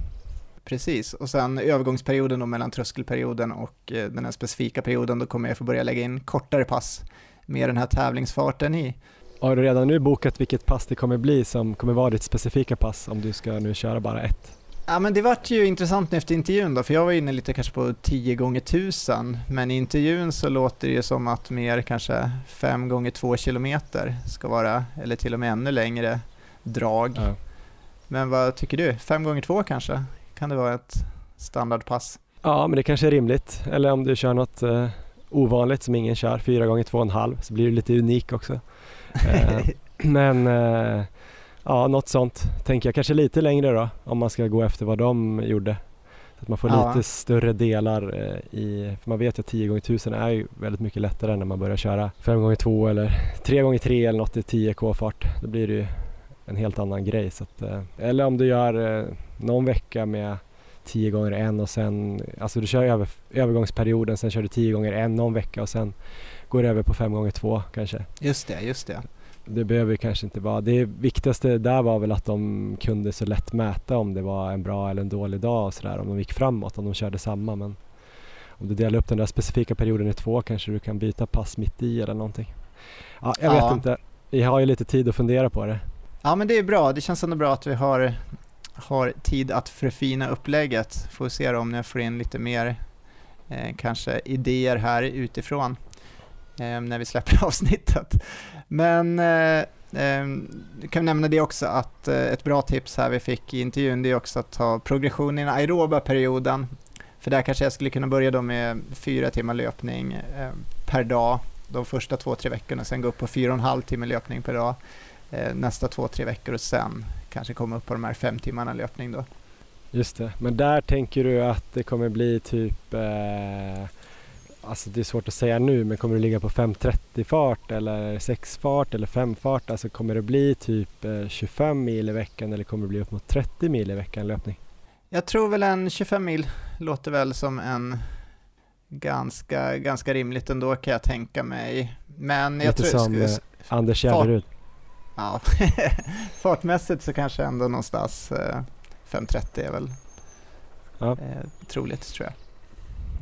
Precis, och sen övergångsperioden då mellan tröskelperioden och eh, den här specifika perioden, då kommer jag få börja lägga in kortare pass med den här tävlingsfarten i. Har du redan nu bokat vilket pass det kommer bli som kommer vara ditt specifika pass om du ska nu köra bara ett? Ja men det vart ju intressant efter intervjun då, för jag var inne lite kanske på 10 gånger 1000 men i intervjun så låter det ju som att mer kanske 5 gånger 2 kilometer ska vara, eller till och med ännu längre drag. Ja. Men vad tycker du? 5 gånger 2 kanske? Kan det vara ett standardpass? Ja men det kanske är rimligt, eller om du kör något eh, ovanligt som ingen kör, 4 gånger 2,5 så blir det lite unik också. Eh, men eh, Ja, något sånt tänker jag. Kanske lite längre då om man ska gå efter vad de gjorde. Så att man får ja. lite större delar eh, i, för man vet ju att 10 x 1000 är ju väldigt mycket lättare när man börjar köra 5 x 2 eller 3 x 3 eller något i 10 k fart. Då blir det ju en helt annan grej. Så att, eh, eller om du gör eh, någon vecka med 10 gånger en och sen, alltså du kör över, övergångsperioden, sen kör du 10 gånger en någon vecka och sen går du över på 5 gånger 2 kanske. Just det, just det det behöver kanske inte vara. Det viktigaste där var väl att de kunde så lätt mäta om det var en bra eller en dålig dag och sådär. Om de gick framåt, om de körde samma. Men om du delar upp den där specifika perioden i två kanske du kan byta pass mitt i eller någonting. Ja, jag ja. vet inte. Vi har ju lite tid att fundera på det. Ja men det är bra. Det känns ändå bra att vi har, har tid att förfina upplägget. Får se om jag får in lite mer eh, kanske idéer här utifrån eh, när vi släpper avsnittet. Men eh, eh, kan nämna det också att eh, ett bra tips här vi fick i intervjun det är också att ta progression i den aeroba perioden. För där kanske jag skulle kunna börja då med fyra timmar löpning eh, per dag de första två, tre veckorna, sen gå upp på fyra och en halv timme löpning per dag nästa två, tre veckor och sen kanske komma upp på de här fem timmarna löpning då. Just det, men där tänker du att det kommer bli typ eh Alltså det är svårt att säga nu men kommer du ligga på 5.30 fart eller 6 fart eller 5 fart? Alltså kommer det bli typ 25 eh, mil i veckan eller kommer det bli upp mot 30 mil i veckan löpning? Jag tror väl en 25 mil låter väl som en ganska, ganska rimligt ändå kan jag tänka mig. Men jag Lite tror... som eh, Anders Gärderud. Ja, fartmässigt så kanske ändå någonstans eh, 5.30 är väl ja. eh, troligt tror jag.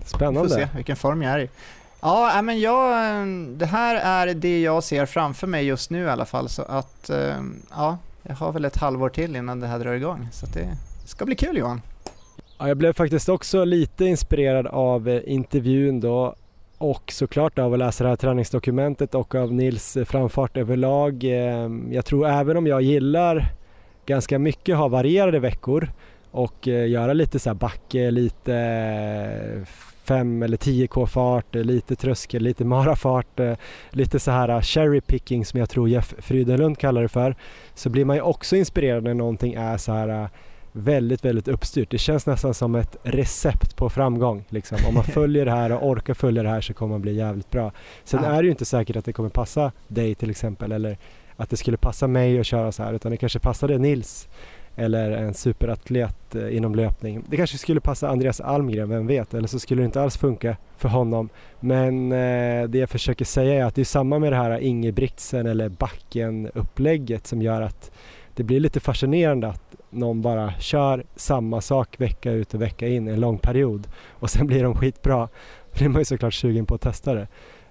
Spännande. Vi får se vilken form jag är i. Ja, men jag, det här är det jag ser framför mig just nu i alla fall. Så att, eh, ja, jag har väl ett halvår till innan det här drar igång. Så det ska bli kul Johan. Ja, jag blev faktiskt också lite inspirerad av eh, intervjun då och såklart av att läsa det här träningsdokumentet och av Nils framfart överlag. Ehm, jag tror även om jag gillar ganska mycket ha varierade veckor och eh, göra lite så här backe, lite eh, 5 eller 10k fart, lite tröskel, lite marafart, eh, lite så här cherry picking som jag tror Jeff Frydenlund kallar det för. Så blir man ju också inspirerad när någonting är så här väldigt, väldigt uppstyrt. Det känns nästan som ett recept på framgång. Liksom. Om man följer det här och orkar följa det här så kommer man bli jävligt bra. Sen ja. är det ju inte säkert att det kommer passa dig till exempel eller att det skulle passa mig att köra så här utan det kanske passade Nils eller en superatlet eh, inom löpning. Det kanske skulle passa Andreas Almgren, vem vet? Eller så skulle det inte alls funka för honom. Men eh, det jag försöker säga är att det är samma med det här Ingebrigtsen eller Backen-upplägget som gör att det blir lite fascinerande att någon bara kör samma sak vecka ut och vecka in en lång period och sen blir de skitbra. Då blir man ju såklart sugen på att testa det.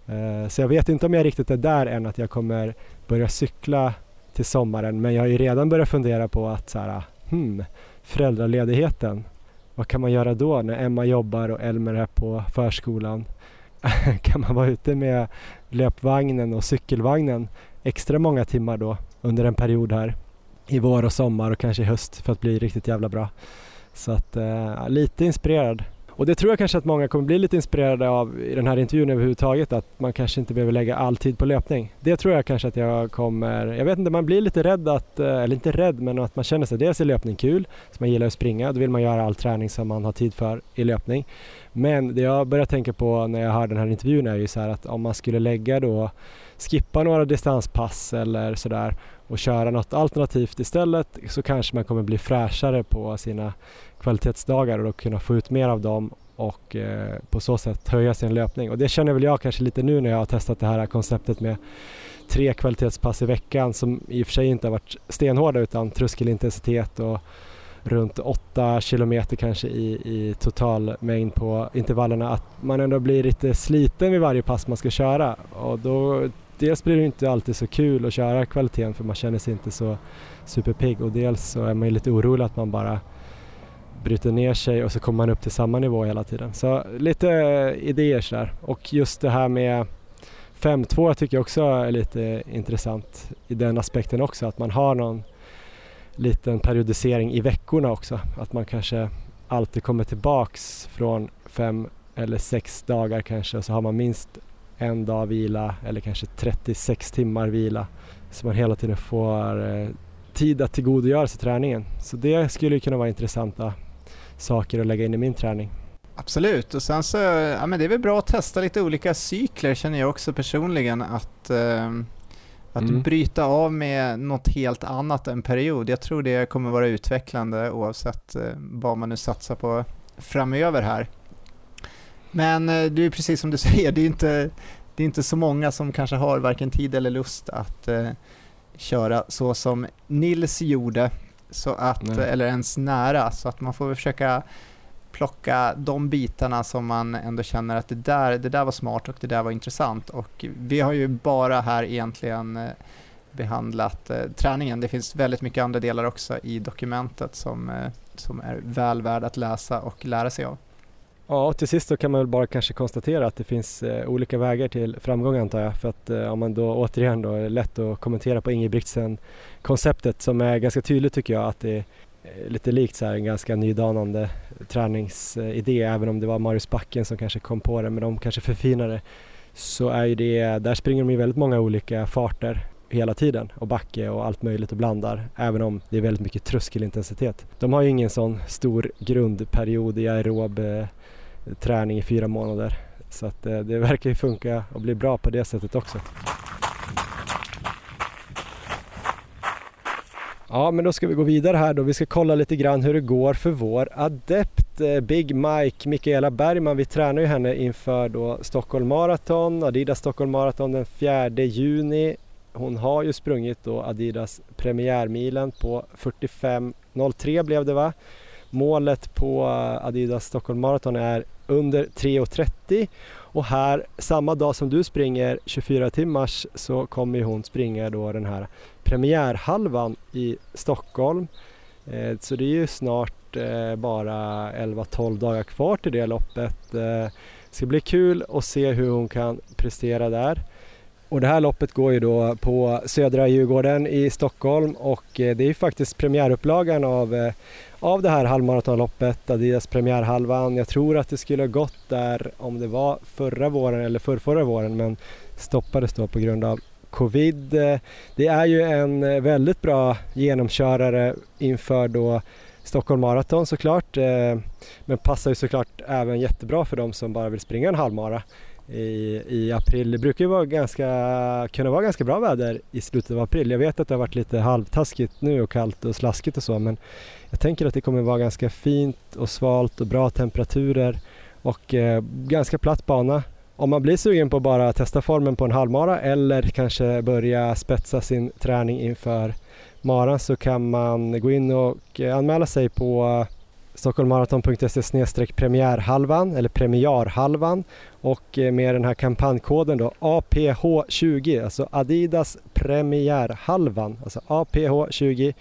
Eh, så jag vet inte om jag riktigt är där än att jag kommer börja cykla till sommaren men jag har ju redan börjat fundera på att så här, hmm, föräldraledigheten, vad kan man göra då när Emma jobbar och Elmer är på förskolan? kan man vara ute med löpvagnen och cykelvagnen extra många timmar då under en period här i vår och sommar och kanske i höst för att bli riktigt jävla bra. Så att eh, lite inspirerad och det tror jag kanske att många kommer bli lite inspirerade av i den här intervjun överhuvudtaget, att man kanske inte behöver lägga all tid på löpning. Det tror jag kanske att jag kommer, jag vet inte, man blir lite rädd att, eh, eller inte rädd, men att man känner sig, dels är löpning kul, så man gillar att springa, då vill man göra all träning som man har tid för i löpning. Men det jag börjar tänka på när jag hör den här intervjun är ju så här att om man skulle lägga då, skippa några distanspass eller sådär och köra något alternativt istället så kanske man kommer bli fräschare på sina kvalitetsdagar och då kunna få ut mer av dem och eh, på så sätt höja sin löpning. Och det känner väl jag kanske lite nu när jag har testat det här konceptet med tre kvalitetspass i veckan som i och för sig inte har varit stenhårda utan tröskelintensitet och runt 8 kilometer kanske i, i total mängd på intervallerna att man ändå blir lite sliten vid varje pass man ska köra och då dels blir det inte alltid så kul att köra kvaliteten för man känner sig inte så superpigg och dels så är man ju lite orolig att man bara bryter ner sig och så kommer man upp till samma nivå hela tiden. Så lite idéer sådär. Och just det här med 5-2 tycker jag också är lite intressant i den aspekten också. Att man har någon liten periodisering i veckorna också. Att man kanske alltid kommer tillbaks från fem eller sex dagar kanske och så har man minst en dag vila eller kanske 36 timmar vila. Så man hela tiden får eh, tid att tillgodogöra sig träningen. Så det skulle kunna vara intressanta saker att lägga in i min träning. Absolut, och sen så, ja men det är väl bra att testa lite olika cykler känner jag också personligen att eh, att mm. bryta av med något helt annat än period. Jag tror det kommer vara utvecklande oavsett eh, vad man nu satsar på framöver här. Men eh, det är precis som du säger, det är inte, det är inte så många som kanske har varken tid eller lust att eh, köra så som Nils gjorde så att, eller ens nära, så att man får försöka plocka de bitarna som man ändå känner att det där, det där var smart och det där var intressant. Och vi har ju bara här egentligen eh, behandlat eh, träningen. Det finns väldigt mycket andra delar också i dokumentet som, eh, som är väl värd att läsa och lära sig av. Ja, och till sist så kan man väl bara kanske konstatera att det finns eh, olika vägar till framgång antar jag. För att eh, om man då återigen då är lätt att kommentera på Ingebrigtsen konceptet som är ganska tydligt tycker jag att det är eh, lite likt så här en ganska nydanande träningsidé även om det var Marius Backen som kanske kom på det men de kanske förfinade så är ju det, där springer de i väldigt många olika farter hela tiden och backe och allt möjligt och blandar även om det är väldigt mycket tröskelintensitet. De har ju ingen sån stor grundperiod i aerob eh, träning i fyra månader. Så att eh, det, verkar ju funka och bli bra på det sättet också. Ja, men då ska vi gå vidare här då. Vi ska kolla lite grann hur det går för vår adept eh, Big Mike, Mikaela Bergman. Vi tränar ju henne inför då Stockholm Marathon, Adidas Stockholm Marathon den 4 juni. Hon har ju sprungit då Adidas premiärmilen på 45.03 blev det va? Målet på Adidas Stockholm Marathon är under 3.30 och här samma dag som du springer 24 timmars så kommer hon springa då den här premiärhalvan i Stockholm. Eh, så det är ju snart eh, bara 11-12 dagar kvar till det loppet. Eh, det ska bli kul att se hur hon kan prestera där. Och det här loppet går ju då på Södra Djurgården i Stockholm och det är ju faktiskt premiärupplagan av av det här halvmaratonloppet, Adidas premiärhalvan. Jag tror att det skulle ha gått där om det var förra våren eller förrförra våren men stoppades då på grund av covid. Det är ju en väldigt bra genomkörare inför då Stockholm Marathon såklart eh, men passar ju såklart även jättebra för de som bara vill springa en halvmara i, i april. Det brukar ju vara ganska, kunna vara ganska bra väder i slutet av april. Jag vet att det har varit lite halvtaskigt nu och kallt och slaskigt och så men jag tänker att det kommer vara ganska fint och svalt och bra temperaturer och eh, ganska platt bana. Om man blir sugen på att bara testa formen på en halvmara eller kanske börja spetsa sin träning inför maran så kan man gå in och eh, anmäla sig på stockholmmaraton.se premiärhalvan eller premiärhalvan och eh, med den här kampankoden då APH20 alltså Adidas premiärhalvan alltså APH20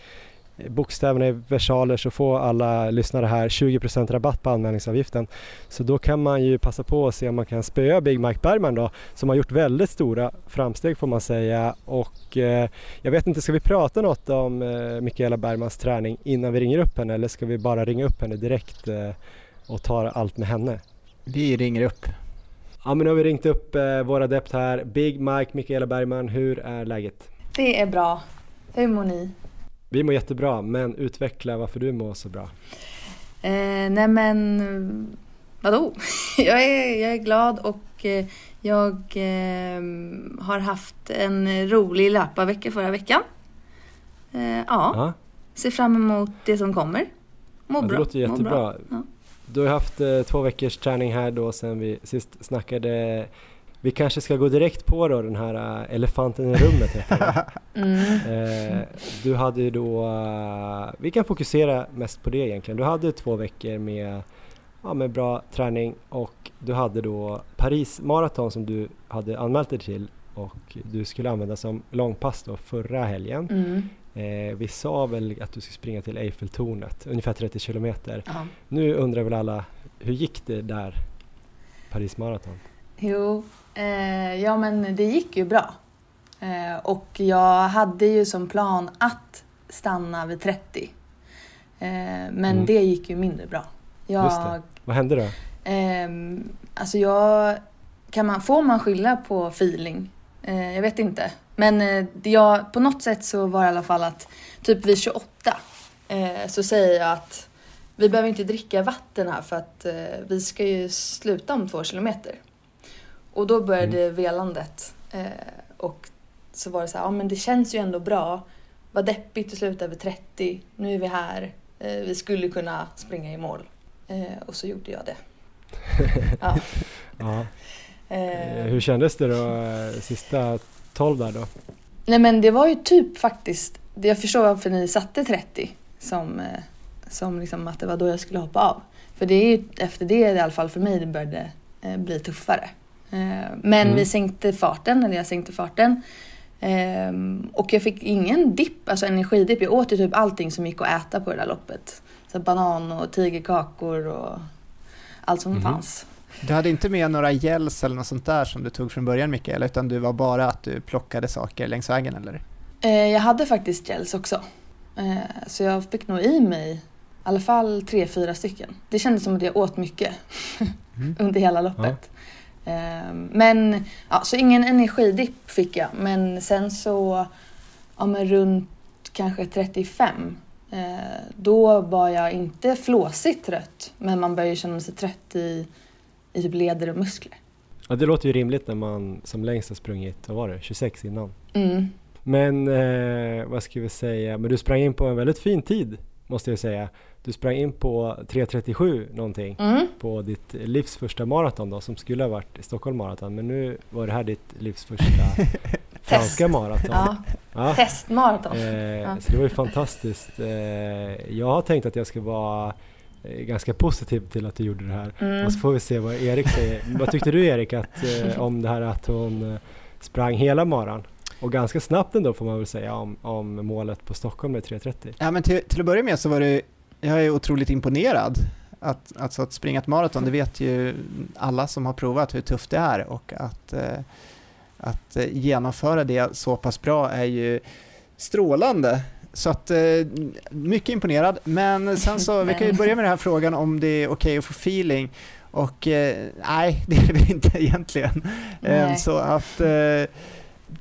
bokstäverna i versaler så får alla lyssnare här 20% rabatt på anmälningsavgiften. Så då kan man ju passa på att se om man kan spöa Big Mike Bergman då som har gjort väldigt stora framsteg får man säga och eh, jag vet inte, ska vi prata något om eh, Mikaela Bergmans träning innan vi ringer upp henne eller ska vi bara ringa upp henne direkt eh, och ta allt med henne? Vi ringer upp. Ja men nu har vi ringt upp eh, vår adept här, Big Mike Mikaela Bergman, hur är läget? Det är bra. Hur mår ni? Vi mår jättebra, men utveckla varför du mår så bra. Eh, nej men, vadå? jag, är, jag är glad och eh, jag eh, har haft en rolig löparvecka förra veckan. Eh, ja, Ja, ser fram emot det som kommer. Mår ja, det bra. låter mår jättebra. bra. Ja. Du har haft eh, två veckors träning här då sen vi sist snackade. Vi kanske ska gå direkt på då den här eh, elefanten i rummet heter. Mm. Eh, du hade ju då, eh, vi kan fokusera mest på det egentligen. Du hade två veckor med, ja, med bra träning och du hade då Paris maraton som du hade anmält dig till och du skulle använda som långpass då förra helgen. Mm. Eh, vi sa väl att du skulle springa till Eiffeltornet, ungefär 30 kilometer. Ja. Nu undrar väl alla, hur gick det där? Paris maraton? Jo, eh, ja men det gick ju bra. Eh, och jag hade ju som plan att stanna vid 30. Eh, men Mm. det gick ju mindre bra. Jag. Vad hände då? Ehm, alltså jag, kan man, får man skylla på feeling? Eh, jag vet inte. Men eh, jag, på något sätt så var det i alla fall att typ vid 28 eh, så säger jag att vi behöver inte dricka vatten här för att eh, vi ska ju sluta om två kilometer. Och då började velandet. Eh, och så var det så här, ja men det känns ju ändå bra. Vad deppigt att sluta vid 30. Nu är vi här. Eh, vi skulle kunna springa i mål. Eh, och så gjorde jag det. Ja. Ja. Eh, Hur kändes det då eh, sista 12 där då? nej men det var ju typ faktiskt, jag förstår varför ni satte 30 som, eh, som liksom att det var då jag skulle hoppa av. För det är ju efter det i alla fall för mig det började bli tuffare. Eh, men Mm. vi sänkte farten, eller jag sänkte farten. Ehm, och jag fick ingen dipp, alltså energidipp. Jag åt ju typ allting som gick att äta på det där loppet. Så banan och tigerkakor och allt som Mhm. fanns. Du hade inte med några gels eller något sånt där som du tog från början Mikael, utan du var bara att du plockade saker längs vägen eller? Eh, jag hade faktiskt gels också. Eh, så jag fick nog i mig i alla fall tre, fyra stycken. Det kändes som att jag åt mycket Mm. under hela loppet. Eh, men, ja, så ingen energidipp fick jag. Men sen så, ja men runt kanske 35. Eh, då var jag inte flåsigt trött. Men man började känna sig trött i, i typ leder och muskler. Ja, det låter ju rimligt när man som längst har sprungit, vad var det, 26 innan. Mm. Men eh, vad ska vi säga, men du sprang in på en väldigt fin tid måste jag säga. Du sprang in på 3.37 någonting Mm. på ditt livs första maraton då som skulle ha varit Stockholm maraton men nu var det här ditt livs första franska maraton. Ja, Ja. testmaraton. Eh, Så det var ju fantastiskt. Eh, jag har tänkt att jag ska vara eh, ganska positiv till att du gjorde det här. Mm. Och så får vi se vad Erik säger. vad tyckte du Erik att, eh, om det här att hon eh, sprang hela maran? Och ganska snabbt ändå får man väl säga om, om målet på Stockholm med 3.30. Ja, men till, till att börja med så var det, jag är otroligt imponerad. Att, alltså att springa ett maraton, det vet ju alla som har provat hur tufft det är och att, eh, att eh, genomföra det så pass bra är ju strålande. Så att, eh, mycket imponerad. Men sen så, vi kan ju börja med den här frågan om det är okej att få feeling. Och nej, det är det inte egentligen. Nej. så att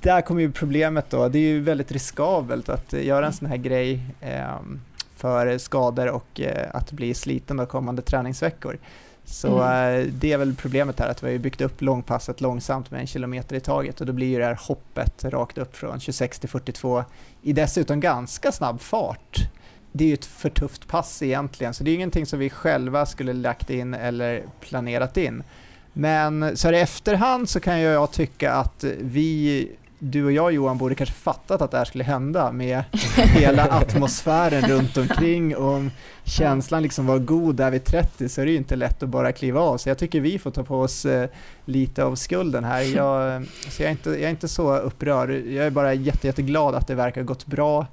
där kommer ju problemet då. Det är ju väldigt riskabelt att göra en sån här grej eh, för skador och eh, att bli sliten de kommande träningsveckor. Så Mm. eh, det är väl problemet här, att vi har byggt upp långpasset långsamt med en kilometer i taget och då blir ju det här hoppet rakt upp från 26 till 42 i dessutom ganska snabb fart. Det är ju ett för tufft pass egentligen, så det är ju ingenting som vi själva skulle lagt in eller planerat in. Men så här i efterhand så kan jag tycka att vi, du och jag Johan, borde kanske fattat att det här skulle hända med hela atmosfären runt omkring och om känslan liksom var god där vid 30 så är det ju inte lätt att bara kliva av. Så jag tycker vi får ta på oss eh, lite av skulden här. Jag, så jag, är inte, jag är inte så upprörd. Jag är bara jätte, jätteglad att det verkar gått bra.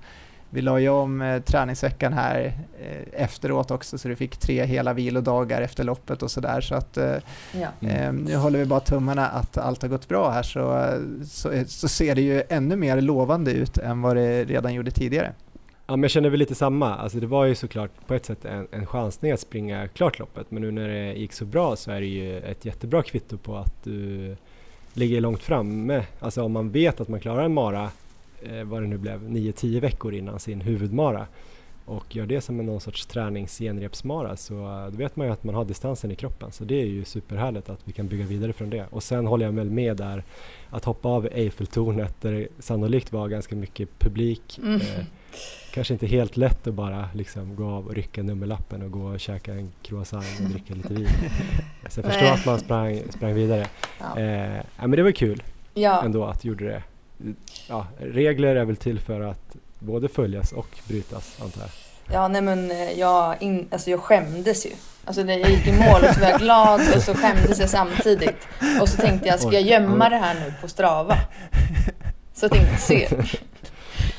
Vi la ju om eh, träningsveckan här eh, efteråt också så du fick tre hela vilodagar efter loppet och sådär. Så att eh, Ja. Eh, nu håller vi bara tummarna att allt har gått bra här så, så, så ser det ju ännu mer lovande ut än vad det redan gjorde tidigare. Ja men jag känner väl lite samma, alltså det var ju såklart på ett sätt en, en chansning att springa klart loppet men nu när det gick så bra så är det ju ett jättebra kvitto på att du ligger långt framme. Alltså om man vet att man klarar en mara, eh, vad det nu blev, 9-10 veckor innan sin huvudmara och gör det som en någon sorts träningsgenrepsmara så eh, då vet man ju att man har distansen i kroppen så det är ju superhärligt att vi kan bygga vidare från det. Och sen håller jag väl med där att hoppa av Eiffeltornet där det sannolikt var ganska mycket publik. Mm. Eh, kanske inte helt lätt att bara liksom gå av och rycka nummerlappen och gå och käka en croissant och dricka lite vin. Så jag förstår att man sprang, sprang vidare. Ja. Eh, men det var kul ja. ändå att du gjorde det. Ja, regler är väl till för att både följas och brytas antar jag. Ja, nej men eh, jag, in, alltså jag skämdes ju. Alltså när jag gick i mål och så var jag glad och så skämdes jag samtidigt. Och så tänkte jag, ska jag gömma det här nu på Strava? Så att ingen ser.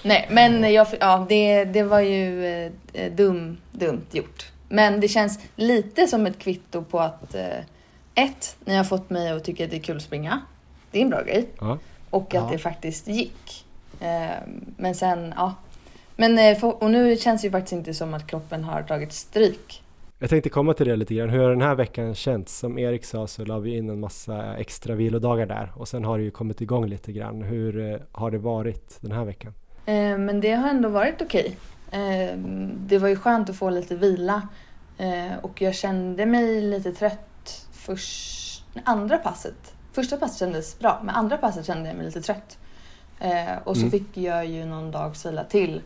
Nej, men jag, ja, det, det var ju eh, dum, dumt gjort. Men det känns lite som ett kvitto på att eh, ett, ni har fått mig att tycka att det är kul att springa. Det är en bra grej. Ja. Och att Ja. det faktiskt gick. Eh, men sen, ja. Men, eh, och nu känns det ju faktiskt inte som att kroppen har tagit stryk. Jag tänkte komma till det lite grann. Hur har den här veckan känts? Som Erik sa så la vi in en massa extra vilodagar där och sen har det ju kommit igång lite grann. Hur eh, har det varit den här veckan? Eh, men det har ändå varit okej. Eh, det var ju skönt att få lite vila. Och jag kände mig lite trött först, andra passet. Första passet kändes bra, men andra passet kände jag mig lite trött. Eh, och så Mm. fick jag ju någon dags vila till.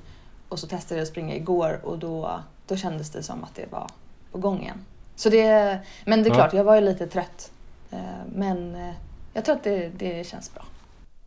Och så testade jag att springa igår och då, då kändes det som att det var på gång igen. Så det, men det är Ja. klart, jag var ju lite trött. Eh, men eh, jag tror att det, det känns bra.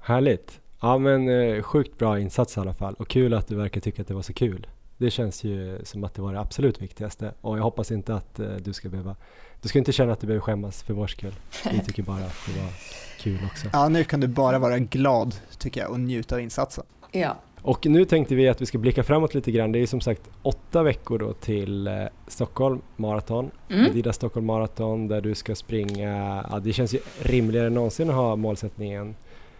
Härligt! Ja men eh, sjukt bra insats i alla fall och kul att du verkar tycka att det var så kul. Det känns ju som att det var det absolut viktigaste och jag hoppas inte att eh, du ska behöva Du ska inte känna att du behöver skämmas för vår skull. Vi tycker bara att det var kul också. Ja, nu kan du bara vara glad tycker jag och njuta av insatsen. Ja. Och nu tänkte vi att vi ska blicka framåt lite grann. Det är som sagt åtta veckor då till eh, Stockholm Marathon. Mm. Adidas Stockholm Marathon där du ska springa, ja det känns ju rimligare än någonsin att ha målsättningen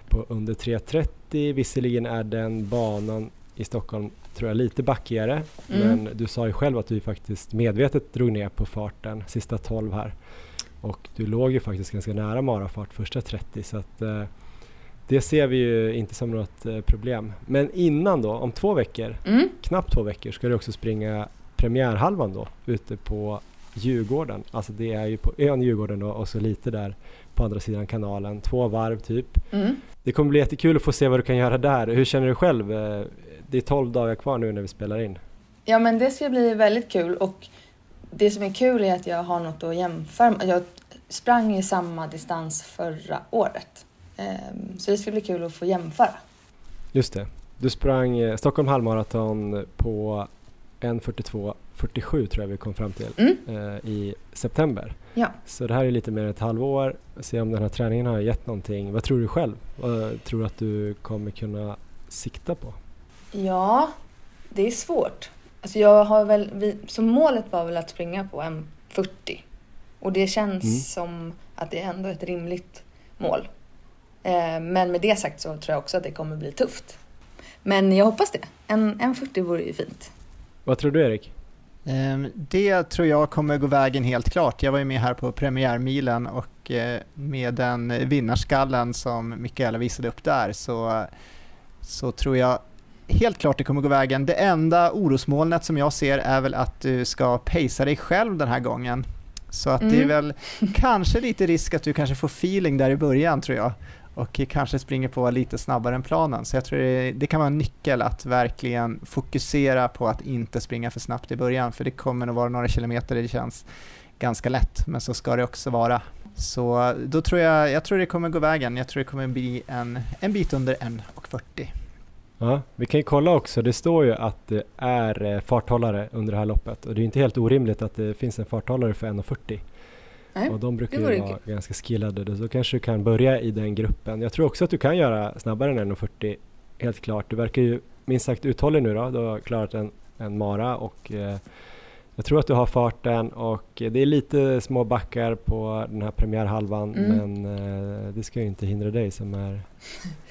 på under 3.30. Visserligen är den banan i Stockholm tror jag lite backigare Mm. men du sa ju själv att du faktiskt medvetet drog ner på farten sista 12 här. Och du låg ju faktiskt ganska nära marafart första 30 så att eh, det ser vi ju inte som något eh, problem. Men innan då, om två veckor, Mm. knappt två veckor, ska du också springa premiärhalvan då ute på Djurgården. Alltså det är ju på ön Djurgården då och så lite där på andra sidan kanalen. Två varv typ. Mm. Det kommer bli jättekul att få se vad du kan göra där. Hur känner du själv? Det är 12 dagar kvar nu när vi spelar in. Ja men det ska bli väldigt kul och det som är kul är att jag har något att jämföra med. Jag sprang i samma distans förra året. Ehm, Så det ska bli kul att få jämföra. Just det. Du sprang eh, Stockholm halvmaraton på 1.42.47 tror jag vi kom fram till Mm. eh, i september. Ja. Så det här är lite mer än ett halvår. Se om den här träningen har gett någonting. Vad tror du själv? Vad tror du att du kommer kunna sikta på? Ja, det är svårt. Alltså jag har väl, vi, så målet var väl att springa på en 40 och det känns Mm. som att det är ändå ett rimligt mål. Eh, men med det sagt så tror jag också att det kommer bli tufft. Men jag hoppas det. En, en 40 vore ju fint. Vad tror du Erik? Ehm, Det tror jag kommer gå vägen helt klart. Jag var ju med här på premiärmilen och eh, med den vinnarskallen som Mikaela visade upp där så, så tror jag helt klart det kommer gå vägen. Det enda orosmolnet som jag ser är väl att du ska pacea dig själv den här gången. Så att det är väl kanske lite risk att du kanske får feeling där i början tror jag och kanske springer på lite snabbare än planen. Så jag tror det, det, kan vara en nyckel att verkligen fokusera på att inte springa för snabbt i början, för det kommer nog vara några kilometer det känns ganska lätt, men så ska det också vara. Så då tror jag, jag tror det kommer gå vägen. Jag tror det kommer bli en, en bit under 1.40. Ja, vi kan ju kolla också, det står ju att det är eh, farthållare under det här loppet och det är inte helt orimligt att det finns en farthållare för 1.40. Nej, och de brukar ju vara kul. ganska skillade, så kanske du kan börja i den gruppen. Jag tror också att du kan göra snabbare än 1.40, helt klart. Du verkar ju minst sagt uthållig nu då, du har klarat en, en mara och eh, jag tror att du har farten och det är lite små backar på den här premiärhalvan mm. men eh, det ska ju inte hindra dig som är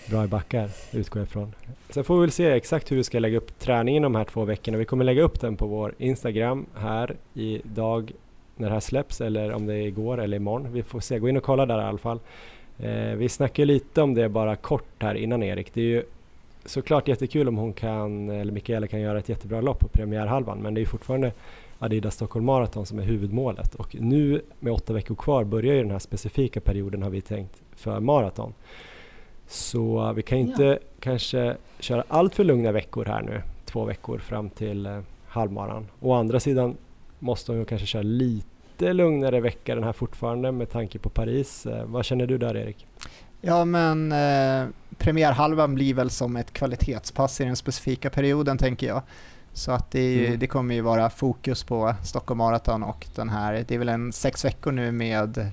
bra i backar, utgår jag ifrån. Sen får vi väl se exakt hur vi ska lägga upp träningen de här två veckorna. Vi kommer lägga upp den på vår Instagram här idag när det här släpps eller om det är igår eller imorgon. Vi får se, gå in och kolla där i alla fall. Eh, vi snackade lite om det bara kort här innan Erik. Det är ju såklart jättekul om hon kan, eller Mikaela kan göra ett jättebra lopp på premiärhalvan men det är fortfarande Adidas Stockholm Marathon som är huvudmålet och nu med åtta veckor kvar börjar ju den här specifika perioden har vi tänkt för maraton. Så vi kan inte ja. kanske köra allt för lugna veckor här nu, två veckor fram till eh, halvmaran. Å andra sidan måste hon kanske köra lite lugnare vecka den här fortfarande med tanke på Paris. Eh, vad känner du där Erik? Ja men eh, premiärhalvan blir väl som ett kvalitetspass i den specifika perioden tänker jag. Så att det, ju, mm. det, kommer ju vara fokus på Stockholm Marathon och den här, det är väl en sex veckor nu med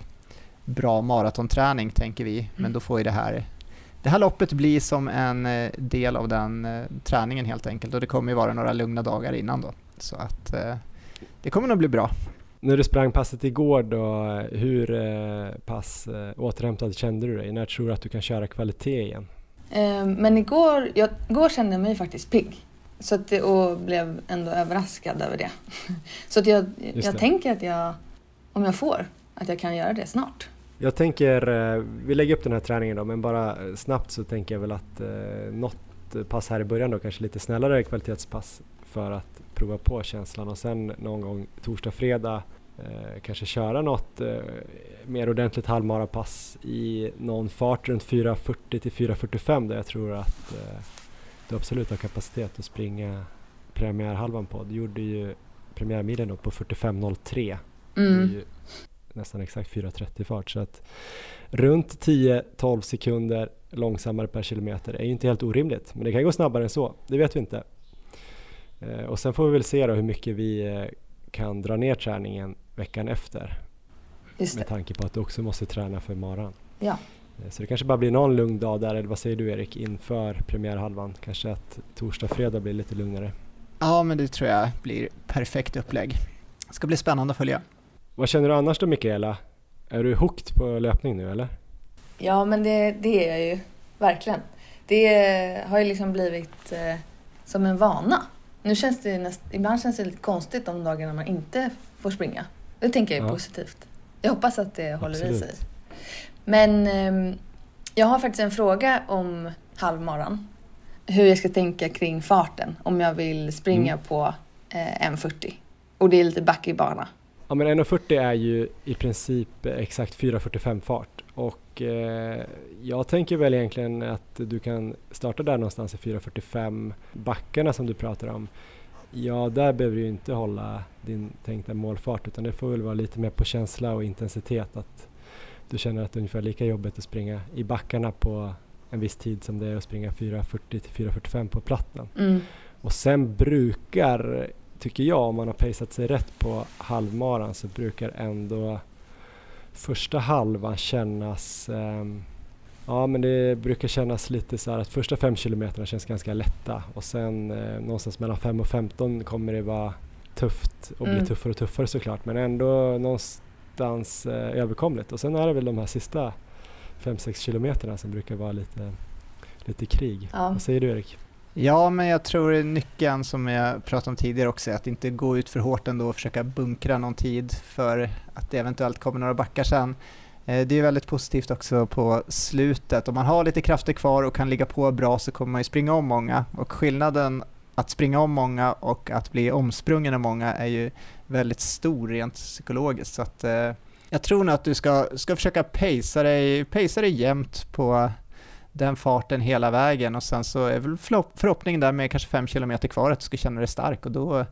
bra maratonträning tänker vi, mm. men då får ju det här det här loppet blir som en eh, del av den eh, träningen helt enkelt och det kommer ju vara några lugna dagar innan då. Så att eh, det kommer nog bli bra. När du sprang passet igår då, hur pass återhämtad kände du dig? När tror du att du kan köra kvalitet igen? Men igår, jag, igår kände jag mig faktiskt pigg. Så att, och blev ändå överraskad över det. Så att jag, jag tänker att jag, om jag får, att jag kan göra det snart. Jag tänker, eh, vi lägger upp den här träningen då, men bara snabbt så tänker jag väl att eh, något pass här i början då, kanske lite snällare kvalitetspass för att prova på känslan och sen någon gång torsdag, fredag eh, kanske köra något eh, mer ordentligt halvmarapass i någon fart runt 4.40 till 4.45 där jag tror att eh, absolut har kapacitet att springa premiärhalvan på. Du gjorde ju premiärmilen på 45.03. Mm. nästan exakt 4.30 fart. Så att runt 10-12 sekunder långsammare per kilometer är ju inte helt orimligt. Men det kan gå snabbare än så, det vet vi inte. Eh, och sen får vi väl se då hur mycket vi eh, kan dra ner träningen veckan efter. Med tanke på att du också måste träna för maran. Ja. Eh, så det kanske bara blir någon lugn dag där, eller vad säger du Erik, inför premiärhalvan? Kanske att torsdag, fredag blir lite lugnare? Ja, men det tror jag blir perfekt upplägg. Det ska bli spännande att följa. Vad känner du annars då Mikaela? Är du hooked på löpning nu eller? Ja, men det, det är jag ju. Verkligen. Det har ju liksom blivit eh, som en vana. Nu känns det näst, ibland känns det lite konstigt de dagarna man inte får springa. Det tänker jag är ja. positivt. Jag hoppas att det håller Absolut. i sig. Men eh, jag har faktiskt en fråga om halvmaran. Hur jag ska tänka kring farten om jag vill springa mm. på eh, 1.40 och det är lite backig bana. Ja men 1.40 är ju i princip exakt 4.45 fart och eh, jag tänker väl egentligen att du kan starta där någonstans i 4.45 backarna som du pratar om. Ja, där behöver du inte hålla din tänkta målfart utan det får väl vara lite mer på känsla och intensitet att du känner att det är ungefär lika jobbigt att springa i backarna på en viss tid som det är att springa 4.40 till 4.45 på platten. Mm. Och sen brukar, tycker jag, om man har paceat sig rätt på halvmaran så brukar ändå första halvan kännas um, Ja men det brukar kännas lite så här att första fem kilometerna känns ganska lätta och sen eh, någonstans mellan 5 och 15 kommer det vara tufft och mm. bli tuffare och tuffare såklart men ändå någonstans någonstans eh, överkomligt. Och sen är det väl de här sista 5-6 kilometerna som brukar vara lite, lite krig. Ja. Vad säger du Erik? Ja, men jag tror nyckeln som jag pratade om tidigare också är att inte gå ut för hårt ändå och försöka bunkra någon tid för att det eventuellt kommer några backar sen. Eh, det är väldigt positivt också på slutet. Om man har lite krafter kvar och kan ligga på bra så kommer man ju springa om många och skillnaden att springa om många och att bli omsprungen av många är ju väldigt stor rent psykologiskt. Så att, eh, jag tror nog att du ska, ska försöka pacea dig, pacea dig jämnt på den farten hela vägen och sen så är väl förhoppningen där med kanske 5 km kvar att du ska känna dig stark och då,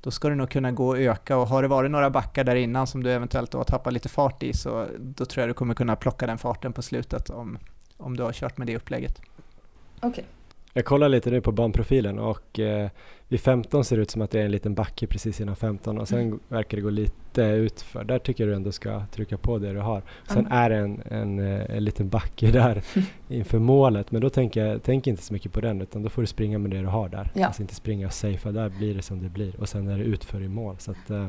då ska du nog kunna gå och öka och har det varit några backar där innan som du eventuellt då har tappat lite fart i så då tror jag du kommer kunna plocka den farten på slutet om, om du har kört med det upplägget. Okej. Okay. Jag kollar lite nu på banprofilen och eh, vid 15 ser det ut som att det är en liten backe precis innan 15 och sen mm. verkar det gå lite utför. Där tycker jag du ändå ska trycka på det du har. Sen mm. är det en, en, eh, en liten backe där inför målet men då tänker jag tänk inte så mycket på den utan då får du springa med det du har där. Ja. Alltså inte springa och safea, där blir det som det blir och sen är det utför i mål. Så att, eh,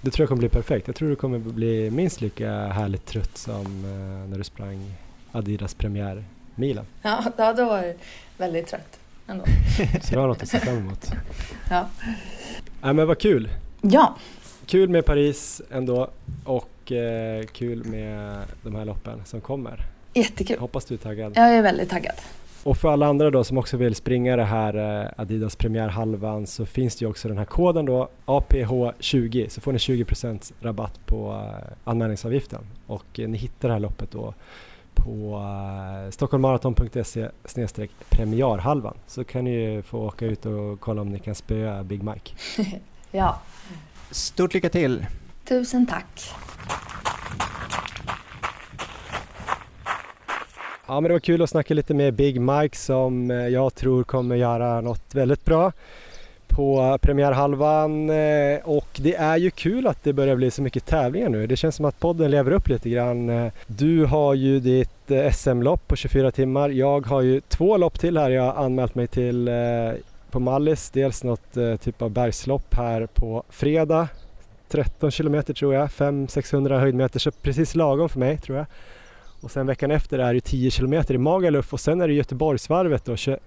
det tror jag kommer bli perfekt. Jag tror du kommer bli minst lika härligt trött som eh, när du sprang Adidas premiär milen. Ja, då var det väldigt trött ändå. Så du har något att se fram emot. Ja. ja men vad kul! Ja! Kul med Paris ändå och eh, kul med de här loppen som kommer. Jättekul! Hoppas du är taggad. Jag är väldigt taggad. Och för alla andra då som också vill springa det här eh, Adidas premiärhalvan så finns det ju också den här koden då APH20 så får ni 20% rabatt på eh, anmälningsavgiften och eh, ni hittar det här loppet då på uh, stockholmmaraton.se premiärhalvan så kan ni få åka ut och kolla om ni kan spöa Big Mike. ja. Stort lycka till! Tusen tack! Ja men det var kul att snacka lite med Big Mike som eh, jag tror kommer göra något väldigt bra på premiärhalvan eh, och det är ju kul att det börjar bli så mycket tävlingar nu. Det känns som att podden lever upp lite grann. Du har ju ditt eh, SM-lopp på 24 timmar. Jag har ju två lopp till här jag har anmält mig till eh, på Mallis. Dels något typ av bergslopp här på fredag. 13 kilometer tror jag, 500-600 höjdmeter så precis lagom för mig tror jag. Och sen veckan efter är det 10 kilometer i Magaluf och sen är det Göteborgsvarvet då 21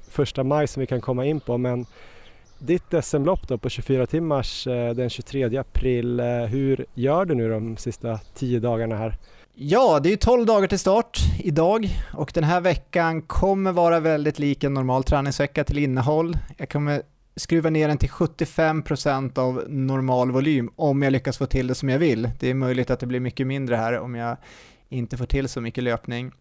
maj som vi kan komma in på men ditt SM-lopp då på 24 timmars eh, den 23 april. Eh, hur gör du nu de sista 10 dagarna här? Ja, det är 12 dagar till start idag och den här veckan kommer vara väldigt lik en normal träningsvecka till innehåll. Jag kommer skruva ner den till 75% av normal volym om jag lyckas få till det som jag vill. Det är möjligt att det blir mycket mindre här om jag inte får till så mycket löpning.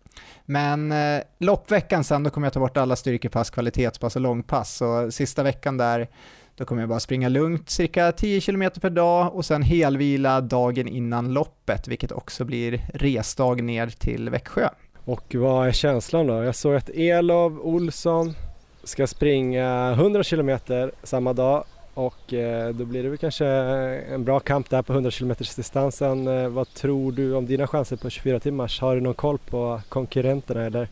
Men eh, loppveckan sen, då kommer jag ta bort alla styrkepass, kvalitetspass och långpass. Så sista veckan där, då kommer jag bara springa lugnt, cirka 10 km per dag och sen helvila dagen innan loppet, vilket också blir resdag ner till Växjö. Och vad är känslan då? Jag såg att Elov Olsson ska springa 100 km samma dag och eh, då blir det väl kanske en bra kamp där på 100 km distansen. Eh, vad tror du om dina chanser på 24 timmars? Har du någon koll på konkurrenterna eller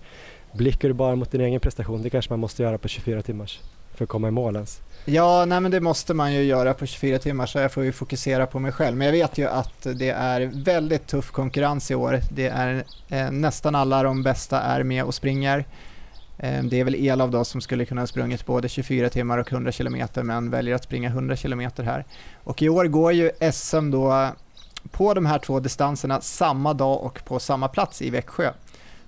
blickar du bara mot din egen prestation? Det kanske man måste göra på 24 timmars för att komma i mål ens. Ja, nej men det måste man ju göra på 24 timmar så jag får ju fokusera på mig själv. Men jag vet ju att det är väldigt tuff konkurrens i år. Det är eh, nästan alla de bästa är med och springer. Eh, det är väl Elav då som skulle kunna ha sprungit både 24 timmar och 100 km men väljer att springa 100 km här. Och i år går ju SM då på de här två distanserna samma dag och på samma plats i Växjö.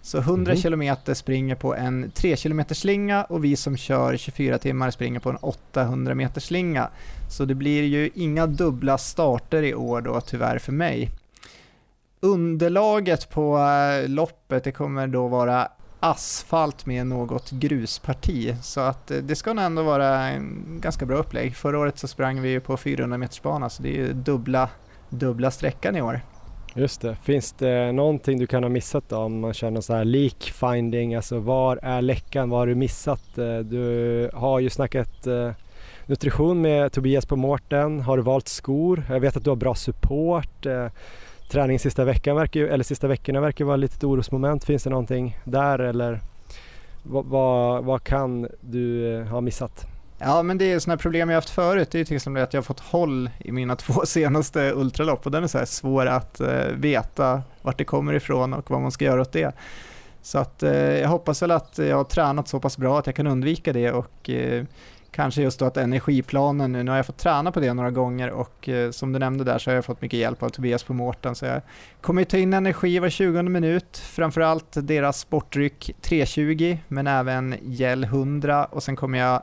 Så 100 mm. km springer på en 3 km slinga och vi som kör 24 timmar springer på en 800 meter slinga. Så det blir ju inga dubbla starter i år då tyvärr för mig. Underlaget på eh, loppet det kommer då vara asfalt med något grusparti. Så att eh, det ska nog ändå vara en ganska bra upplägg. Förra året så sprang vi ju på 400 meters bana så det är ju dubbla, dubbla sträckan i år. Just det. Finns det någonting du kan ha missat då om man kör någon sån här leak finding? Alltså var är läckan? Vad har du missat? Eh, du har ju snackat eh, nutrition med Tobias på Mårten. Har du valt skor? Jag vet att du har bra support träningen sista veckan verkar, eller sista veckorna verkar vara lite orosmoment. Finns det någonting där eller vad, vad, vad kan du eh, ha missat? Ja, men det är sådana problem jag haft förut. Det är till exempel att jag har fått håll i mina två senaste ultralopp och den är så här svår att eh, veta vart det kommer ifrån och vad man ska göra åt det. Så att eh, jag hoppas väl att jag har tränat så pass bra att jag kan undvika det och eh, Kanske just då att energiplanen nu, nu har jag fått träna på det några gånger och eh, som du nämnde där så har jag fått mycket hjälp av Tobias på Mårten så jag kommer ta in energi var 20 minut, framförallt deras sportdryck 320 men även gel 100 och sen kommer jag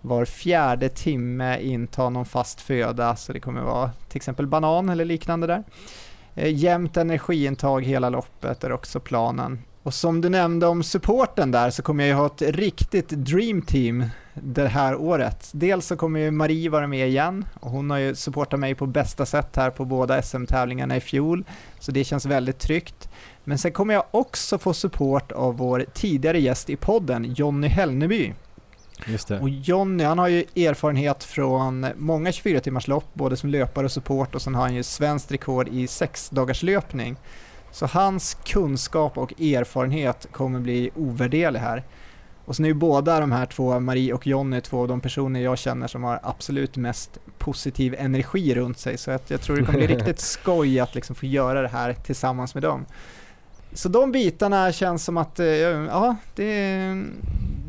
var fjärde timme inta någon fast föda, så det kommer vara till exempel banan eller liknande där. Eh, jämnt energiintag hela loppet är också planen. Och som du nämnde om supporten där så kommer jag ju ha ett riktigt dream team det här året. Dels så kommer ju Marie vara med igen och hon har ju supportat mig på bästa sätt här på båda SM-tävlingarna i fjol, så det känns väldigt tryggt. Men sen kommer jag också få support av vår tidigare gäst i podden, Jonny Hellneby. Just det. Och Jonny, han har ju erfarenhet från många 24 timmars lopp, både som löpare och support och sen har han ju svenskt rekord i sex dagars löpning. Så hans kunskap och erfarenhet kommer bli ovärderlig här. Och sen är ju båda de här två, Marie och Jonny, två av de personer jag känner som har absolut mest positiv energi runt sig. Så att jag tror det kommer bli riktigt skoj att liksom få göra det här tillsammans med dem. Så de bitarna känns som att, eh, ja, det,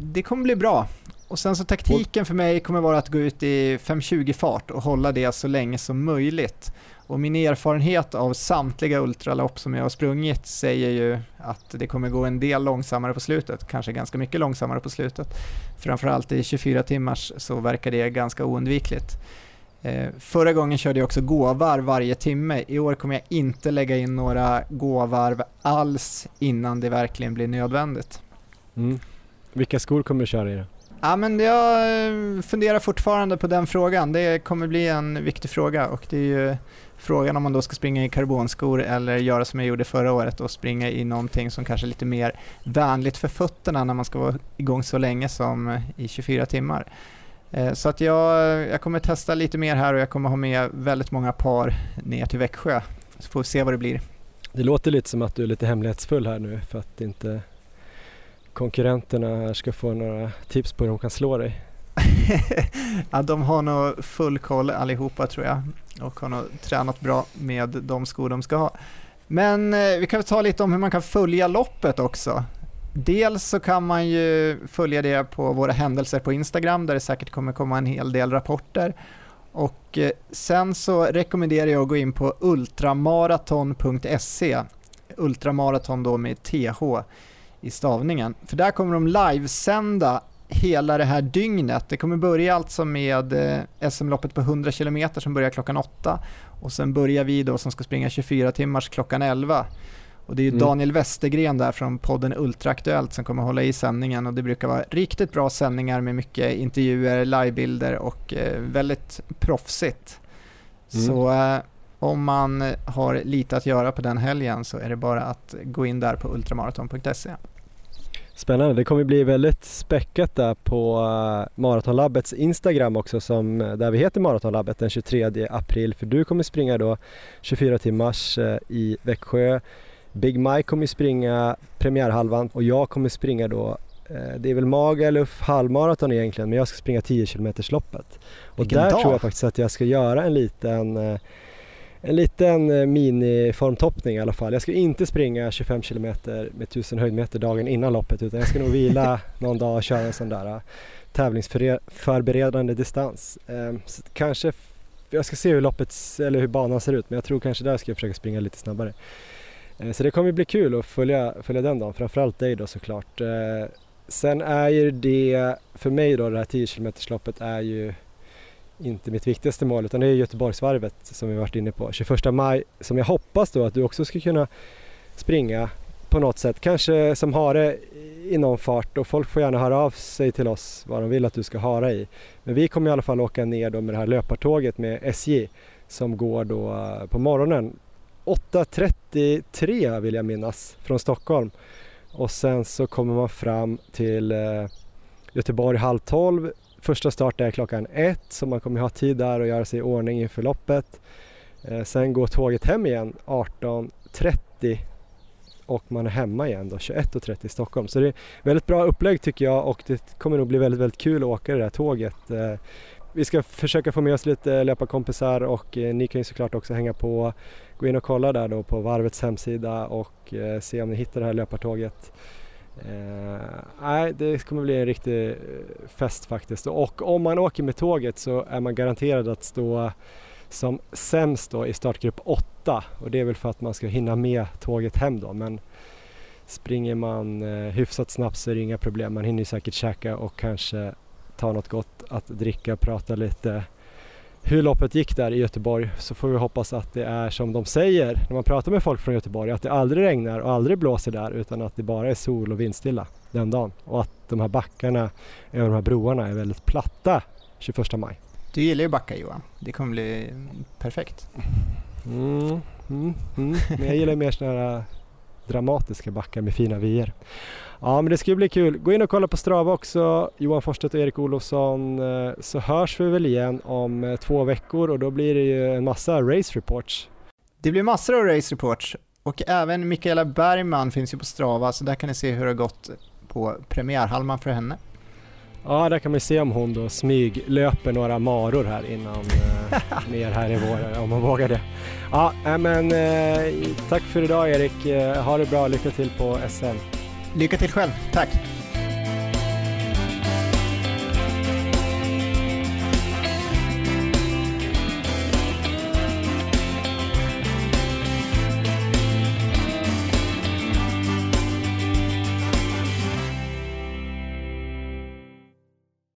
det kommer bli bra. Och sen så taktiken för mig kommer vara att gå ut i 5.20 fart och hålla det så länge som möjligt. Och min erfarenhet av samtliga ultralopp som jag har sprungit säger ju att det kommer gå en del långsammare på slutet, kanske ganska mycket långsammare på slutet. Framförallt i 24 timmars så verkar det ganska oundvikligt. Eh, förra gången körde jag också gåvarv varje timme. I år kommer jag inte lägga in några gåvarv alls innan det verkligen blir nödvändigt. Mm. Vilka skor kommer du köra i då? Ja, men jag eh, funderar fortfarande på den frågan. Det kommer bli en viktig fråga och det är ju frågan om man då ska springa i karbonskor eller göra som jag gjorde förra året och springa i någonting som kanske är lite mer vänligt för fötterna när man ska vara igång så länge som eh, i 24 timmar. Eh, så att jag, jag kommer testa lite mer här och jag kommer ha med väldigt många par ner till Växjö. Så får vi se vad det blir. Det låter lite som att du är lite hemlighetsfull här nu för att inte konkurrenterna ska få några tips på hur de kan slå dig. ja, de har nog full koll allihopa tror jag och har nog tränat bra med de skor de ska ha. Men eh, vi kan väl ta lite om hur man kan följa loppet också. Dels så kan man ju följa det på våra händelser på Instagram där det säkert kommer komma en hel del rapporter. Och eh, sen så rekommenderar jag att gå in på ultramaraton.se, ultramaraton då med TH i stavningen. För där kommer de livesända hela det här dygnet. Det kommer börja alltså med eh, SM-loppet på 100 km som börjar klockan 8 och sen börjar vi då som ska springa 24 timmars klockan 11. Och det är mm. Daniel Westergren där från podden Ultraaktuellt som kommer hålla i sändningen och det brukar vara riktigt bra sändningar med mycket intervjuer, livebilder och eh, väldigt proffsigt. Mm. Så eh, om man har lite att göra på den helgen så är det bara att gå in där på ultramaraton.se. Spännande, det kommer bli väldigt späckat där på eh, Maratonlabbets Instagram också som, eh, där vi heter Maratonlabbet den 23 april för du kommer springa då 24 timmars eh, i Växjö. Big Mike kommer springa premiärhalvan och jag kommer springa då det är väl Magaluf halvmaraton egentligen men jag ska springa 10 km loppet. Och Vilken där dag. tror jag faktiskt att jag ska göra en liten en liten eh, miniformtoppning i alla fall. Jag ska inte springa 25 km med 1000 höjdmeter dagen innan loppet utan jag ska nog vila någon dag och köra en sån där eh, tävlingsförberedande distans. Ehm, så kanske, jag ska se hur loppet, eller hur banan ser ut men jag tror kanske där ska jag försöka springa lite snabbare. Eh, så det kommer bli kul att följa, följa den dagen, framförallt dig då såklart. Sen är ju det, för mig då det här 10 km loppet är ju inte mitt viktigaste mål utan det är Göteborgsvarvet som vi varit inne på. 21 maj som jag hoppas då att du också ska kunna springa på något sätt. Kanske som hare i någon fart och folk får gärna höra av sig till oss vad de vill att du ska hara i. Men vi kommer i alla fall åka ner då med det här löpartåget med SJ som går då eh, på morgonen 8.33 vill jag minnas från Stockholm och sen så kommer man fram till eh, Göteborg halv tolv Första start är klockan ett så man kommer ha tid där och göra sig i ordning inför loppet. Eh, sen går tåget hem igen 18.30 och man är hemma igen då 21.30 i Stockholm. Så det är väldigt bra upplägg tycker jag och det kommer nog bli väldigt, väldigt kul att åka det där tåget. Eh, vi ska försöka få med oss lite löparkompisar och eh, ni kan ju såklart också hänga på. Gå in och kolla där då på Varvets hemsida och eh, se om ni hittar det här löpartåget. Eh, nej, det kommer bli en riktig eh, fest faktiskt. Och om man åker med tåget så är man garanterad att stå som sämst då i startgrupp 8 och det är väl för att man ska hinna med tåget hem då. Men springer man eh, hyfsat snabbt så är det inga problem. Man hinner säkert käka och kanske ta något gott att dricka och prata lite hur loppet gick där i Göteborg så får vi hoppas att det är som de säger när man pratar med folk från Göteborg att det aldrig regnar och aldrig blåser där utan att det bara är sol och vindstilla den dagen och att de här backarna över de här broarna är väldigt platta 21 maj. Du gillar ju backar Johan, det kommer bli perfekt. Mm, mm, mm. Men jag gillar mer sådana här dramatiska backar med fina vyer. Ja men det ska bli kul. Gå in och kolla på Strava också, Johan Forsstedt och Erik Olofsson, eh, så hörs vi väl igen om eh, två veckor och då blir det ju en massa race reports. Det blir massor av race reports och även Mikaela Bergman finns ju på Strava så där kan ni se hur det har gått på premiärhalvan för henne. Ja, där kan man se om hon då smyglöper några maror här innan eh, mer här i vår, om hon vågar det. Ja, men eh, tack för idag Erik. Eh, ha det bra, lycka till på SM. Lycka till själv, tack!